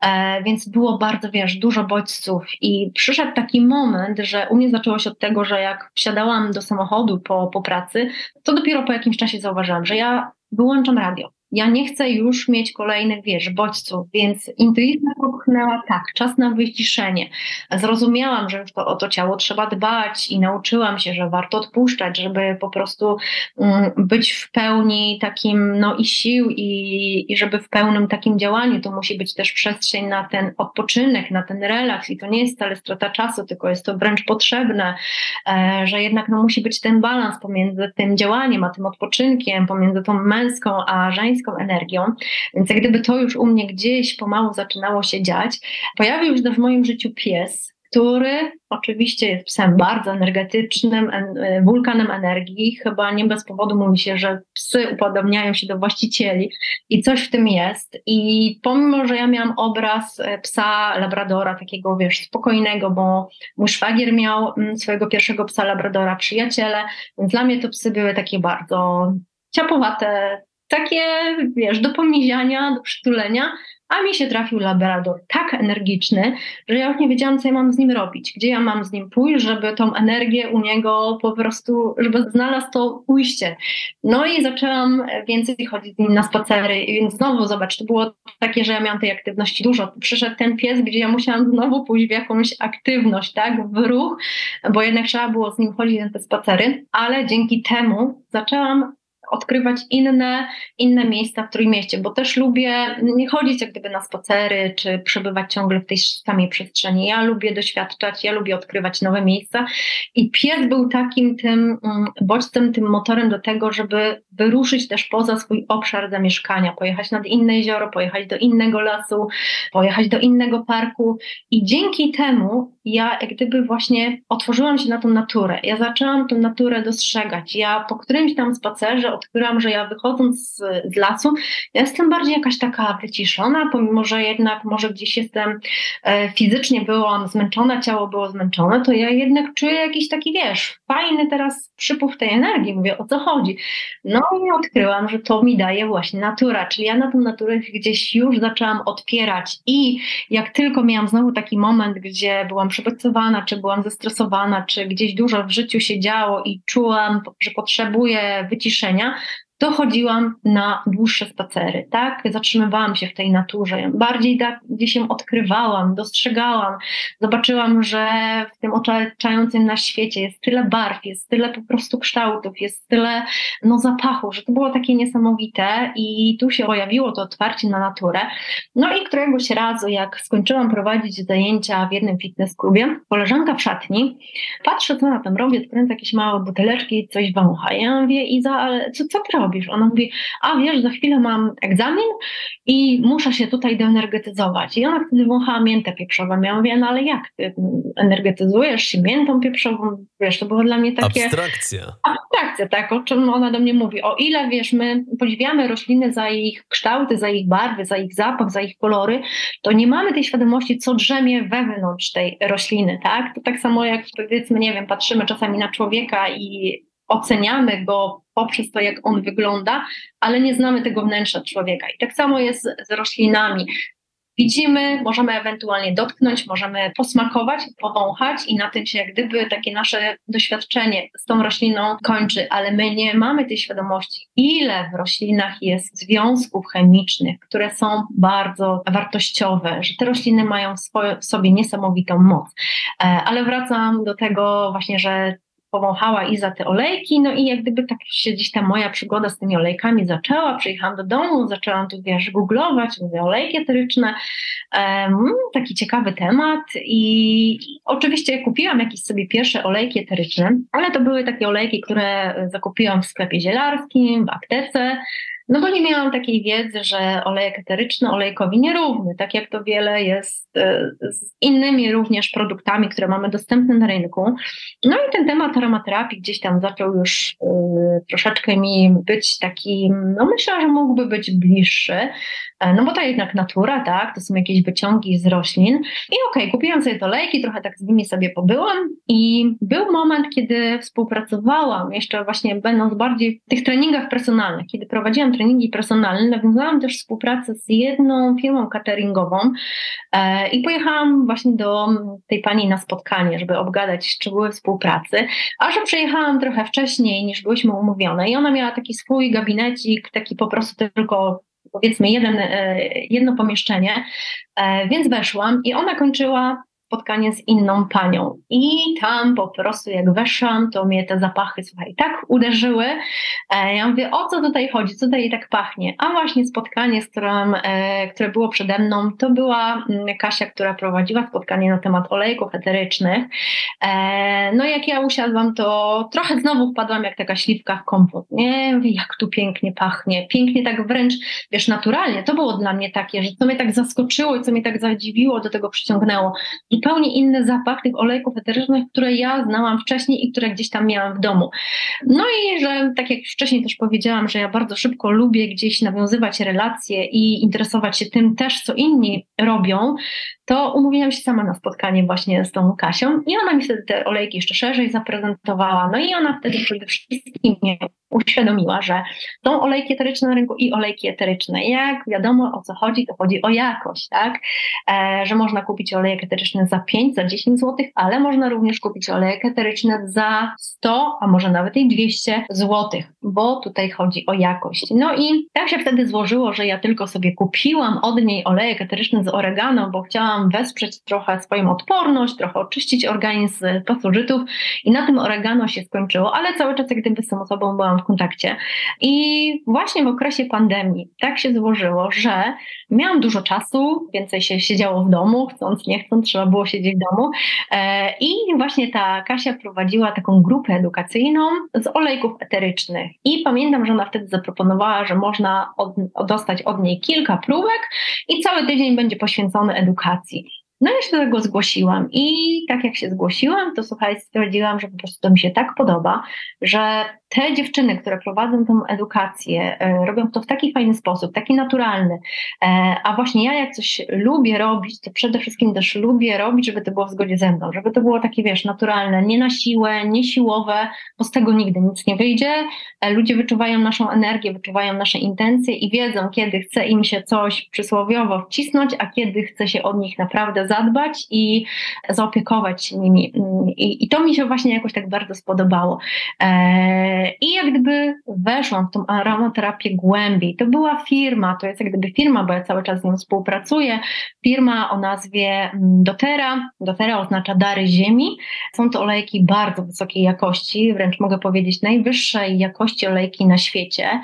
E, więc było bardzo, wiesz, dużo bodźców i przyszedł taki moment, że u mnie zaczęło się od tego, że jak wsiadałam do samochodu po, po pracy, to dopiero po jakimś czasie zauważyłam, że ja wyłączam radio. Ja nie chcę już mieć kolejnych, wiesz, bodźców, więc intuicja tak, czas na wyciszenie. Zrozumiałam, że już to o to ciało trzeba dbać i nauczyłam się, że warto odpuszczać, żeby po prostu um, być w pełni takim, no i sił i, i żeby w pełnym takim działaniu, to musi być też przestrzeń na ten odpoczynek, na ten relaks i to nie jest wcale strata czasu, tylko jest to wręcz potrzebne, e, że jednak no, musi być ten balans pomiędzy tym działaniem, a tym odpoczynkiem, pomiędzy tą męską a żeńską energią. Więc jak gdyby to już u mnie gdzieś pomału zaczynało się dziać, pojawił się w moim życiu pies, który oczywiście jest psem bardzo energetycznym, e, wulkanem energii. Chyba nie bez powodu mówi się, że psy upodobniają się do właścicieli i coś w tym jest. I pomimo, że ja miałam obraz e, psa labradora, takiego wiesz, spokojnego, bo mój szwagier miał mm, swojego pierwszego psa labradora, przyjaciele, więc dla mnie to psy były takie bardzo ciapowate, takie, wiesz, do pomiziania, do przytulenia, a mi się trafił labrador tak energiczny, że ja już nie wiedziałam, co ja mam z nim robić, gdzie ja mam z nim pójść, żeby tą energię u niego po prostu, żeby znalazł to ujście. No i zaczęłam więcej chodzić z nim na spacery, więc znowu zobacz, to było takie, że ja miałam tej aktywności dużo. Przyszedł ten pies, gdzie ja musiałam znowu pójść w jakąś aktywność, tak, w ruch, bo jednak trzeba było z nim chodzić na te spacery, ale dzięki temu zaczęłam odkrywać inne, inne miejsca w Trójmieście, bo też lubię nie chodzić jak gdyby na spacery, czy przebywać ciągle w tej samej przestrzeni. Ja lubię doświadczać, ja lubię odkrywać nowe miejsca. I pies był takim tym mm, bodźcem, tym motorem do tego, żeby wyruszyć też poza swój obszar zamieszkania, pojechać nad inne jezioro, pojechać do innego lasu, pojechać do innego parku. I dzięki temu ja jak gdyby właśnie otworzyłam się na tą naturę. Ja zaczęłam tą naturę dostrzegać. Ja po którymś tam spacerze odkryłam, że ja wychodząc z, z lasu, ja jestem bardziej jakaś taka wyciszona, pomimo, że jednak może gdzieś jestem e, fizycznie byłam zmęczona, ciało było zmęczone, to ja jednak czuję jakiś taki, wiesz, fajny teraz przypływ tej energii. Mówię, o co chodzi? No i odkryłam, że to mi daje właśnie natura, czyli ja na tą naturę gdzieś już zaczęłam otwierać i jak tylko miałam znowu taki moment, gdzie byłam przebodźcowana, czy byłam zestresowana, czy gdzieś dużo w życiu się działo i czułam, że potrzebuję wyciszenia, to chodziłam na dłuższe spacery, tak? Zatrzymywałam się w tej naturze, bardziej tak się odkrywałam, dostrzegałam, zobaczyłam, że w tym otaczającym na świecie jest tyle barw, jest tyle po prostu kształtów, jest tyle no, zapachu, że to było takie niesamowite i tu się pojawiło to otwarcie na naturę. No i któregoś razu, jak skończyłam prowadzić zajęcia w jednym fitness klubie, koleżanka w szatni, patrzę, co na tym robię, odkręcę jakieś małe buteleczki coś wącha. Ja mówię, Iza, ale co, co ty robisz? Robisz? Ona mówi, a wiesz, za chwilę mam egzamin i muszę się tutaj doenergetyzować. I ona wtedy wąchała miętę pieprzową. Ja mówię, no ale jak ty energetyzujesz się miętą pieprzową? Wiesz, to było dla mnie takie... Abstrakcja. Abstrakcja, tak, o czym ona do mnie mówi. O ile, wiesz, my podziwiamy rośliny za ich kształty, za ich barwy, za ich zapach, za ich kolory, to nie mamy tej świadomości, co drzemie wewnątrz tej rośliny, tak? To tak samo jak, powiedzmy, nie wiem, patrzymy czasami na człowieka i oceniamy go poprzez to, jak on wygląda, ale nie znamy tego wnętrza człowieka. I tak samo jest z roślinami. Widzimy, możemy ewentualnie dotknąć, możemy posmakować, powąchać i na tym się jak gdyby takie nasze doświadczenie z tą rośliną kończy, ale my nie mamy tej świadomości, ile w roślinach jest związków chemicznych, które są bardzo wartościowe, że te rośliny mają w sobie niesamowitą moc. E, ale wracam do tego właśnie, że powąchała i za te olejki, no i jak gdyby tak się gdzieś ta moja przygoda z tymi olejkami zaczęła, przyjechałam do domu, zaczęłam tu wiesz, googlować, mówię olejki eteryczne, um, taki ciekawy temat i oczywiście kupiłam jakieś sobie pierwsze olejki eteryczne, ale to były takie olejki, które zakupiłam w sklepie zielarskim, w aptece, no bo nie miałam takiej wiedzy, że olejek eteryczny olejkowi nierówny, tak jak to wiele jest e, z innymi również produktami, które mamy dostępne na rynku. No i ten temat aromaterapii gdzieś tam zaczął już y, troszeczkę mi być taki, no myślę, że mógłby być bliższy, e, no bo to jednak natura, tak, to są jakieś wyciągi z roślin. I okej, okay, kupiłam sobie te olejki, trochę tak z nimi sobie pobyłam i był moment, kiedy współpracowałam, jeszcze właśnie będąc bardziej w tych treningach personalnych, kiedy prowadziłam treningi personalne, nawiązałam też współpracę z jedną firmą cateringową e, i pojechałam właśnie do tej pani na spotkanie, żeby obgadać szczegóły współpracy, a że przyjechałam trochę wcześniej niż byłyśmy umówione. I ona miała taki swój gabinecik, taki po prostu tylko powiedzmy jeden, e, jedno pomieszczenie, e, więc weszłam i ona kończyła spotkanie z inną panią. I tam po prostu jak weszłam, to mnie te zapachy, słuchaj, tak uderzyły. E, ja mówię, o co tutaj chodzi, co tutaj tak pachnie? A właśnie spotkanie, z którym, e, które było przede mną, to była mm, Kasia, która prowadziła spotkanie na temat olejków eterycznych. E, no jak ja usiadłam, to trochę znowu wpadłam jak taka śliwka w kompot. Nie, mówię, jak tu pięknie pachnie, pięknie tak wręcz, wiesz, naturalnie. To było dla mnie takie, że co mnie tak zaskoczyło i co mnie tak zadziwiło, do tego przyciągnęło, zupełnie inny zapach tych olejków eterycznych, które ja znałam wcześniej i które gdzieś tam miałam w domu. No i że, tak jak wcześniej też powiedziałam, że ja bardzo szybko lubię gdzieś nawiązywać relacje i interesować się tym też, co inni robią, to umówiłam się sama na spotkanie właśnie z tą Kasią i ona mi wtedy te olejki jeszcze szerzej zaprezentowała. No i ona wtedy przede wszystkim mnie uświadomiła, że są olejki eteryczne na rynku i olejki eteryczne. Jak wiadomo o co chodzi, to chodzi o jakość, tak? E, że można kupić olejek eteryczny za 5, za 10 zł, ale można również kupić olejek eteryczny za 100, a może nawet i 200 zł, bo tutaj chodzi o jakość. No i tak się wtedy złożyło, że ja tylko sobie kupiłam od niej olejek eteryczny z oregano, bo chciałam wesprzeć trochę swoją odporność, trochę oczyścić organizm z pasożytów i na tym oregano się skończyło, ale cały czas jak gdyby z tą osobą byłam w kontakcie. I właśnie w okresie pandemii tak się złożyło, że miałam dużo czasu, więcej się siedziało w domu, chcąc, nie chcąc, trzeba było siedzieć w domu. E, I właśnie ta Kasia prowadziła taką grupę edukacyjną z olejków eterycznych. I pamiętam, że ona wtedy zaproponowała, że można od, dostać od niej kilka próbek i cały tydzień będzie poświęcony edukacji. See. No ja się do tego zgłosiłam i tak jak się zgłosiłam, to słuchaj, stwierdziłam, że po prostu to mi się tak podoba, że te dziewczyny, które prowadzą tę edukację, e, robią to w taki fajny sposób, taki naturalny. E, a właśnie ja, jak coś lubię robić, to przede wszystkim też lubię robić, żeby to było w zgodzie ze mną, żeby to było takie, wiesz, naturalne, nie na siłę, nie siłowe, bo z tego nigdy nic nie wyjdzie. E, ludzie wyczuwają naszą energię, wyczuwają nasze intencje i wiedzą, kiedy chce im się coś przysłowiowo wcisnąć, a kiedy chce się od nich naprawdę zadbać i zaopiekować się nimi. I, i to mi się właśnie jakoś tak bardzo spodobało. I jak gdyby weszłam w tą aromaterapię głębiej. To była firma, to jest jak gdyby firma, bo ja cały czas z nią współpracuję. Firma o nazwie mm, Dotera. Dotera oznacza dary ziemi. Są to olejki bardzo wysokiej jakości, wręcz mogę powiedzieć najwyższej jakości olejki na świecie.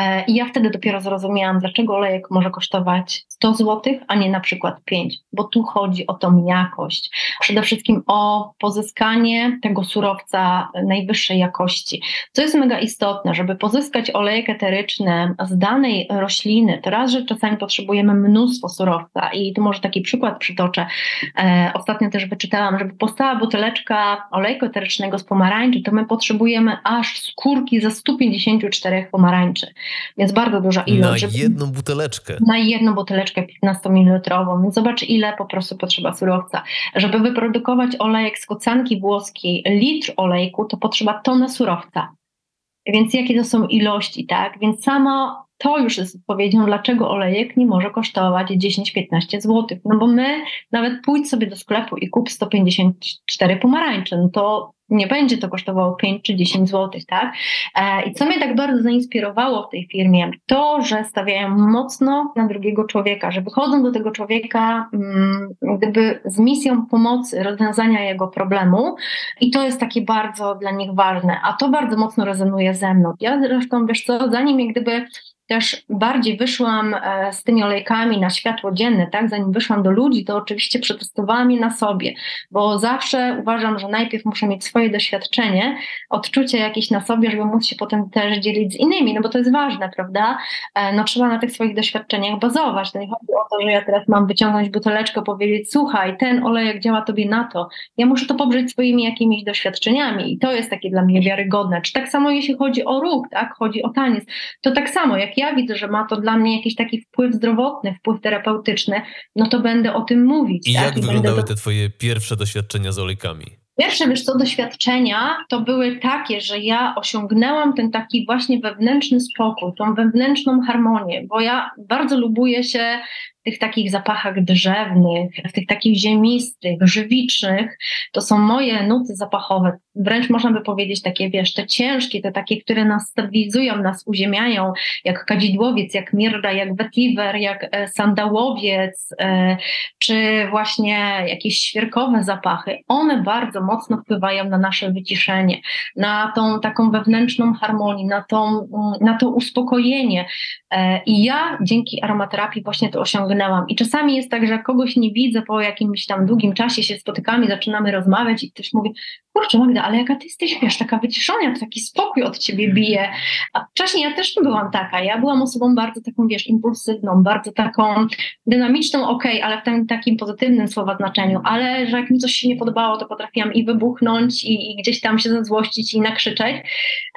E, I ja wtedy dopiero zrozumiałam, dlaczego olejek może kosztować 100 zł, a nie na przykład 5, bo tu chodzi o tą jakość. Przede wszystkim o pozyskanie tego surowca najwyższej jakości. Co jest mega istotne, żeby pozyskać olejek eteryczny z danej rośliny, to raz, że czasami potrzebujemy mnóstwo surowca i tu może taki przykład przytoczę. E, ostatnio też wyczytałam, żeby powstała buteleczka olejku eterycznego z pomarańczy, to my potrzebujemy aż skórki ze 154 pomarańczy, więc bardzo duża ilość. Na jedną buteleczkę. Na jedną buteleczkę 15 ml, więc zobacz ile po prostu potrzeba surowca. Żeby wyprodukować olejek z kocanki włoskiej, litr olejku, to potrzeba tonę surowca. Więc jakie to są ilości, tak? Więc samo to już jest odpowiedzią, dlaczego olejek nie może kosztować 10-15 zł. No bo my nawet pójdź sobie do sklepu i kup 154 pomarańcze, no to nie będzie to kosztowało 5 czy 10 zł, tak? E, I co mnie tak bardzo zainspirowało w tej firmie, to, że stawiają mocno na drugiego człowieka, że wychodzą do tego człowieka mm, gdyby z misją pomocy, rozwiązania jego problemu i to jest takie bardzo dla nich ważne, a to bardzo mocno rezonuje ze mną. Ja zresztą, wiesz co, zanim jak gdyby też bardziej wyszłam e, z tymi olejkami na światło dzienne, tak? Zanim wyszłam do ludzi, to oczywiście przetestowałam je na sobie, bo zawsze uważam, że najpierw muszę mieć swoje doświadczenie, odczucie jakieś na sobie, żeby móc się potem też dzielić z innymi, no bo to jest ważne, prawda? E, no trzeba na tych swoich doświadczeniach bazować. To nie chodzi o to, że ja teraz mam wyciągnąć buteleczkę, powiedzieć, słuchaj, ten olejek działa tobie na to. Ja muszę to poprzeć swoimi jakimiś doświadczeniami i to jest takie dla mnie wiarygodne. Czy tak samo jeśli chodzi o ruch, tak? Chodzi o taniec, to tak samo, jak ja widzę, że ma to dla mnie jakiś taki wpływ zdrowotny, wpływ terapeutyczny, no to będę o tym mówić. I tak? jak I wyglądały te twoje pierwsze doświadczenia z olejkami? Pierwsze, wiesz co, doświadczenia to były takie, że ja osiągnęłam ten taki właśnie wewnętrzny spokój, tą wewnętrzną harmonię, bo ja bardzo lubuję się tych takich zapachach drzewnych, w tych takich ziemistych, żywicznych, to są moje nuty zapachowe. Wręcz można by powiedzieć takie, wiesz, te ciężkie, te takie, które nas stabilizują, nas uziemiają, jak kadzidłowiec, jak mirda, jak vetiver, jak e, sandałowiec, e, czy właśnie jakieś świerkowe zapachy. One bardzo mocno wpływają na nasze wyciszenie, na tą taką wewnętrzną harmonię, na, tą, na to uspokojenie. E, I ja dzięki aromaterapii właśnie to osiągnęłam I czasami jest tak, że jak kogoś nie widzę po jakimś tam długim czasie, się spotykamy, zaczynamy rozmawiać i ktoś mówi, kurczę Magda, ale jaka ty jesteś, wiesz, taka wyciszona, taki spokój od ciebie bije. A wcześniej ja też nie byłam taka. Ja byłam osobą bardzo taką, wiesz, impulsywną, bardzo taką dynamiczną, okej, okay, ale w tym takim pozytywnym słowa znaczeniu, ale że jak mi coś się nie podobało, to potrafiłam i wybuchnąć i, i gdzieś tam się zezłościć i nakrzyczeć.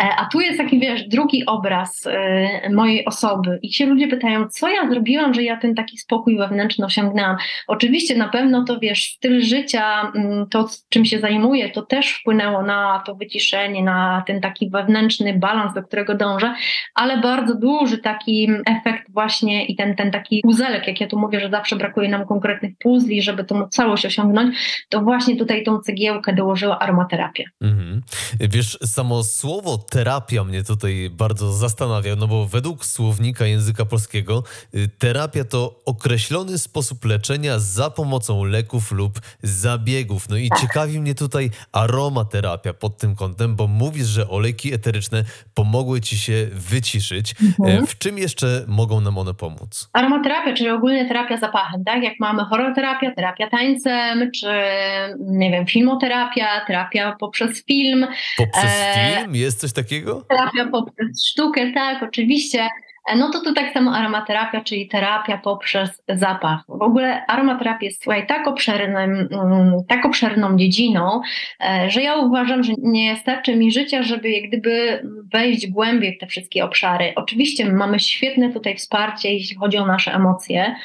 E, a tu jest taki, wiesz, drugi obraz e, mojej osoby i się ludzie pytają, co ja zrobiłam, że ja ten taki spokój wewnętrzny osiągnęłam. Oczywiście na pewno to, wiesz, styl życia, mm, to czym się zajmuję, to też wpłynęło na to wyciszenie, na ten taki wewnętrzny balans, do którego dążę, ale bardzo duży taki efekt właśnie i ten, ten taki puzelek, jak ja tu mówię, że zawsze brakuje nam konkretnych puzli, żeby tą całość osiągnąć, to właśnie tutaj tą cegiełkę dołożyła aromaterapia. Mhm. Wiesz, samo słowo terapia mnie tutaj bardzo zastanawia, no bo według słownika języka polskiego y, terapia to określony sposób leczenia za pomocą leków lub zabiegów. No i tak. ciekawi mnie tutaj aromaterapia pod tym kątem, bo mówisz, że olejki eteryczne pomogły ci się wyciszyć. Mhm. E, w czym jeszcze mogą nam one pomóc? Aromaterapia, czyli ogólnie terapia zapachem, tak? Jak mamy choroterapia, terapia tańcem, czy nie wiem, filmoterapia, terapia poprzez film. Poprzez e... film? Jest coś takiego? Terapia poprzez sztukę, tak, oczywiście. E, no to tu tak samo aromaterapia, czyli terapia poprzez zapach. W ogóle aromaterapia jest słuchaj, tak, obszernym, mm, tak obszerną dziedziną, e, że ja uważam, że nie starczy mi życia, żeby jak gdyby wejść głębiej w te wszystkie obszary. Oczywiście mamy świetne tutaj wsparcie, jeśli chodzi o nasze emocje,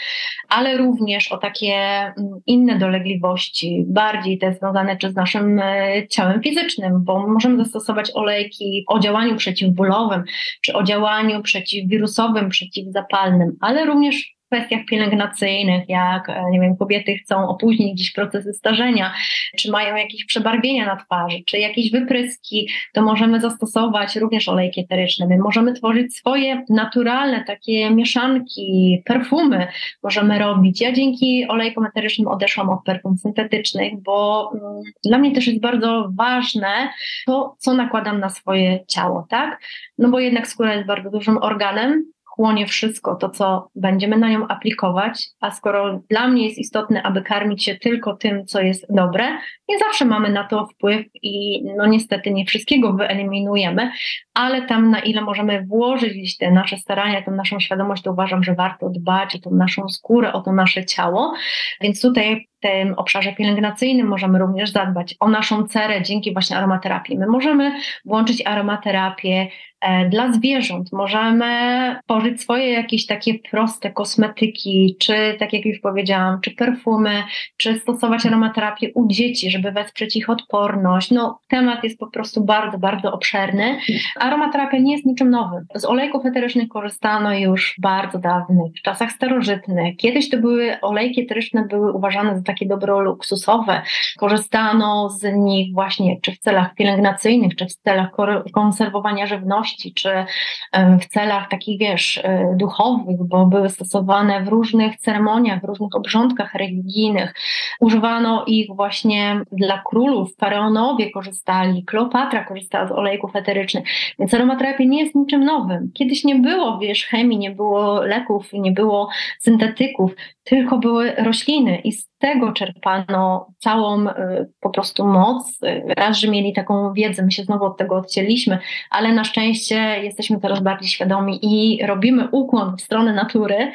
ale również o takie mm, inne dolegliwości, bardziej te związane czy z naszym e, ciałem fizycznym, bo możemy zastosować olejki o działaniu przeciwbólowym, czy o działaniu przeciwwirusowym, przeciwzapalnym, ale również kwestiach pielęgnacyjnych, jak e, nie wiem, kobiety chcą opóźnić gdzieś procesy starzenia, czy mają jakieś przebarwienia na twarzy, czy jakieś wypryski, to możemy zastosować również olejki eteryczne. My możemy tworzyć swoje naturalne takie mieszanki, perfumy możemy robić. Ja dzięki olejkom eterycznym odeszłam od perfum syntetycznych, bo mm, dla mnie też jest bardzo ważne to, co nakładam na swoje ciało, tak? No bo jednak skóra jest bardzo dużym organem, chłonie wszystko to, co będziemy na nią aplikować, a skoro dla mnie jest istotne, aby karmić się tylko tym, co jest dobre, nie zawsze mamy na to wpływ i no niestety nie wszystkiego wyeliminujemy, ale tam na ile możemy włożyć te nasze starania, tę naszą świadomość, to uważam, że warto dbać o tą naszą skórę, o to nasze ciało, więc tutaj tym obszarze pielęgnacyjnym możemy również zadbać o naszą cerę dzięki właśnie aromaterapii. My możemy włączyć aromaterapię E, dla zwierząt. Możemy tworzyć swoje jakieś takie proste kosmetyki, czy tak jak już powiedziałam, czy perfumy, czy stosować aromaterapię u dzieci, żeby wesprzeć ich odporność. No, temat jest po prostu bardzo, bardzo obszerny. Aromaterapia nie jest niczym nowym. Z olejków eterycznych korzystano już bardzo dawnych, w czasach starożytnych. Kiedyś to były olejki eteryczne, były uważane za takie dobro luksusowe. Korzystano z nich właśnie czy w celach pielęgnacyjnych, czy w celach konserwowania żywności czy w celach takich, wiesz, e, duchowych, bo były stosowane w różnych ceremoniach, w różnych obrządkach religijnych. Używano ich właśnie dla królów, faraonowie korzystali, Kleopatra korzystała z olejków eterycznych, więc aromaterapia nie jest niczym nowym. Kiedyś nie było, wiesz, chemii, nie było leków, nie było syntetyków, tylko były rośliny i tego czerpano całą y, po prostu moc. Raz, że mieli taką wiedzę, my się znowu od tego odcięliśmy, ale na szczęście jesteśmy coraz bardziej świadomi i robimy ukłon w stronę natury,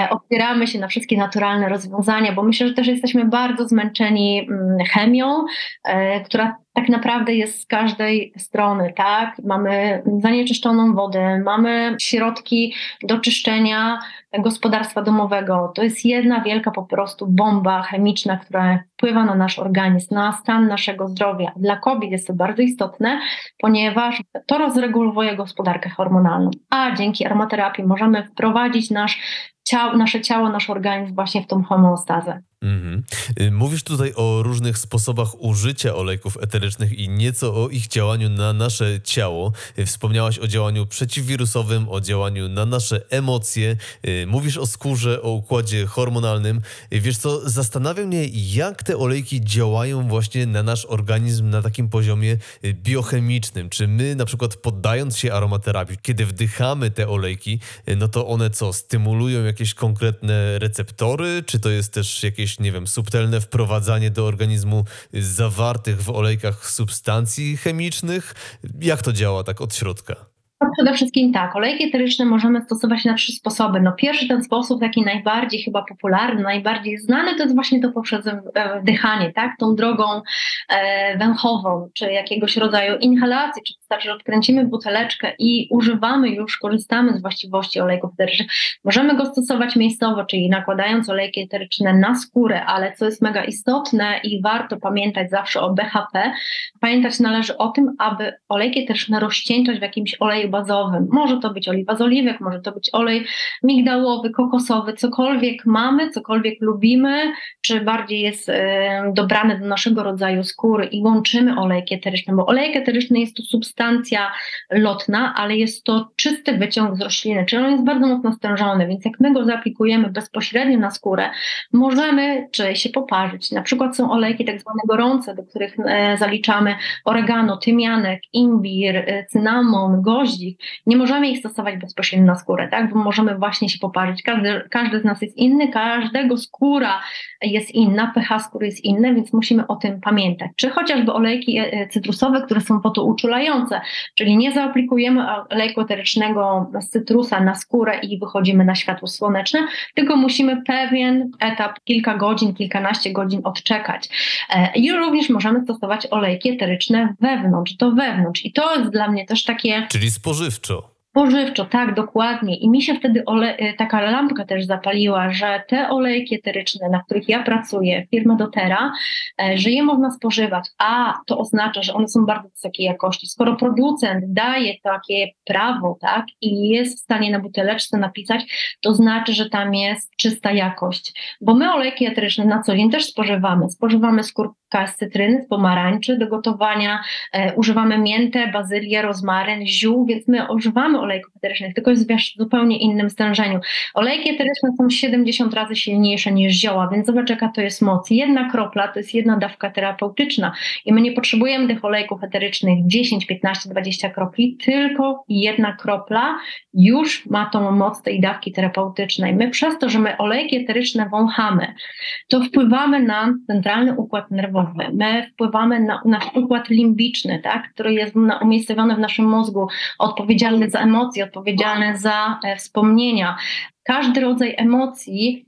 e, otwieramy się na wszystkie naturalne rozwiązania, bo myślę, że też jesteśmy bardzo zmęczeni mm, chemią, e, która tak naprawdę jest z każdej strony, tak? Mamy zanieczyszczoną wodę, mamy środki do czyszczenia gospodarstwa domowego. To jest jedna wielka po prostu bomba chemiczna, która wpływa na nasz organizm, na stan naszego zdrowia. Dla kobiet jest to bardzo istotne, ponieważ to rozregulowuje gospodarkę hormonalną. A dzięki aromaterapii możemy wprowadzić nasz ciało, nasze ciało, nasz organizm właśnie w tą homeostazę. Mhm. Y, mówisz tutaj o różnych sposobach użycia olejków eterycznych i nieco o ich działaniu na nasze ciało. Y, wspomniałaś o działaniu przeciwwirusowym, o działaniu na nasze emocje. Y, mówisz o skórze, o układzie hormonalnym. Wiesz co, zastanawia mnie, jak te olejki działają właśnie na nasz organizm na takim poziomie biochemicznym. Czy my na przykład poddając się aromaterapii, kiedy wdychamy te olejki, no to one co, stymulują jakieś konkretne receptory? Czy to jest też jakieś nie wiem, subtelne wprowadzanie do organizmu zawartych w olejkach substancji chemicznych? Jak to działa tak od środka? No przede wszystkim tak, olejki eteryczne możemy stosować na trzy sposoby. No pierwszy ten sposób, taki najbardziej chyba popularny, najbardziej znany, to jest właśnie to poprzez e, wdychanie, tak, tą drogą e, węchową, czy jakiegoś rodzaju inhalacji, czy wystarczy, że odkręcimy buteleczkę i używamy już, korzystamy z właściwości olejków eterycznych. Możemy go stosować miejscowo, czyli nakładając olejki eteryczne na skórę, ale co jest mega istotne i warto pamiętać zawsze o BHP, pamiętać należy o tym, aby olejki eteryczne rozcieńczać w jakimś oleju bazowym. Może to być oliwa z oliwek, może to być olej migdałowy, kokosowy, cokolwiek mamy, cokolwiek lubimy, czy bardziej jest e, dobrany do naszego rodzaju skóry i łączymy olejki eteryczne, bo olejek eteryczny jest to substancja lotna, ale jest to czysty wyciąg z rośliny, czyli on jest bardzo mocno stężony, więc jak my go zaaplikujemy bezpośrednio na skórę, możemy czy się poparzyć. Na przykład są olejki tak zwane gorące, do których e, zaliczamy oregano, tymianek, imbir, e, cynamon, nie możemy ich stosować bezpośrednio na skórę, tak? Bo możemy właśnie się poparzyć. Każdy, każdy z nas jest inny, każdego skóra jest inna, pH skóry jest inne, więc musimy o tym pamiętać. Czy chociażby olejki e, cytrusowe, które są fotouczulające, czyli nie zaaplikujemy olejku eterycznego z cytrusa na skórę i wychodzimy na światło słoneczne, tylko musimy pewien etap, kilka godzin, kilkanaście godzin odczekać. E, I również możemy stosować olejki eteryczne wewnątrz, do wewnątrz. I to jest dla mnie też takie... Czyli spożywczo. Spożywczo, tak, dokładnie. I mi się wtedy ole, y, taka lampka też zapaliła, że te olejki eteryczne, na których ja pracuję, firma Dotera, e, że je można spożywać, a to oznacza, że one są bardzo wysokiej jakości. Skoro producent daje takie prawo, tak, i jest w stanie na buteleczce napisać, to znaczy, że tam jest czysta jakość. Bo my olejki eteryczne na co dzień też spożywamy. Spożywamy skórka z cytryny, z pomarańczy do gotowania, e, używamy miętę, bazylię, rozmaryn, ziół, więc my używamy olejków eterycznych, tylko jest w zupełnie innym stężeniu. Olejki eteryczne są 70 razy silniejsze niż zioła, więc zobacz jaka to jest moc. Jedna kropla to jest jedna dawka terapeutyczna i my nie potrzebujemy tych olejków eterycznych 10, 15, 20 kropli, tylko jedna kropla już ma tą moc tej dawki terapeutycznej. My przez to, że my olejki eteryczne wąchamy, to wpływamy na centralny układ nerwowy, my wpływamy na nasz układ limbiczny, tak, który jest umiejscowiony w naszym mózgu, odpowiedzialny za emocje, odpowiedzialne za e, wspomnienia. Każdy rodzaj emocji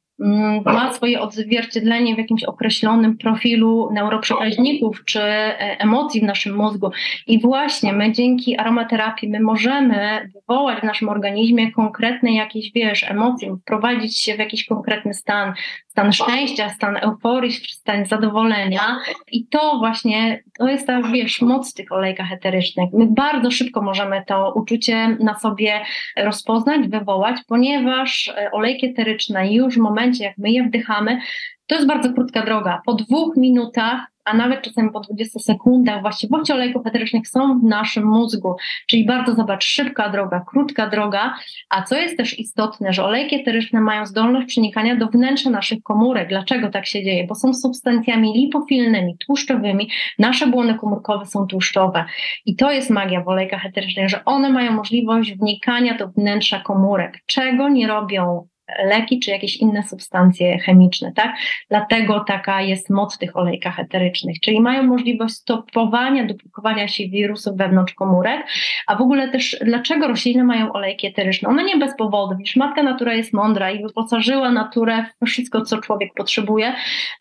ma swoje odzwierciedlenie w jakimś określonym profilu neuroprzekaźników czy e, emocji w naszym mózgu. I właśnie my dzięki aromaterapii my możemy wywołać w naszym organizmie konkretne jakieś, wiesz, emocje, wprowadzić się w jakiś konkretny stan, stan szczęścia, stan euforii, stan zadowolenia. I to właśnie, to jest ta, wiesz, moc tych olejkach eterycznych. My bardzo szybko możemy to uczucie na sobie rozpoznać, wywołać, ponieważ e, olejki eteryczne już w momencie, jak my je wdychamy, to jest bardzo krótka droga. Po dwóch minutach a nawet czasem po 20 sekundach właściwości olejków eterycznych są w naszym mózgu. Czyli bardzo zobacz, szybka droga, krótka droga, a co jest też istotne, że olejki eteryczne mają zdolność przenikania do wnętrza naszych komórek. Dlaczego tak się dzieje? Bo są substancjami lipofilnymi, tłuszczowymi. Nasze błony komórkowe są tłuszczowe. I to jest magia w olejkach eterycznych, że one mają możliwość wnikania do wnętrza komórek, czego nie robią leki czy jakieś inne substancje chemiczne, tak? Dlatego taka jest moc tych olejkach eterycznych, czyli mają możliwość stopowania, duplikowania się wirusów wewnątrz komórek, a w ogóle też dlaczego rośliny mają olejki eteryczne? One nie bez powodu, wiesz, matka natura jest mądra i wyposażyła naturę w wszystko, co człowiek potrzebuje.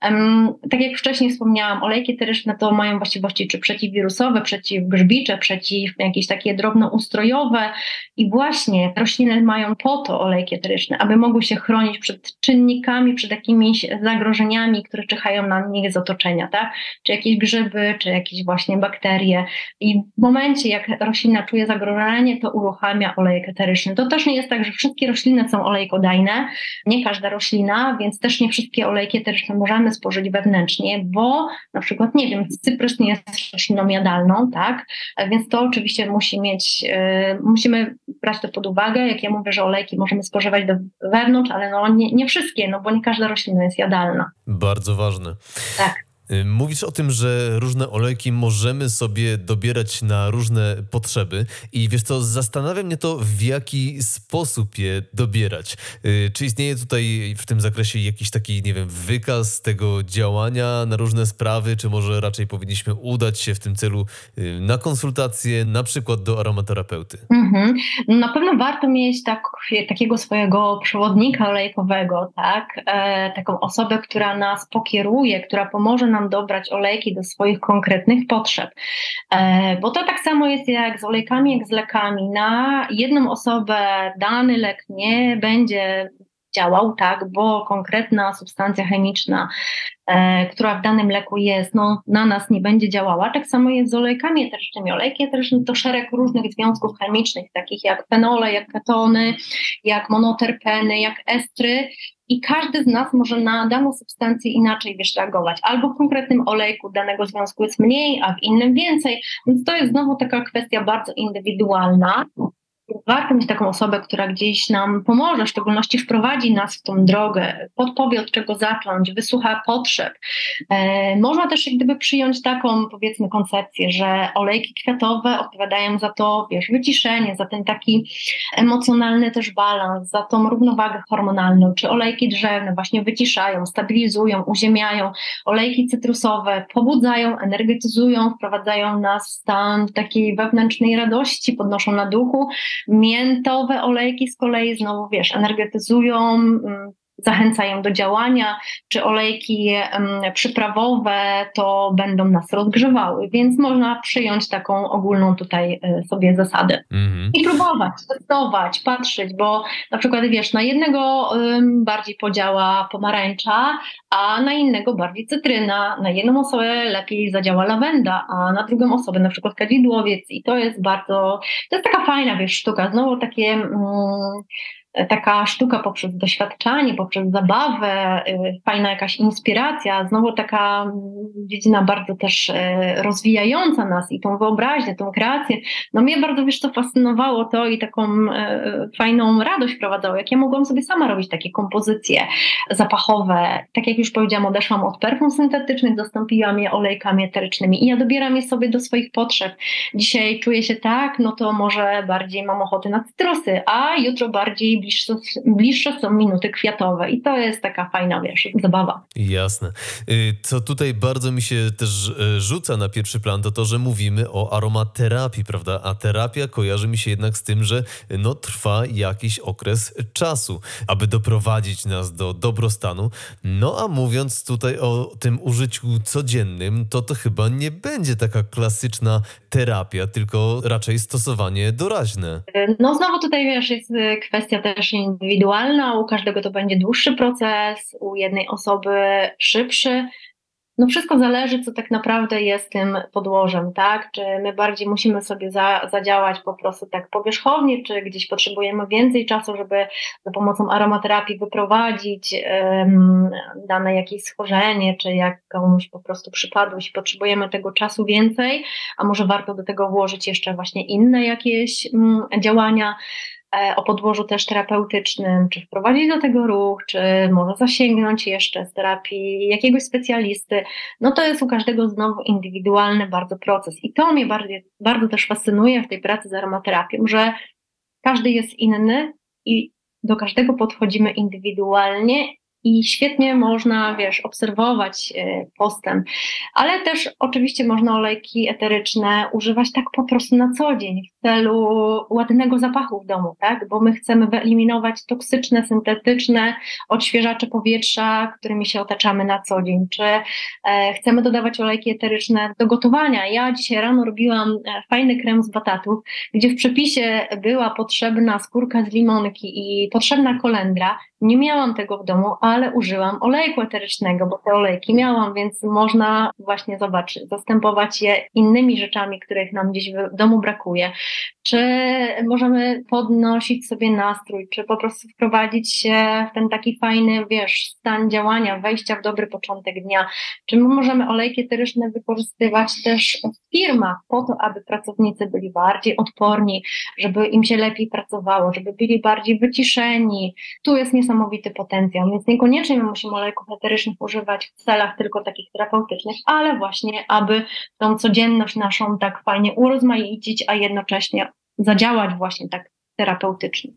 Um, tak jak wcześniej wspomniałam, olejki eteryczne to mają właściwości czy przeciwwirusowe, przeciwgrzbicze, przeciw jakieś takie drobnoustrojowe i właśnie rośliny mają po to olejki eteryczne, aby mogły mogły się chronić przed czynnikami, przed jakimiś zagrożeniami, które czyhają na nich z otoczenia, tak? Czy jakieś grzyby, czy jakieś właśnie bakterie. I w momencie, jak roślina czuje zagrożenie, to uruchamia olejek eteryczny. To też nie jest tak, że wszystkie rośliny są olejkodajne, nie każda roślina, więc też nie wszystkie olejki eteryczne możemy spożyć wewnętrznie, bo na przykład, nie wiem, cyprys nie jest rośliną jadalną, tak? Więc to oczywiście musi mieć, yy, musimy brać to pod uwagę. Jak ja mówię, że olejki możemy spożywać do wewnątrz, ale no nie, nie wszystkie, no bo nie każda roślina jest jadalna. Bardzo ważne. Tak. Y, mówisz o tym, że różne olejki możemy sobie dobierać na różne potrzeby i wiesz co, zastanawia mnie to, w jaki sposób je dobierać. Y, czy istnieje tutaj w tym zakresie jakiś taki, nie wiem, wykaz tego działania na różne sprawy, czy może raczej powinniśmy udać się w tym celu y, na konsultację, na przykład do aromaterapeuty? Mhm. No na pewno warto mieć tak, takiego swojego przewodnika olejkowego, tak? E, taką osobę, która nas pokieruje, która pomoże nam dobrać olejki do swoich konkretnych potrzeb. E, bo to tak samo jest jak z olejkami, jak z lekami. Na jedną osobę dany lek nie będzie działał, tak, bo konkretna substancja chemiczna, e, która w danym leku jest, no, na nas nie będzie działała. Tak samo jest z olejkami eterycznymi. Olejki eteryczne to szereg różnych związków chemicznych, takich jak fenole, jak ketony, jak monoterpeny, jak estry i każdy z nas może na daną substancję inaczej wiesz, reagować. Albo w konkretnym olejku danego związku jest mniej, a w innym więcej. Więc to jest znowu taka kwestia bardzo indywidualna warto mieć taką osobę, która gdzieś nam pomoże, w szczególności wprowadzi nas w tą drogę, podpowie od czego zacząć, wysłucha potrzeb. E, można też jak gdyby przyjąć taką powiedzmy koncepcję, że olejki kwiatowe odpowiadają za to, wiesz, wyciszenie, za ten taki emocjonalny też balans, za tą równowagę hormonalną, czy olejki drzewne właśnie wyciszają, stabilizują, uziemiają, olejki cytrusowe pobudzają, energetyzują, wprowadzają nas w stan takiej wewnętrznej radości, podnoszą na duchu, Miętowe olejki z kolei znowu, wiesz, energetyzują, mm, zachęcają do działania, czy olejki przyprawowe to będą nas rozgrzewały, więc można przyjąć taką ogólną tutaj e, sobie zasadę. Mhm. I próbować, testować, patrzeć, bo na przykład wiesz, na jednego bardziej podziała pomarańcza, a na innego bardziej cytryna, na jedną osobę lepiej zadziała lawenda, a na drugą osobę na przykład kadzidłowiec i to jest bardzo, to jest taka fajna wiesz sztuka, znowu takie mm, taka sztuka poprzez doświadczanie, poprzez zabawę, y, fajna jakaś inspiracja, znowu taka dziedzina bardzo też y, rozwijająca nas i tą wyobraźnię, tą kreację. No mnie bardzo, wiesz, to fascynowało to i taką y, fajną radość wprowadzało, jak ja mogłam sobie sama robić takie kompozycje zapachowe. Tak jak już powiedziałam, odeszłam od perfum syntetycznych, zastąpiłam je olejkami eterycznymi i ja dobieram je sobie do swoich potrzeb. Dzisiaj czuję się tak, no to może bardziej mam ochotę na cytrusy, a jutro bardziej bliższe, bliższe są minuty kwiatowe i to jest taka fajna, wiesz, zabawa. Jasne. Y, co tutaj bardzo mi się też y, rzuca na pierwszy plan, to to, że mówimy o aromaterapii, prawda? A terapia kojarzy mi się jednak z tym, że no, trwa jakiś okres czasu, aby doprowadzić nas do dobrostanu. No a mówiąc tutaj o tym użyciu codziennym, to to chyba nie będzie taka klasyczna terapia, tylko raczej stosowanie doraźne. No znowu tutaj wiesz, jest kwestia też indywidualna, u każdego to będzie dłuższy proces, u jednej osoby szybszy. No wszystko zależy, co tak naprawdę jest tym podłożem, tak? Czy my bardziej musimy sobie za, zadziałać po prostu tak powierzchownie, czy gdzieś potrzebujemy więcej czasu, żeby za pomocą aromaterapii wyprowadzić um, dane jakieś schorzenie, czy jakąś po prostu przypadłość. Potrzebujemy tego czasu więcej, a może warto do tego włożyć jeszcze właśnie inne jakieś um, działania. E, o podłożu też terapeutycznym, czy wprowadzić do tego ruch, czy może zasięgnąć jeszcze z terapii jakiegoś specjalisty, no to jest u każdego znowu indywidualny bardzo proces. I to mnie bardzo, bardzo też fascynuje w tej pracy z aromaterapią, że każdy jest inny i do każdego podchodzimy indywidualnie i świetnie można, wiesz, obserwować e, postęp, ale też oczywiście można olejki eteryczne używać tak po prostu na co dzień, celu ładnego zapachu w domu, tak? Bo my chcemy wyeliminować toksyczne, syntetyczne odświeżacze powietrza, którymi się otaczamy na co dzień, czy e, chcemy dodawać olejki eteryczne do gotowania. Ja dzisiaj rano robiłam e, fajny krem z batatów, gdzie w przepisie była potrzebna skórka z limonki i potrzebna kolendra. Nie miałam tego w domu, ale użyłam olejku eterycznego, bo te olejki miałam, więc można właśnie zobaczyć, zastępować je innymi rzeczami, których nam gdzieś w domu brakuje. Czy możemy podnosić sobie nastrój, czy po prostu wprowadzić się w ten taki fajny, wiesz, stan działania, wejścia w dobry początek dnia. Czy my możemy olejki eteryczne wykorzystywać też w firmach po to, aby pracownicy byli bardziej odporni, żeby im się lepiej pracowało, żeby byli bardziej wyciszeni. Tu jest niesamowity potencjał, więc niekoniecznie my musimy olejków eterycznych używać w celach tylko takich terapeutycznych, ale właśnie, aby tą codzienność naszą tak fajnie urozmaicić, a jednocześnie zadziałać właśnie tak terapeutycznie.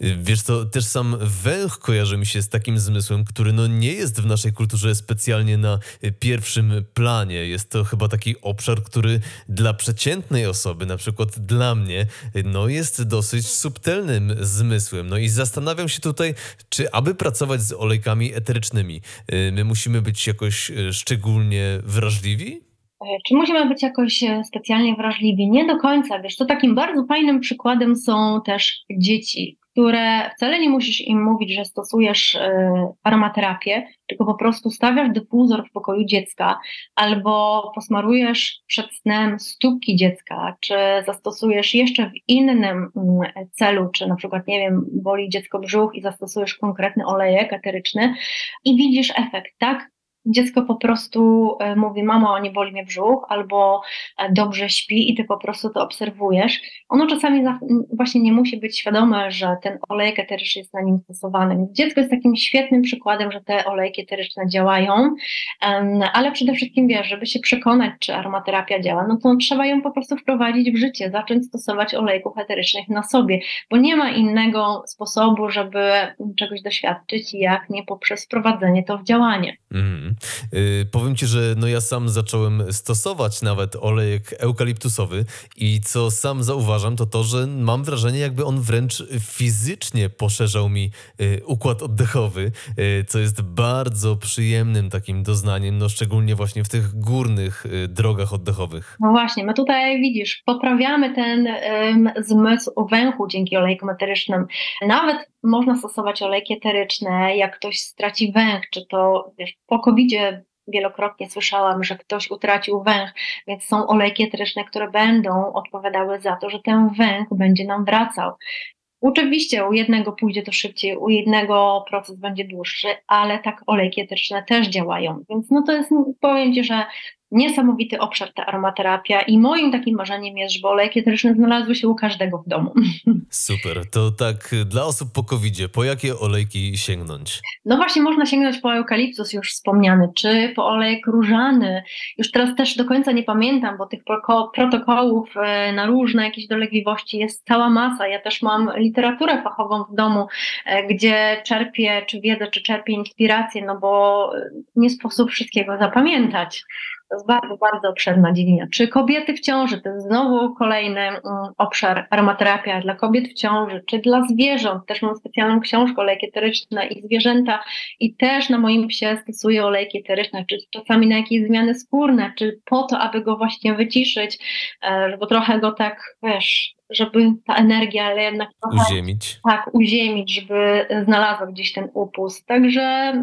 Wiesz to też sam węch kojarzy mi się z takim zmysłem, który no nie jest w naszej kulturze specjalnie na pierwszym planie. Jest to chyba taki obszar, który dla przeciętnej osoby, na przykład dla mnie, no jest dosyć subtelnym zmysłem. No i zastanawiam się tutaj, czy aby pracować z olejkami eterycznymi, my musimy być jakoś szczególnie wrażliwi? E, czy musimy być jakoś e, specjalnie wrażliwi? Nie do końca, wiesz, to takim bardzo fajnym przykładem są też dzieci, które wcale nie musisz im mówić, że stosujesz e, aromaterapię, tylko po prostu stawiasz dyfuzor w pokoju dziecka albo posmarujesz przed snem stópki dziecka, czy zastosujesz jeszcze w innym mm, celu, czy na przykład, nie wiem, boli dziecko brzuch i zastosujesz konkretny olejek eteryczny i widzisz efekt, tak? Dziecko po prostu e, mówi, mamo, nie boli mnie brzuch, albo e, dobrze śpi i ty po prostu to obserwujesz. Ono czasami właśnie nie musi być świadome, że ten olejek eteryczny jest na nim stosowany. Dziecko jest takim świetnym przykładem, że te olejki eteryczne działają, ale przede wszystkim wiesz, żeby się przekonać, czy aromaterapia działa, no to trzeba ją po prostu wprowadzić w życie, zacząć stosować olejków eterycznych na sobie, bo nie ma innego sposobu, żeby czegoś doświadczyć, jak nie poprzez wprowadzenie to w działanie. Mm. Yy, powiem ci, że no ja sam zacząłem stosować nawet olejek eukaliptusowy i co sam zauważam, to to, że mam wrażenie, jakby on wręcz fizycznie poszerzał mi yy, układ oddechowy, yy, co jest bardzo przyjemnym takim doznaniem, no szczególnie właśnie w tych górnych y, drogach oddechowych. No właśnie, my tutaj widzisz, poprawiamy ten zmysł węchu dzięki olejkom eterycznym. Nawet można stosować olejki eteryczne, jak ktoś straci węch, czy to wiesz, po covid wielokrotnie słyszałam, że ktoś utracił węch, więc są olejki eteryczne, które będą odpowiadały za to, że ten węch będzie nam wracał. Oczywiście u jednego pójdzie to szybciej, u jednego proces będzie dłuższy, ale tak olejki eteryczne też działają. Więc no to jest, powiem Ci, że niesamowity obszar ta aromaterapia i moim takim marzeniem jest, żeby olejki eteryczne znalazły się u każdego w domu. Super, to tak dla osób po covid po jakie olejki sięgnąć? No właśnie można sięgnąć po eukaliptus już wspomniany, czy po olejek różany. Już teraz też do końca nie pamiętam, bo tych protokołów e, na różne jakieś dolegliwości jest cała masa. Ja też mam literaturę fachową w domu, e, gdzie czerpię czy wiedzę, czy czerpię inspirację, no bo nie sposób wszystkiego zapamiętać. To jest bardzo, bardzo obszerna dziedzina. Czy kobiety w ciąży, to jest znowu kolejny mm, obszar aromaterapia dla kobiet w ciąży, czy dla zwierząt. Też mam specjalną książkę olejki eteryczne i zwierzęta i też na moim psie stosuję olejki eteryczne, czy czasami na jakieś zmiany skórne, czy po to, aby go właśnie wyciszyć, e, żeby trochę go tak, wiesz, żeby ta energia, ale jednak uziemić. Tak, uziemić, żeby znalazła gdzieś ten upust. Także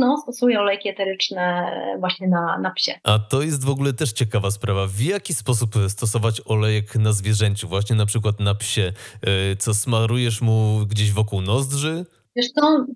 no, stosuję olejki eteryczne właśnie na, na psie. A to jest w ogóle też ciekawa sprawa. W jaki sposób stosować olejek na zwierzęciu, właśnie na przykład na psie? E, co smarujesz mu gdzieś wokół nozdrzy? Wiesz to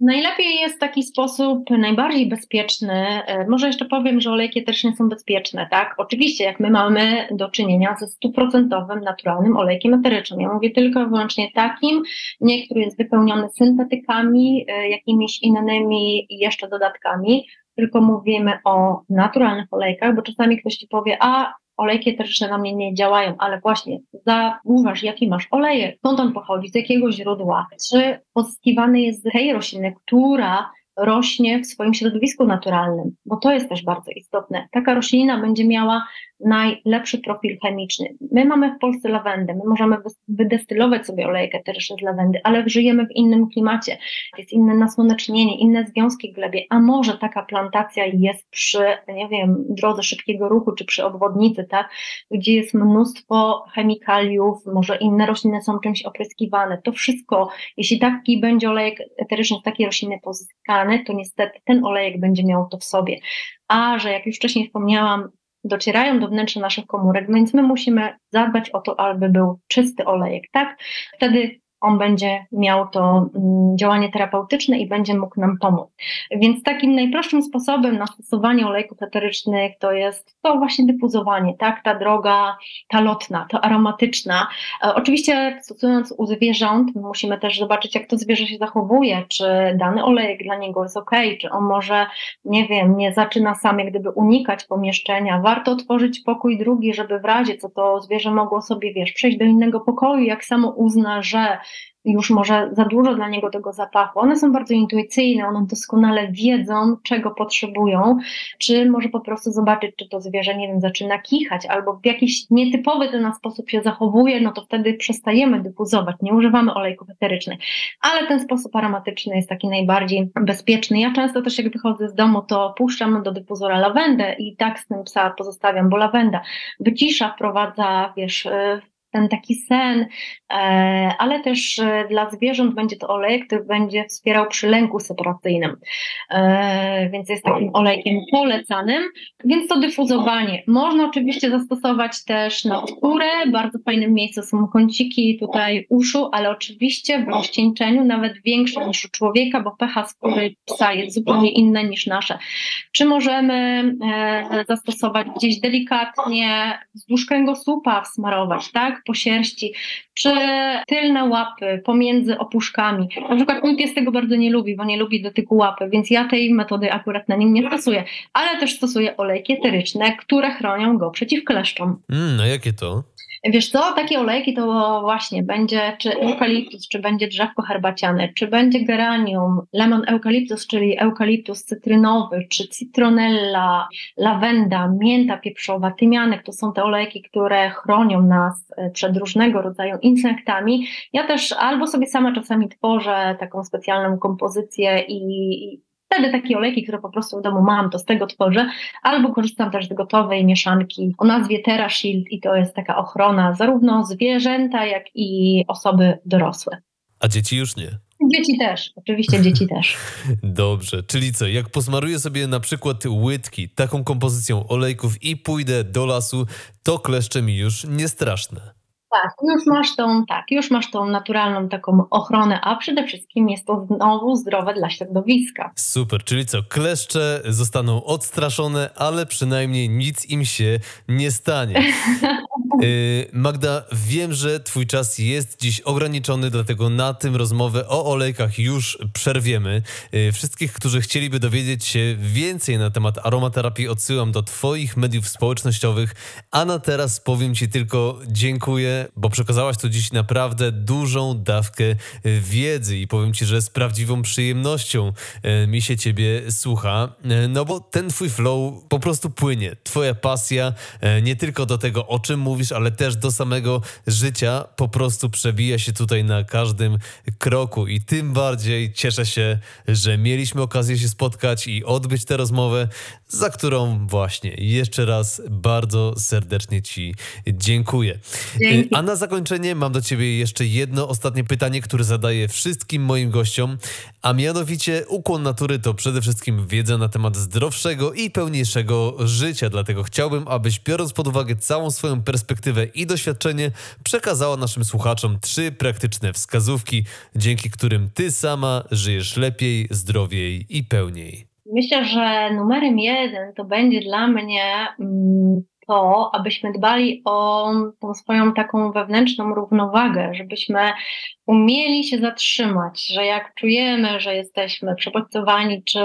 najlepiej jest taki sposób najbardziej bezpieczny. E, może jeszcze powiem, że olejki etyczne są bezpieczne, tak? Oczywiście, jak my mamy do czynienia ze stuprocentowym naturalnym olejkiem eterycznym. Ja mówię tylko i wyłącznie takim, nie który jest wypełniony syntetykami, e, jakimiś innymi jeszcze dodatkami, tylko mówimy o naturalnych olejkach, bo czasami ktoś ci powie, a olejki eteryczne na mnie nie działają, ale właśnie zauważ, jaki masz olejek, skąd on pochodzi, z jakiego źródła, czy pozyskiwany jest z tej rośliny, która rośnie w swoim środowisku naturalnym, bo to jest też bardzo istotne. Taka roślina będzie miała najlepszy profil chemiczny. My mamy w Polsce lawendę, my możemy wydestylować sobie olejek eteryczny z lawendy, ale żyjemy w innym klimacie, jest inne nasłonecznienie, inne związki w glebie, a może taka plantacja jest przy, nie wiem, drodze szybkiego ruchu, czy przy obwodnicy, tak, gdzie jest mnóstwo chemikaliów, może inne rośliny są czymś opryskiwane. To wszystko, jeśli taki będzie olejek eteryczny z takiej rośliny pozyskany, to niestety ten olejek będzie miał to w sobie. A że jak już wcześniej wspomniałam, docierają do wnętrza naszych komórek, więc my musimy zadbać o to, aby był czysty olejek, tak? Wtedy on będzie miał to mm, działanie terapeutyczne i będzie mógł nam pomóc. Więc takim najprostszym sposobem na stosowanie olejków eterycznych to jest to właśnie dyfuzowanie, tak? Ta droga, ta lotna, aromatyczna. E, oczywiście stosując u zwierząt, musimy też zobaczyć, jak to zwierzę się zachowuje, czy dany olejek dla niego jest ok, czy on może, nie wiem, nie zaczyna sam jak gdyby unikać pomieszczenia. Warto otworzyć pokój drugi, żeby w razie co to zwierzę mogło sobie, wiesz, przejść do innego pokoju, jak samo uzna, że już może za dużo dla niego tego zapachu. One są bardzo intuicyjne, one doskonale wiedzą, czego potrzebują, czy może po prostu zobaczyć, czy to zwierzę, nie wiem, zaczyna kichać, albo w jakiś nietypowy nas sposób się zachowuje, no to wtedy przestajemy dyfuzować, nie używamy olejków eterycznych. Ale ten sposób aromatyczny jest taki najbardziej bezpieczny. Ja często też jak wychodzę z domu, to puszczam do dyfuzora lawendę i tak z tym psa pozostawiam, bo lawenda wycisza, wprowadza, wiesz, ten taki sen, e, ale też e, dla zwierząt będzie to olej, który będzie wspierał przy lęku separacyjnym, e, więc jest takim olejkiem polecanym, więc to dyfuzowanie. Można oczywiście zastosować też na skórę, bardzo fajnym miejscu są kąciki tutaj uszu, ale oczywiście w rozcieńczeniu nawet większe niż u człowieka, bo pH skóry psa jest zupełnie inne niż nasze. Czy możemy zastosować gdzieś delikatnie wzdłuż kręgosłupa wsmarować, tak? Po sierści, czy tylne łapy pomiędzy opuszkami. Na przykład mój pies tego bardzo nie lubi, bo nie lubi dotyku łapy, więc ja tej metody akurat na nim nie stosuję, ale też stosuję olejki eteryczne, które chronią go przeciw kleszczom. Mm, a jakie to? Wiesz co, takie olejki to właśnie będzie czy eukaliptus, czy będzie drzewko herbaciane, czy będzie geranium, lemon eukaliptus, czyli eukaliptus cytrynowy, czy citronella, lawenda, mięta pieprzowa, tymianek, to są te olejki, które chronią nas e, przed różnego rodzaju insektami. Ja też albo sobie sama czasami tworzę taką specjalną kompozycję i Wtedy takie olejki, które po prostu w domu mam, to z tego tworzę, albo korzystam też z gotowej mieszanki o nazwie TerraShield i to jest taka ochrona zarówno zwierzęta, jak i osoby dorosłe. A dzieci już nie? Dzieci też, oczywiście dzieci też. Dobrze, czyli co, jak posmaruję sobie na przykład łydki taką kompozycją olejków i pójdę do lasu, to kleszcze mi już nie straszne. Tak, już masz tą, tak, już masz tą naturalną taką ochronę, a przede wszystkim jest to znowu zdrowe dla środowiska. Super, czyli co, kleszcze zostaną odstraszone, ale przynajmniej nic im się nie stanie. Y, Magda, wiem, że Twój czas jest dziś ograniczony, dlatego na tym rozmowę o olejkach już przerwiemy. Y, wszystkich, którzy chcieliby dowiedzieć się więcej na temat aromaterapii, odsyłam do Twoich mediów społecznościowych. A na teraz powiem Ci tylko dziękuję, bo przekazałaś tu dziś naprawdę dużą dawkę wiedzy i powiem Ci, że z prawdziwą przyjemnością y, mi się Ciebie słucha, no bo ten Twój flow po prostu płynie. Twoja pasja nie tylko do tego, o czym mówisz, ale też do samego życia po prostu przebija się tutaj na każdym kroku. I tym bardziej cieszę się, że mieliśmy okazję się spotkać i odbyć tę rozmowę, za którą właśnie jeszcze raz bardzo serdecznie Ci dziękuję. Dzięki. A na zakończenie mam do Ciebie jeszcze jedno ostatnie pytanie, które zadaję wszystkim moim gościom, a mianowicie ukłon natury to przede wszystkim wiedza na temat zdrowszego i pełniejszego życia, dlatego chciałbym, abyś biorąc pod uwagę całą swoją perspektywę, perspektywę i doświadczenie przekazała naszym słuchaczom trzy praktyczne wskazówki, dzięki którym ty sama żyjesz lepiej, zdrowiej i pełniej. Myślę, że numerem jeden to będzie dla mnie mm, to, abyśmy dbali o tą swoją taką wewnętrzną równowagę, żebyśmy umieli się zatrzymać, że jak czujemy, że jesteśmy przebodźcowani, czy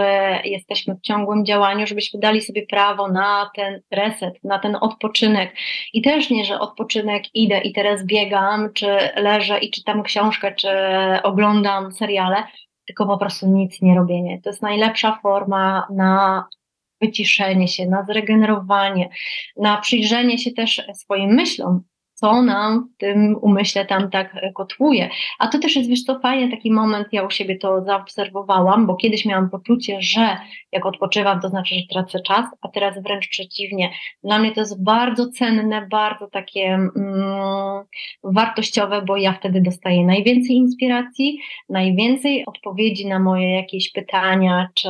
jesteśmy w ciągłym działaniu, żebyśmy dali sobie prawo na ten reset, na ten odpoczynek. I też nie, że odpoczynek idę i teraz biegam, czy leżę i czytam książkę, czy oglądam seriale, tylko po prostu nic nie robienie. To jest najlepsza forma na wyciszenie się, na zregenerowanie, na przyjrzenie się też swoim myślom, co nam w tym umyśle tam tak kotłuje. A to też jest, wiesz co, fajny taki moment, ja u siebie to zaobserwowałam, bo kiedyś miałam poczucie, że jak odpoczywam, to znaczy, że tracę czas, a teraz wręcz przeciwnie. Dla mnie to jest bardzo cenne, bardzo takie mm, wartościowe, bo ja wtedy dostaję najwięcej inspiracji, najwięcej odpowiedzi na moje jakieś pytania, czy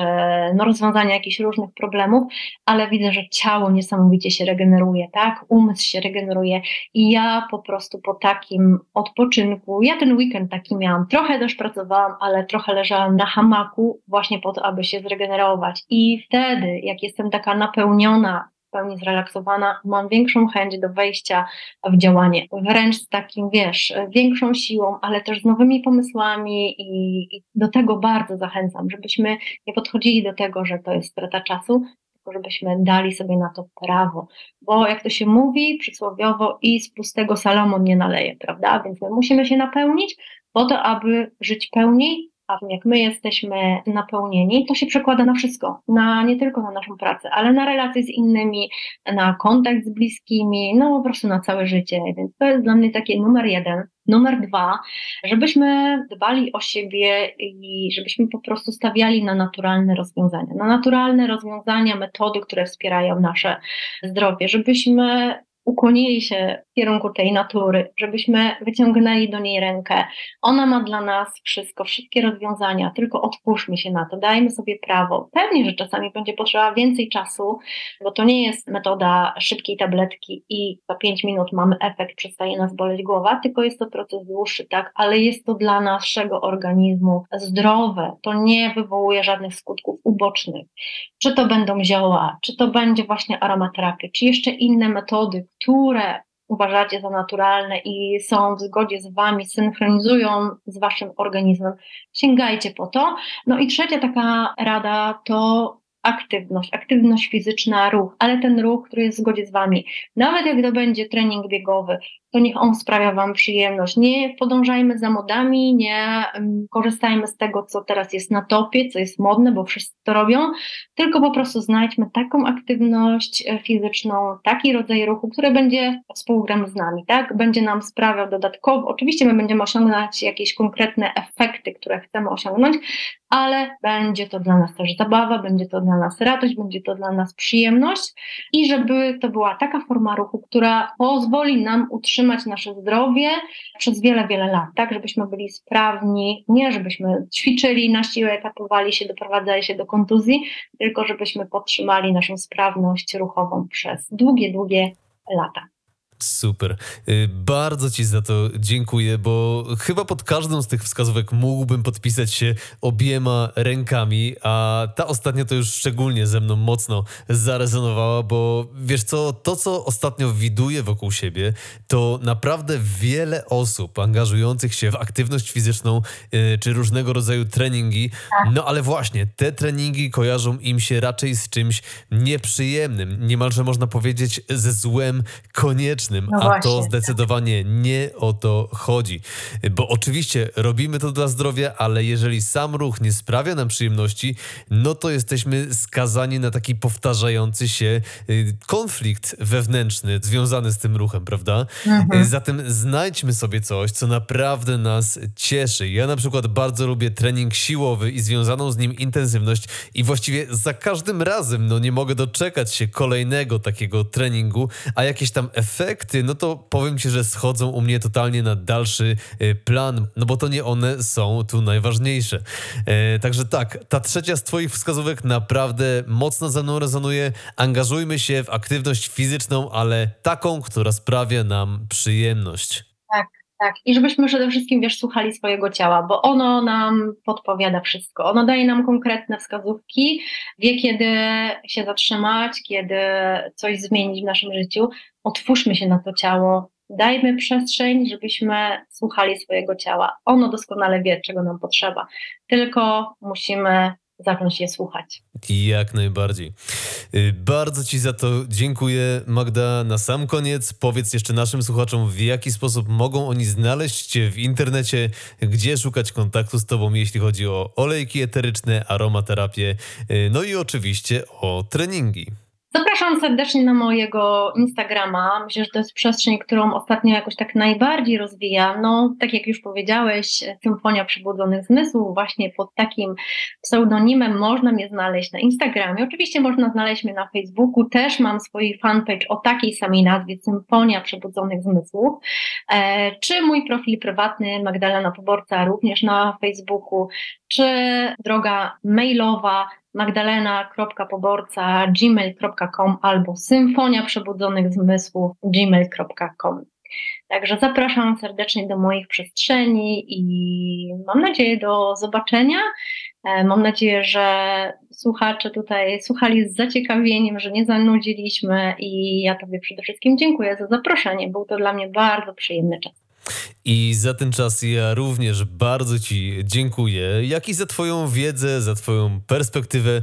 no, rozwiązania jakichś różnych problemów, ale widzę, że ciało niesamowicie się regeneruje, tak? Umysł się regeneruje i po prostu po takim odpoczynku, ja ten weekend taki miałam, trochę też pracowałam, ale trochę leżałam na hamaku właśnie po to, aby się zregenerować. I wtedy, jak jestem taka napełniona, w pełni zrelaksowana, mam większą chęć do wejścia w działanie, wręcz z takim, wiesz, większą siłą, ale też z nowymi pomysłami i, i do tego bardzo zachęcam, żebyśmy nie podchodzili do tego, że to jest strata czasu, żebyśmy dali sobie na to prawo. Bo jak to się mówi przysłowiowo, i z pustego Salomon nie naleje, prawda? Więc my musimy się napełnić po to, aby żyć pełniej, a jak my jesteśmy napełnieni, to się przekłada na wszystko, na nie tylko na naszą pracę, ale na relacje z innymi, na kontakt z bliskimi, no po prostu na całe życie. Więc to jest dla mnie takie numer jeden. Numer dwa, żebyśmy dbali o siebie i żebyśmy po prostu stawiali na naturalne rozwiązania, na naturalne rozwiązania, metody, które wspierają nasze zdrowie, żebyśmy ukłonili się w kierunku tej natury, żebyśmy wyciągnęli do niej rękę. Ona ma dla nas wszystko, wszystkie rozwiązania, tylko otwórzmy się na to, dajmy sobie prawo. Pewnie, że czasami będzie potrzeba więcej czasu, bo to nie jest metoda szybkiej tabletki i za pięć minut mamy efekt, przestaje nas boleć głowa, tylko jest to proces dłuższy, tak, ale jest to dla naszego organizmu zdrowe, to nie wywołuje żadnych skutków ubocznych. Czy to będą zioła, czy to będzie właśnie aromaterapia, czy jeszcze inne metody, które uważacie za naturalne i są w zgodzie z Wami, synchronizują z Waszym organizmem, sięgajcie po to. No i trzecia taka rada to aktywność, aktywność fizyczna, ruch, ale ten ruch, który jest w zgodzie z Wami. Nawet jak to będzie trening biegowy, to niech on sprawia Wam przyjemność. Nie podążajmy za modami, nie korzystajmy z tego, co teraz jest na topie, co jest modne, bo wszyscy to robią, tylko po prostu znajdźmy taką aktywność e, fizyczną, taki rodzaj ruchu, który będzie współgram z nami, tak? Będzie nam sprawiał dodatkowo, oczywiście my będziemy osiągać jakieś konkretne efekty, które chcemy osiągnąć, ale będzie to dla nas też zabawa, będzie to dla nas radość, będzie to dla nas przyjemność i żeby to była taka forma ruchu, która pozwoli nam utrzymać nasze zdrowie przez wiele, wiele lat, tak, żebyśmy byli sprawni, nie żebyśmy ćwiczyli na siłę, etapowali się, doprowadzali się do kontuzji, tylko żebyśmy podtrzymali naszą sprawność ruchową przez długie, długie lata. Super. Y, bardzo Ci za to dziękuję, bo chyba pod każdą z tych wskazówek mógłbym podpisać się obiema rękami, a ta ostatnia to już szczególnie ze mną mocno zarezonowała, bo wiesz co, to co ostatnio widuję wokół siebie, to naprawdę wiele osób angażujących się w aktywność fizyczną y, czy różnego rodzaju treningi, tak. no ale właśnie te treningi kojarzą im się raczej z czymś nieprzyjemnym, niemalże można powiedzieć ze złem koniecznym no a to zdecydowanie nie o to chodzi. Bo oczywiście robimy to dla zdrowia, ale jeżeli sam ruch nie sprawia nam przyjemności, no to jesteśmy skazani na taki powtarzający się y, konflikt wewnętrzny związany z tym ruchem, prawda? Mhm. Zatem znajdźmy sobie coś, co naprawdę nas cieszy. Ja na przykład bardzo lubię trening siłowy i związaną z nim intensywność i właściwie za każdym razem no nie mogę doczekać się kolejnego takiego treningu, a jakieś tam efekty efekty, no to powiem Ci, że schodzą u mnie totalnie na dalszy y, plan, no bo to nie one są tu najważniejsze. E, także tak, ta trzecia z Twoich wskazówek naprawdę mocno ze mną rezonuje. Angażujmy się w aktywność fizyczną, ale taką, która sprawia nam przyjemność. Tak. Tak, i żebyśmy przede wszystkim, wiesz, słuchali swojego ciała, bo ono nam podpowiada wszystko. Ono daje nam konkretne wskazówki, wie kiedy się zatrzymać, kiedy coś zmienić w naszym życiu. Otwórzmy się na to ciało, dajmy przestrzeń, żebyśmy słuchali swojego ciała. Ono doskonale wie, czego nam potrzeba. Tylko musimy zacząć je słuchać. Jak najbardziej. Y, bardzo Ci za to dziękuję, Magda. Na sam koniec powiedz jeszcze naszym słuchaczom, w jaki sposób mogą oni znaleźć Cię w internecie, gdzie szukać kontaktu z Tobą, jeśli chodzi o olejki eteryczne, aromaterapię, y, no i oczywiście o treningi. Zapraszam serdecznie na mojego Instagrama. Myślę, że to jest przestrzeń, którą ostatnio jakoś tak najbardziej rozwijam. No, tak jak już powiedziałeś, Symfonia Przebudzonych Zmysłów, właśnie pod takim pseudonimem można mnie znaleźć na Instagramie. Oczywiście można znaleźć mnie na Facebooku. Też mam swój fanpage o takiej samej nazwie, Symfonia Przebudzonych Zmysłów. E, czy mój profil prywatny Magdalena Poborca również na Facebooku, czy droga mailowa magdalena.poborca gmail.com albo symfonia przebudzonych zmysłów gmail.com. Także zapraszam serdecznie do moich przestrzeni i mam nadzieję do zobaczenia. E, mam nadzieję, że słuchacze tutaj słuchali z zaciekawieniem, że nie zanudziliśmy i ja Tobie przede wszystkim dziękuję za zaproszenie. Był to dla mnie bardzo przyjemny czas. I za ten czas ja również bardzo Ci dziękuję, jak i za Twoją wiedzę, za Twoją perspektywę,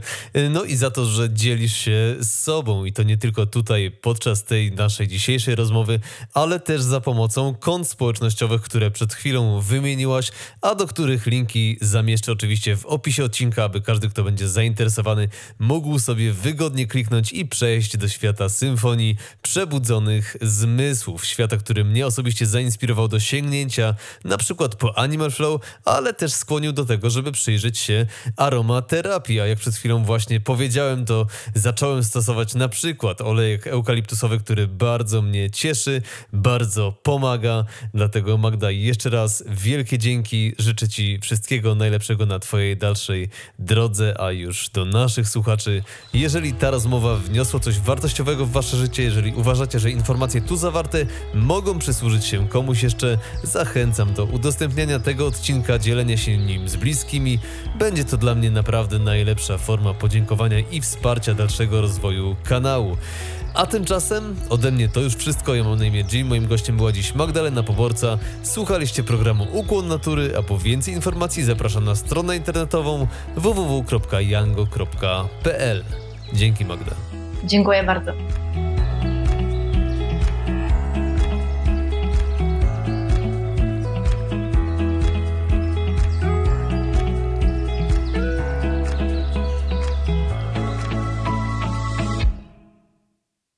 no i za to, że dzielisz się z sobą. I to nie tylko tutaj podczas tej naszej dzisiejszej rozmowy, ale też za pomocą kont społecznościowych, które przed chwilą wymieniłaś, a do których linki zamieszczę oczywiście w opisie odcinka, aby każdy, kto będzie zainteresowany, mógł sobie wygodnie kliknąć i przejść do świata symfonii przebudzonych zmysłów. Świata, który mnie osobiście zainspirował do sięgnięcia na przykład po Animal Flow, ale też skłonił do tego, żeby przyjrzeć się aromaterapii. A jak przed chwilą właśnie powiedziałem, to zacząłem stosować na przykład olejek eukaliptusowy, który bardzo mnie cieszy, bardzo pomaga. Dlatego Magda, jeszcze raz wielkie dzięki. Życzę Ci wszystkiego najlepszego na Twojej dalszej drodze, a już do naszych słuchaczy. Jeżeli ta rozmowa wniosła coś wartościowego w Wasze życie, jeżeli uważacie, że informacje tu zawarte mogą przysłużyć się komuś jeszcze, zachęcam do udostępniania tego odcinka, dzielenia się nim z bliskimi. Będzie to dla mnie naprawdę najlepsza forma podziękowania i wsparcia dalszego rozwoju kanału. A tymczasem ode mnie to już wszystko. Ja mam na imię Jim. Moim gościem była dziś Magdalena Poborca. Słuchaliście programu Ukłon Natury, a po więcej informacji zapraszam na stronę internetową www.yango.pl. Dzięki Magda. Dziękuję bardzo.